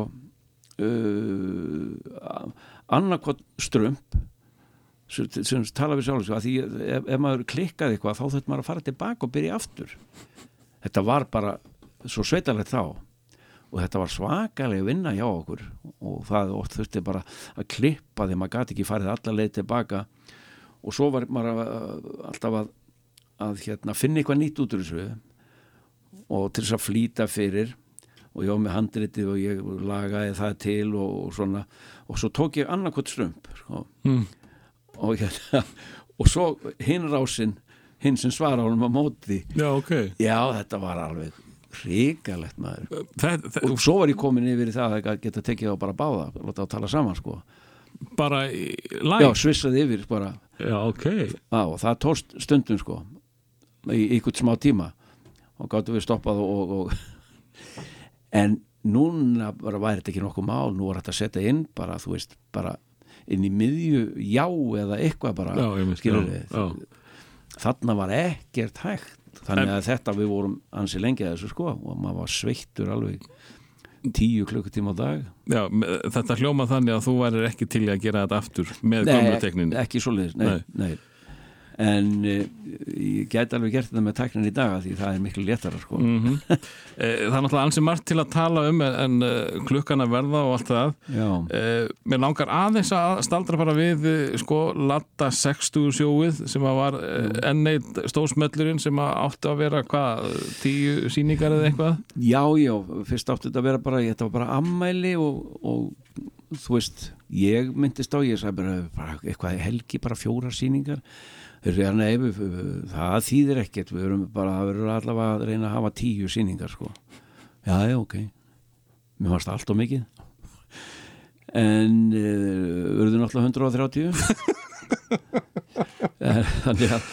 uh, annarkot strömp sem, sem tala við sjálf að því ef, ef maður klikkaði eitthvað þá þurfti maður að fara tilbaka og byrja aftur. Þetta var bara svo sveitalegt þá og þetta var svakalega vinna hjá okkur. Og það oft þurfti bara að klippa því maður gæti ekki farið alla leið tilbaka. Og svo var maður að- alltaf að, að hérna, finna eitthvað nýtt út úr þessu. Og til þess að flýta fyrir. Og ég var með handritið og ég lagaði það til og, og svona. Og svo tók ég annarkot strömp sko.
Mm.
og, hérna, og svo hinn rásinn hinn sem svara á móti.
Já, ok.
Já þetta var alveg hrikalegt maður.
Það, það,
og svo var ég komin yfir í það að geta tekið þá bara báða láta þá tala saman sko.
Bara í
já,
live
svissaði yfir bara.
Já, ok.
Á, og það tóst stundum sko í ykkur smá tíma. Og gáttu við stoppað og, og, og. En núna bara væri þetta ekki nokkuð mál nú var þetta að setja inn bara þú veist bara inn í miðju já eða eitthvað bara
Já,
skilur
já,
við
já.
Þarna var ekkert hægt. Þannig að þetta við vorum ansi lengi að þessu sko og maður var sveittur alveg tíu klukkutíma á dag.
Já, þetta hljóma þannig að þú værir ekki til að gera þetta aftur með gömlu teknin
ekki svoleiðis, nei, nei. En uh, ég gæti alveg gert þetta með teknin í dag af því það er miklu léttara sko.
mm Það er náttúrulega ansi margt til að tala um en, en uh, klukkan að verða og allt það. Uh, Mér langar aðeins að staldra bara við uh, sko Latta 60 sjóið sem að var enn eitt stóðsmellurinn sem að átti að vera hvað, tíu síningar eða eitthvað?
Já, já, fyrst átti þetta að vera bara þetta var bara ammæli og, og þú veist, ég myndist á ég sagði bara, bara eitthvað helgi bara fjórar sýningar þeir segja, nei, við, það þýðir ekkert við erum bara, það verður allavega að reyna að hafa tíu sýningar, sko. Já, já, ok. Mér varst allt og mikið. En verður náttúrulega 130 En þannig að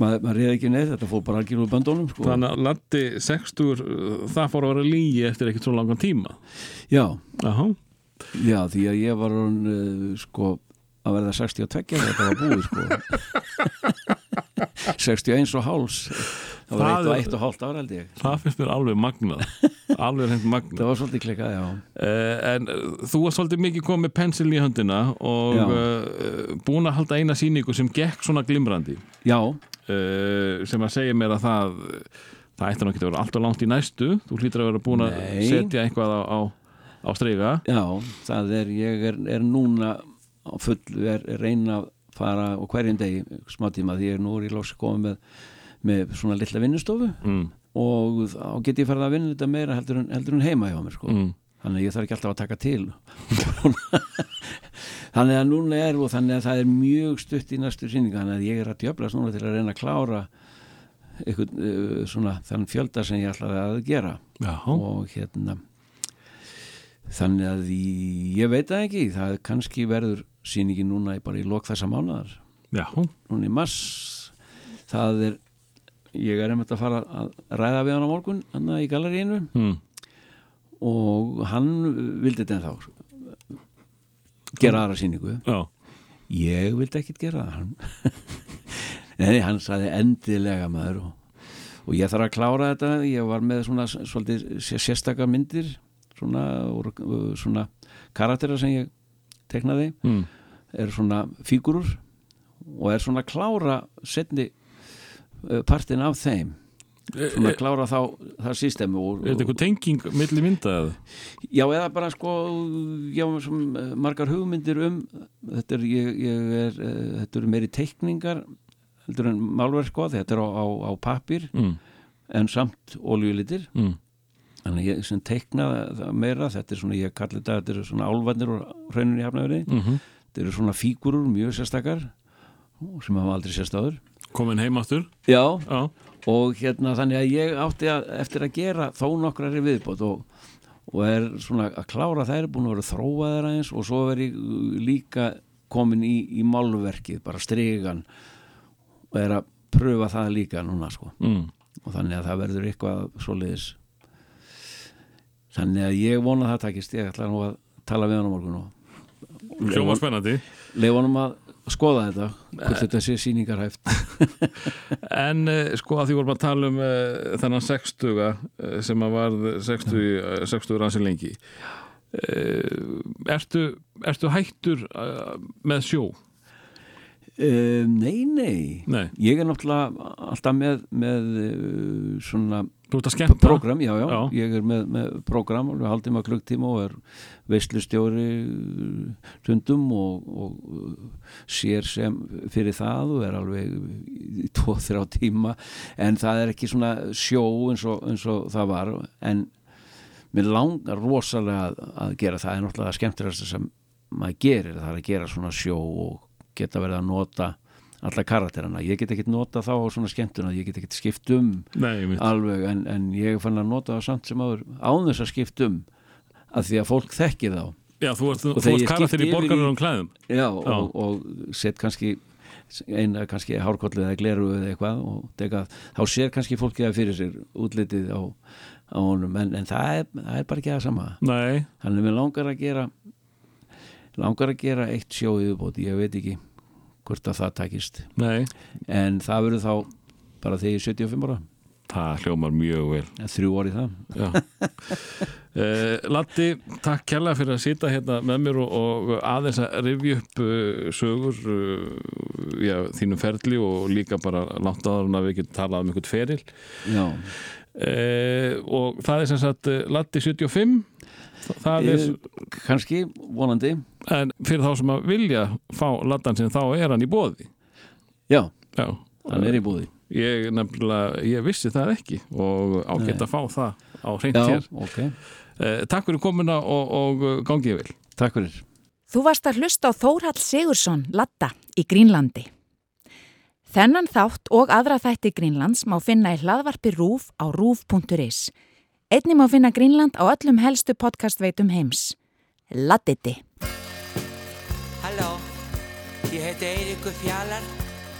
maður, maður reyði ekki neitt, þetta fór bara algjör úr böndunum sko.
Þannig að Latti 60 uh, það fór að vera lígi eftir ekkert svo langan tíma.
Já,
Aha.
Já, því að ég var sko, að verða 62 þegar þetta var búið sko. 61 og háls. Það var
Það
eitt og eitt og hálft ára held ég.
Það finnst mér alveg magnað. Alveg reynd magnað.
Það var svolítið klikkað, já.
Uh, en uh, þú var svolítið mikið komið pensil í höndina og uh, búin að halda eina sýningu sem gekk svona glimrandi.
Já,
sem að segja mér að það það ætti ekki að vera alltaf langt í næstu. Þú hlýtur að vera búin að setja eitthvað á, á, á streyga
já, það er ég er, er núna á full, er, er reyna að fara og hverjum degi smá tíma því ég er nú í lósi komið með, með svona litla vinnustofu
mm.
og þá get ég farið að vinna þetta meira heldur en, heldur en heima hjá mér sko
Mm.
þannig að ég þarf ekki alltaf að taka til þannig að núna er og þannig að það er mjög stutt í næstu sýninga þannig að ég er að djöflast núna til að reyna að klára eitthvað uh, svona þann fjölda sem ég ætlaði að gera
Já.
og hérna þannig að í, ég veit það ekki það kannski verður sýningi núna bara í lok þessa mánuðar
Já.
núna í mass það er ég er einmitt að fara að ræða við hann á morgun hann í galeríinu
Mm.
og hann vildi þetta ennþá gera aðra sýningu
Já.
ég vildi ekkit gera það Nei, hann sagði endilega maður og, og ég þarf að klára þetta ég var með svona svolítið sé- sérstakar myndir svona, svona karaktera sem ég teknaði
Mm.
er svona fígurur og er svona klára setni uh, partin af þeim svona að klára þá það systemi og,
Er þetta eitthvað tenging milli mynda eða?
Já, eða bara sko já, eh, margar hugmyndir um þetta er, ég, ég er þetta eru meiri teikningar heldur en málverk sko, þetta er á, á, á pappir
Mm.
en samt oljulítir
Mm.
Þannig ég sem teikna meira þetta er svona, ég kalli þetta, þetta eru svona álvarnir og hrauninu í hafnaveri
Mhm.
þetta eru svona fígurur, mjög sérstakar sem hafa aldrei sérst áður
Komin heim aftur?
Já,
Já.
og hérna þannig að ég átti að, eftir að gera þó nokkrar í viðbót og, og er svona að klára þær búin að vera þróaðar aðeins og svo er uh, líka komin í, í málverkið, bara stregan og er að pröfa það líka núna sko
Mm.
og þannig að það verður eitthvað svoleiðis þannig að ég vona að það takist. Ég ætla nú að tala við hann á morgun og
Hljóma spennandi.
leif honum að skoða þetta hvort þetta sé sýningarhæft.
En uh, sko að því vorum að tala um uh, þennan 60 uh, sem að var 60, uh, 60 rannsir lengi. Uh, ertu, ertu hættur uh, með sjó?
Uh, nei, nei,
Nei.
Ég er náttúrulega alltaf með, með uh, svona program, já, já,
Já.
ég er með, með program og haldið maður klukktíma og er veislustjóri uh, stundum og, og uh, sér sem fyrir það og er alveg í tvo, þrjá tíma. En það er ekki svona sjó eins og, eins og það var. En mér langar rosalega að, að gera það. Er náttúrulega skemmtilegast sem maður gerir, það er að gera svona sjó og geta verið að nota alla karakterana, ég get ekki nota þá á svona skemmtuna, ég get ekki skipt um
Nei,
alveg, en, en ég fann að nota það samt sem áður án þess að skipt um að því að fólk þekki þá.
Já, þú
Og ég
karakter í
yfir
borgarunum klæðum.
Já, og, og set kannski eina kannski hárkollið eða gleru eða eitthvað og teka, þá sér kannski fólkið það fyrir sér útlitið á, á honum. En, en það, er, það er bara ekki það sama.
Nei.
Þannig mér langar að gera langar að gera eitt sjó yfirbóti, ég veit ekki hvort að það takist.
Nei.
en það verður þá bara þegar ég er 75 ára.
Það hljómar mjög vel.
En Þrjú orðið það.
Uh, Latti, takk kærlega fyrir að sita hérna með mér og, og aðeins að rifja upp uh, sögur uh, já, þínum ferli og líka bara langt áður en að við getum talað um einhvern feril. Uh, og það er sem sagt uh, Latti 75 það er
Eh, kannski, vonandi.
En fyrir þá sem að vilja fá Lattan sem þá er hann í bóði
Já,
já.
hann er í búði
Ég nefnilega, ég vissi það ekki og ágætt að fá það á hreint
Já,
hér.
ok.
Eh, Takk fyrir komuna og, og gangið vel.
Takk fyrir.
Þú varst að hlusta á Þórhall Sigursson, Latta, í Grínlandi. Þennan þátt og aðra þætti Grínlands má finna í hlaðvarpi RÚF á rúf.is. Einni má finna Grínland á öllum helstu podcastveitum heims. Lattiti.
Halló, ég heiti Eiríkur Fjalar.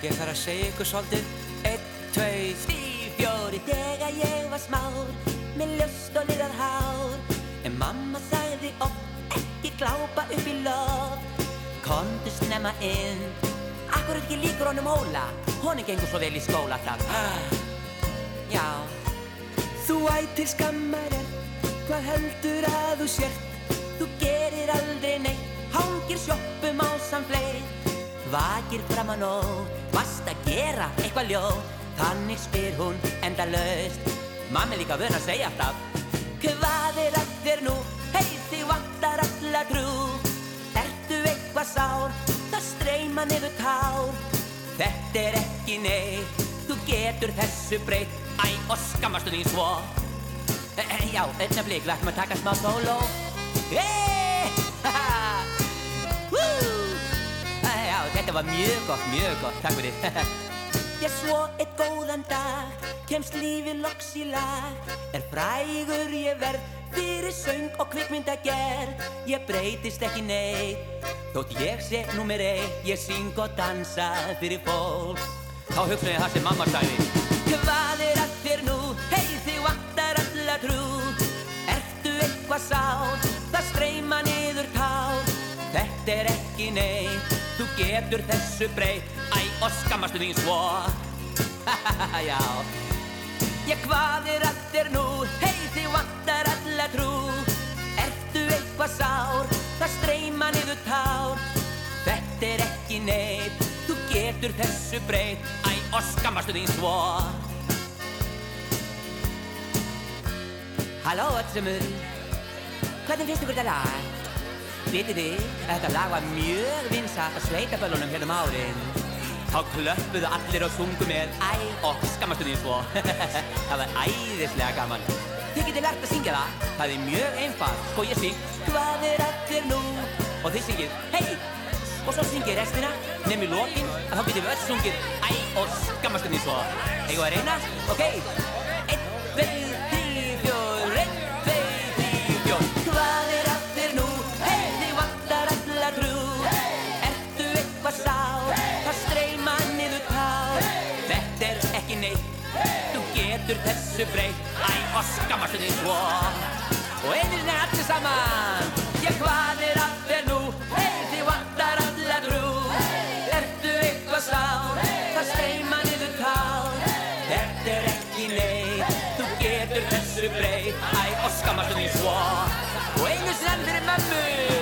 Ég þarf að segja ykkur svolítið. Einn, tvei, þrý, fjóri.
Þegar ég var smár með ljóst og liðað hár
En mamma sagði oft
ekki glápa upp í loft
Komdu snemma inn
Akkur ekki líkur honum Óla
Honum gengur svo vel í skóla þar ah, Já
Þú ættir skammar er Hvað heldur að þú sért? Þú gerir aldrei neitt
Hangir sjoppum á samfleið Vakir fram að nóg Vast að gera eitthvað ljóð Þannig spyr hún endalaust. Mamma er líka vön að segja alltaf
Hvað er að þér nú? Hei þig vantar alla trú. Ertu eitthvað sár? Það streyma niður tár.
Þetta er ekki neitt Þú getur þessu breytt Æ, og skammastu þín svo Já, blik, við ætlum að taka smá sóló Hey, haha Woo! Æ, Já, þetta var mjög gott, mjög gott, takk fyrir
Já, svo eitt góðan dag Kemst lífi loks í lag.
Er frægur ég verð Fyrir söng og kvikmyndagerð. Ég breytist ekki neitt Þótt ég sé númer eitt. Ég syng og dansa fyrir fólk. Þá hugsaði það sem mamma sagði
Hvað er að þér nú? Hei þig vantar alla trú.
Ertu eitthvað sár? Það streyma niður tár Þetta er ekki neitt. Þú getur þessu breytt. Æ, og skammastu þín svo. Já. Já, hvað er allt er nú? Hei, þið vantar alla trú. Ertu eitthvað sár? Það streyma niður tár Þetta er ekki neitt Getur þessu breytt Æ, og skammastu þín svo. Halló, öllsumur Hvernig finnst ykkur þetta lag? Vitið þið, þetta lag var mjög vinsat að sveitaböllunum hérna um árin Þá klöppuðu allir og sungu með. Æ, og skammastu þín svo. Það var æðislega gaman. Þið getið lært að syngja það. Það er mjög einfalt. Sko ég syng. Hvað er allir nú? Og þið syngið. Hei! Og svo syngið restina. Nefnir lokin Að þá getið við öll sungið. Æ, og skammastu þín svo. Eigum við að reyna? Ok. Einn, tveir, þrý, fjór Einn, tveir, þrý, fjór Hvað er allir nú? Hei, þið vantar alla trú. Ertu eitthvað sár? Það streyma niður tár Þetta er ekki neitt. Þú getur þessu breytt. Æ, og skammastu þín svo. Og einir sinni allir saman. Já, hvað er allir nú? Og skammastu þín svo Og einu sinni enn